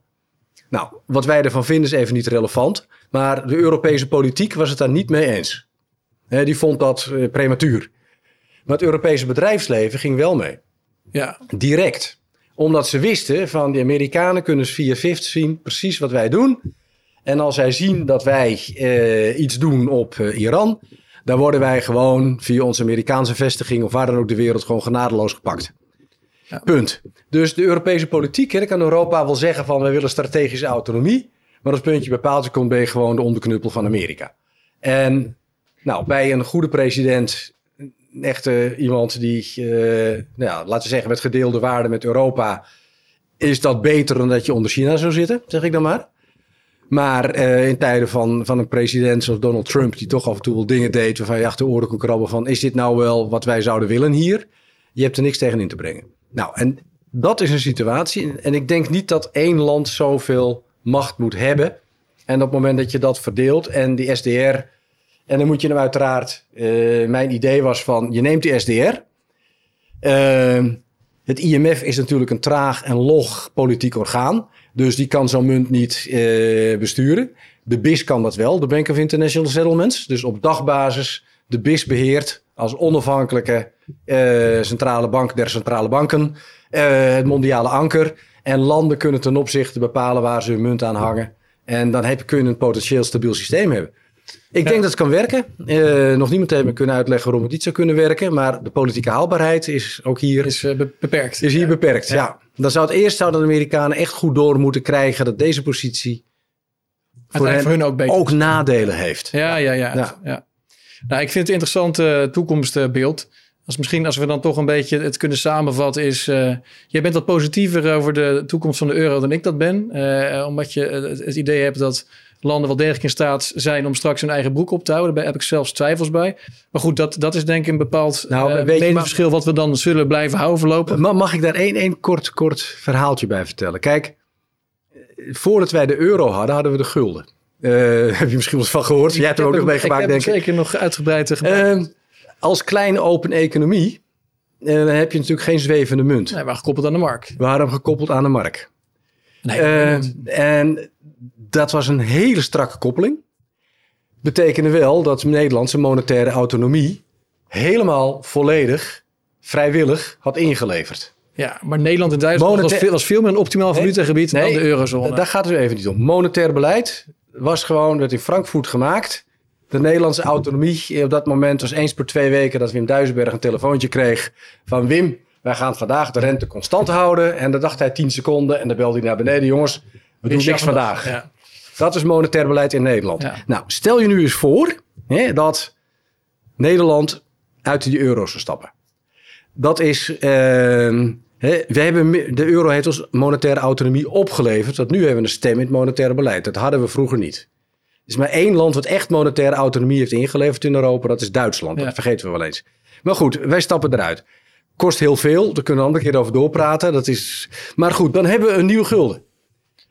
[SPEAKER 2] Nou, wat wij ervan vinden is even niet relevant. Maar de Europese politiek was het daar niet mee eens. die vond dat uh, prematuur. Maar het Europese bedrijfsleven ging wel mee.
[SPEAKER 1] Ja.
[SPEAKER 2] Direct. Omdat ze wisten van die Amerikanen kunnen via FIFT zien precies wat wij doen. En als zij zien dat wij uh, iets doen op uh, Iran, dan worden wij gewoon via onze Amerikaanse vestiging of waar dan ook de wereld gewoon genadeloos gepakt. Punt. Dus de Europese politiek, hè, kan Europa wel zeggen van we willen strategische autonomie. Maar als puntje bij paaltje komt, ben je gewoon de onderknuppel van Amerika. En nou, bij een goede president, echte iemand die, uh, nou, laten we zeggen, met gedeelde waarden met Europa, is dat beter dan dat je onder China zou zitten, zeg ik dan maar. Maar uh, in tijden van, van een president zoals Donald Trump, die toch af en toe wel dingen deed waarvan je achter de oren kon krabben van, is dit nou wel wat wij zouden willen hier? Je hebt er niks tegen in te brengen. Nou, en dat is een situatie. En ik denk niet dat één land zoveel macht moet hebben. En op het moment dat je dat verdeelt en die SDR. En dan moet je hem uiteraard. Uh, mijn idee was van: je neemt die SDR. Uh, het IMF is natuurlijk een traag en log politiek orgaan. Dus die kan zo'n munt niet uh, besturen. De BIS kan dat wel, de Bank of International Settlements. Dus op dagbasis de BIS beheert als onafhankelijke uh, centrale bank der centrale banken uh, het mondiale anker. En landen kunnen ten opzichte bepalen waar ze hun munt aan hangen. En dan heb, kun je een potentieel stabiel systeem hebben. Ik denk dat het kan werken. Uh, nog niemand heeft me kunnen uitleggen waarom het niet zou kunnen werken. Maar de politieke haalbaarheid is ook hier...
[SPEAKER 1] Is beperkt.
[SPEAKER 2] Is hier beperkt, ja. Dan zou het eerst zouden de Amerikanen echt goed door moeten krijgen... dat deze positie voor, hen, voor ook, ook nadelen heeft.
[SPEAKER 1] Ja, ja, ja. Nou, ik vind het een interessant uh, toekomstbeeld. Als misschien als we dan toch een beetje het kunnen samenvatten is... Uh, jij bent wat positiever over de toekomst van de euro dan ik dat ben. Uh, omdat je het, idee hebt dat landen wel degelijk in staat zijn om straks hun eigen broek op te houden. Daar heb ik zelfs twijfels bij. Maar goed, dat, dat is denk ik een bepaald nou, uh, verschil wat we dan zullen blijven houden voorlopig.
[SPEAKER 2] Mag ik daar één, één kort, kort verhaaltje bij vertellen? Kijk, voordat wij de euro hadden, hadden we de gulden. Uh, heb je misschien wel van gehoord? Jij hebt er ook nog meegemaakt, denk
[SPEAKER 1] ik. zeker nog uitgebreid. Uh,
[SPEAKER 2] als kleine open economie uh, dan heb je natuurlijk geen zwevende munt.
[SPEAKER 1] Nee, we waren gekoppeld aan de markt.
[SPEAKER 2] We waren gekoppeld aan de markt. Nee, en dat was een hele strakke koppeling. Betekende wel dat Nederlandse monetaire autonomie helemaal volledig vrijwillig had ingeleverd.
[SPEAKER 1] Ja, maar Nederland en Duitsland was, veel, was veel meer een optimaal valutagebied nee, dan de eurozone.
[SPEAKER 2] Daar gaat het even niet om. Monetair beleid was gewoon, werd in Frankfurt gemaakt. De Nederlandse autonomie op dat moment was eens per twee weken dat Wim Duisenberg een telefoontje kreeg van Wim, wij gaan vandaag de rente constant houden. En dan dacht hij 10 seconden en dan belde hij naar beneden, jongens, we doen niks vandaag.
[SPEAKER 1] Ja.
[SPEAKER 2] Dat is monetair beleid in Nederland.
[SPEAKER 1] Ja.
[SPEAKER 2] Nou, stel je nu eens voor hè, dat Nederland uit die euro zou stappen. Dat is. ehm, hè, we hebben, de euro heeft ons monetaire autonomie opgeleverd. Want nu hebben we een stem in het monetaire beleid. Dat hadden we vroeger niet. Er is maar één land wat echt monetaire autonomie heeft ingeleverd in Europa. Dat is Duitsland.
[SPEAKER 1] Ja.
[SPEAKER 2] Dat vergeten we wel eens. Maar goed, wij stappen eruit. Kost heel veel. Daar kunnen we een andere keer over doorpraten. Dat is... Maar goed, dan hebben we een nieuwe gulden.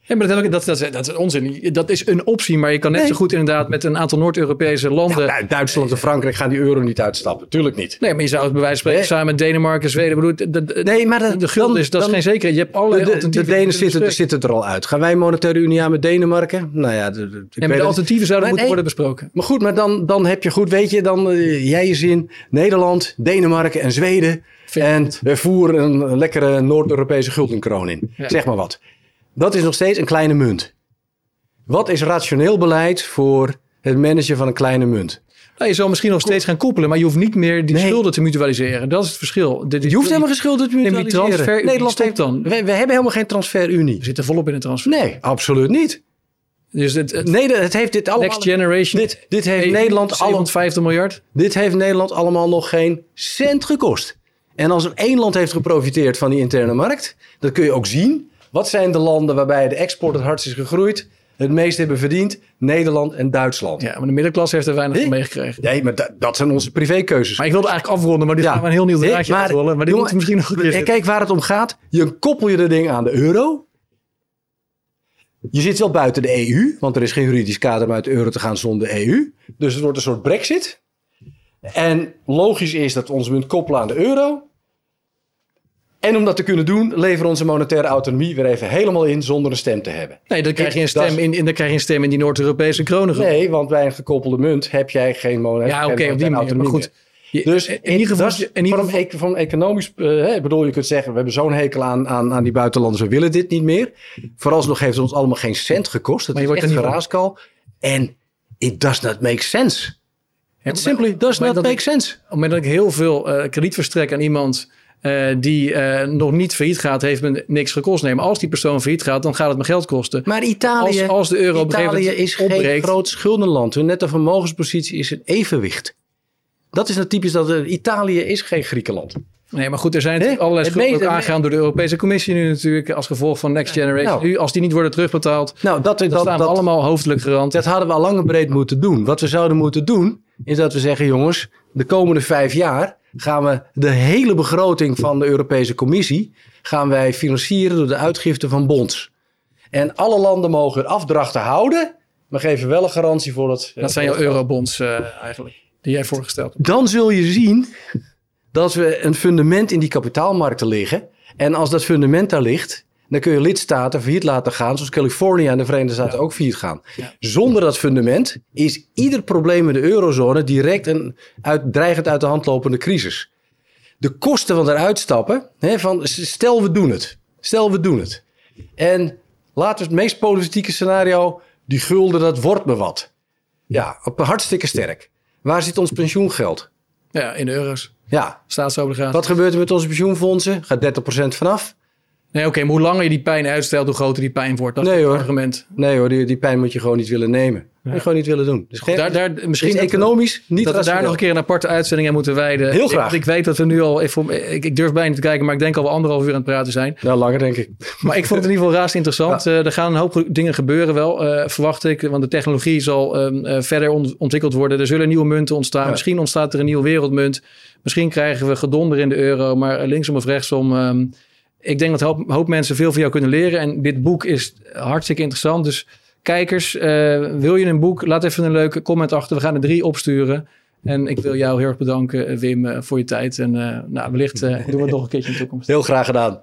[SPEAKER 1] Ja, maar dat, dat, dat, dat is onzin. Dat is een optie, maar je kan net
[SPEAKER 2] Nee.
[SPEAKER 1] zo goed inderdaad met een aantal Noord-Europese landen.
[SPEAKER 2] Ja, nou, Duitsland en Frankrijk gaan die euro niet uitstappen. Tuurlijk niet.
[SPEAKER 1] Nee, maar je zou het bij wijze van spreken
[SPEAKER 2] Nee.
[SPEAKER 1] samen met Denemarken, Zweden. Bedoel, de, de,
[SPEAKER 2] Nee, maar
[SPEAKER 1] de gulden
[SPEAKER 2] dan-
[SPEAKER 1] is, dat is geen zekerheid. Je hebt allerlei
[SPEAKER 2] De, de,
[SPEAKER 1] alternatieven.
[SPEAKER 2] Denen
[SPEAKER 1] die je
[SPEAKER 2] zitten, zitten er al uit. Gaan wij een monetaire unie aan met Denemarken? Nou ja, de, de-
[SPEAKER 1] maar de alternatieven zouden moeten
[SPEAKER 2] nee.
[SPEAKER 1] worden besproken.
[SPEAKER 2] Maar goed, maar dan, dan heb je goed, weet je, dan eh, jij je zin. Nederland, Denemarken en Zweden. En we voeren een lekkere Noord-Europese guldenkroon in.
[SPEAKER 1] Ja.
[SPEAKER 2] Zeg maar wat. Dat is nog steeds een kleine munt. Wat is rationeel beleid voor het managen van een kleine munt?
[SPEAKER 1] Nou, je zou misschien nog steeds gaan koppelen, maar je hoeft niet meer die
[SPEAKER 2] Nee.
[SPEAKER 1] schulden te mutualiseren. Dat is het verschil.
[SPEAKER 2] Je hoeft helemaal geen schulden te
[SPEAKER 1] maar die
[SPEAKER 2] mutualiseren.
[SPEAKER 1] transfer-
[SPEAKER 2] Nederland heeft
[SPEAKER 1] dan.
[SPEAKER 2] We, we hebben helemaal geen transferunie.
[SPEAKER 1] We zitten volop in de transfer.
[SPEAKER 2] Nee, absoluut niet.
[SPEAKER 1] Dus het, het
[SPEAKER 2] Nee, het heeft dit allemaal...
[SPEAKER 1] Next Generation.
[SPEAKER 2] Dit, dit heeft Nederland allemaal
[SPEAKER 1] 750 miljard.
[SPEAKER 2] Dit heeft Nederland allemaal nog geen cent gekost. En als er één land heeft geprofiteerd van die interne markt, dat kun je ook zien. Wat zijn de landen waarbij de export het hardst is gegroeid, het meest hebben verdiend? Nederland en Duitsland.
[SPEAKER 1] Ja, maar de middenklasse heeft er weinig van
[SPEAKER 2] Nee.
[SPEAKER 1] meegekregen.
[SPEAKER 2] Nee, maar dat, dat zijn onze privékeuzes.
[SPEAKER 1] Maar ik wilde eigenlijk afronden, maar dit
[SPEAKER 2] Ja.
[SPEAKER 1] gaan we een heel nieuw
[SPEAKER 2] Nee,
[SPEAKER 1] draadje
[SPEAKER 2] maar,
[SPEAKER 1] afrollen. Maar dit
[SPEAKER 2] jongen,
[SPEAKER 1] we misschien nog een keer
[SPEAKER 2] kijk waar het om gaat. Je koppel je de ding aan de euro. Je zit wel buiten de EU, want er is geen juridisch kader om uit de euro te gaan zonder de EU. Dus het wordt een soort brexit. En logisch is dat we onze munt koppelen aan de euro. En om dat te kunnen doen, leveren onze monetaire autonomie weer even helemaal in zonder een stem te hebben.
[SPEAKER 1] Nee, dan krijg je een stem in, in, dan krijg je een stem in die Noord-Europese kronen.
[SPEAKER 2] Nee, want bij een gekoppelde munt heb jij geen monetaire
[SPEAKER 1] Ja, oké, op die manier. Maar goed. Je-
[SPEAKER 2] Dus
[SPEAKER 1] in ieder geval,
[SPEAKER 2] dat is
[SPEAKER 1] in ieder
[SPEAKER 2] van,
[SPEAKER 1] geval,
[SPEAKER 2] een, van economisch, eh, ik bedoel, je kunt zeggen, we hebben zo'n hekel aan, aan, aan die buitenlanders, we willen dit niet meer. Vooralsnog heeft het ons allemaal geen cent gekost. Het
[SPEAKER 1] Maar je
[SPEAKER 2] is
[SPEAKER 1] wordt
[SPEAKER 2] echt
[SPEAKER 1] niet
[SPEAKER 2] geraaskal. En it does not make sense. It simply does not make sense.
[SPEAKER 1] op het moment dat ik heel veel eh, krediet verstrek aan iemand eh, die eh, nog niet failliet gaat, heeft me niks gekost. Nee, maar als die persoon failliet gaat, dan gaat het me geld kosten.
[SPEAKER 2] Maar Italië,
[SPEAKER 1] Als- als de euro
[SPEAKER 2] Italië is geen
[SPEAKER 1] opbreekt-
[SPEAKER 2] groot schuldenland. Hun nette vermogenspositie is een evenwicht. Dat is nou typisch dat Italië is geen Griekenland.
[SPEAKER 1] Nee, maar goed, er zijn allerlei
[SPEAKER 2] het
[SPEAKER 1] schulden ook aangegaan door de Europese Commissie nu natuurlijk, als gevolg van Next Generation.
[SPEAKER 2] Nou.
[SPEAKER 1] nu, als die niet worden terugbetaald,
[SPEAKER 2] Nou, dat,
[SPEAKER 1] dan
[SPEAKER 2] dat,
[SPEAKER 1] staan
[SPEAKER 2] dat,
[SPEAKER 1] allemaal hoofdelijk gerand.
[SPEAKER 2] Dat hadden we al lang en breed moeten doen. Wat we zouden moeten doen, is dat we zeggen: jongens, de komende vijf jaar gaan we de hele begroting van de Europese Commissie gaan wij financieren door de uitgifte van bonds. En alle landen mogen hun afdrachten houden, maar geven wel een garantie voor dat.
[SPEAKER 1] Dat zijn jouw eurobonds eh, eigenlijk, die jij voorgesteld hebt.
[SPEAKER 2] Dan zul je zien dat we een fundament in die kapitaalmarkten liggen. En als dat fundament daar ligt, dan kun je lidstaten failliet laten gaan, zoals Californië en de Verenigde Staten ook failliet gaan.
[SPEAKER 1] Ja.
[SPEAKER 2] Zonder dat fundament is ieder probleem in de eurozone direct een uit, dreigend uit de hand lopende crisis. De kosten van eruit stappen, hè, van, stel we doen het. Stel we doen het. En laten we het meest politieke scenario, die gulden, dat wordt me wat. Ja, op- hartstikke sterk. Waar zit ons pensioengeld?
[SPEAKER 1] Ja, in euro's.
[SPEAKER 2] Ja,
[SPEAKER 1] Staatsobligaties.
[SPEAKER 2] wat gebeurt er met onze pensioenfondsen? Gaat 30% vanaf?
[SPEAKER 1] Nee, oké, maar hoe langer je die pijn uitstelt, hoe groter die pijn wordt. Dat
[SPEAKER 2] Nee,
[SPEAKER 1] is het
[SPEAKER 2] hoor.
[SPEAKER 1] argument.
[SPEAKER 2] Nee hoor, die, die pijn moet je gewoon niet willen nemen. Moet je gewoon niet willen doen. Dus
[SPEAKER 1] Daar, daar,
[SPEAKER 2] misschien
[SPEAKER 1] we-
[SPEAKER 2] economisch niet
[SPEAKER 1] dat we daar nog een keer een aparte uitzending aan moeten wijden.
[SPEAKER 2] Heel
[SPEAKER 1] Ik-
[SPEAKER 2] graag.
[SPEAKER 1] Ik, weet dat we nu al, even, ik, ik durf bijna niet te kijken, maar ik denk al wel anderhalf uur aan het praten zijn.
[SPEAKER 2] Nou, langer denk ik.
[SPEAKER 1] Maar ik vond het in ieder geval raast interessant. Eh, er gaan een hoop dingen gebeuren wel, eh, verwacht ik. Want de technologie zal ehm, eh, verder on- ontwikkeld worden. Er zullen nieuwe munten ontstaan.
[SPEAKER 2] Ja.
[SPEAKER 1] Misschien ontstaat er een nieuwe wereldmunt. Misschien krijgen we gedonder in de euro. Maar linksom of rechtsom... ehm, ik denk dat een hoop, hoop mensen veel van jou kunnen leren. En dit boek is hartstikke interessant. Dus kijkers, eh, wil je een boek? Laat even een leuke comment achter. We gaan er drie opsturen. En ik wil jou heel erg bedanken, eh, Wim, eh, voor je tijd. En nou, wellicht doen we het nog een keertje in de toekomst.
[SPEAKER 2] Heel graag gedaan.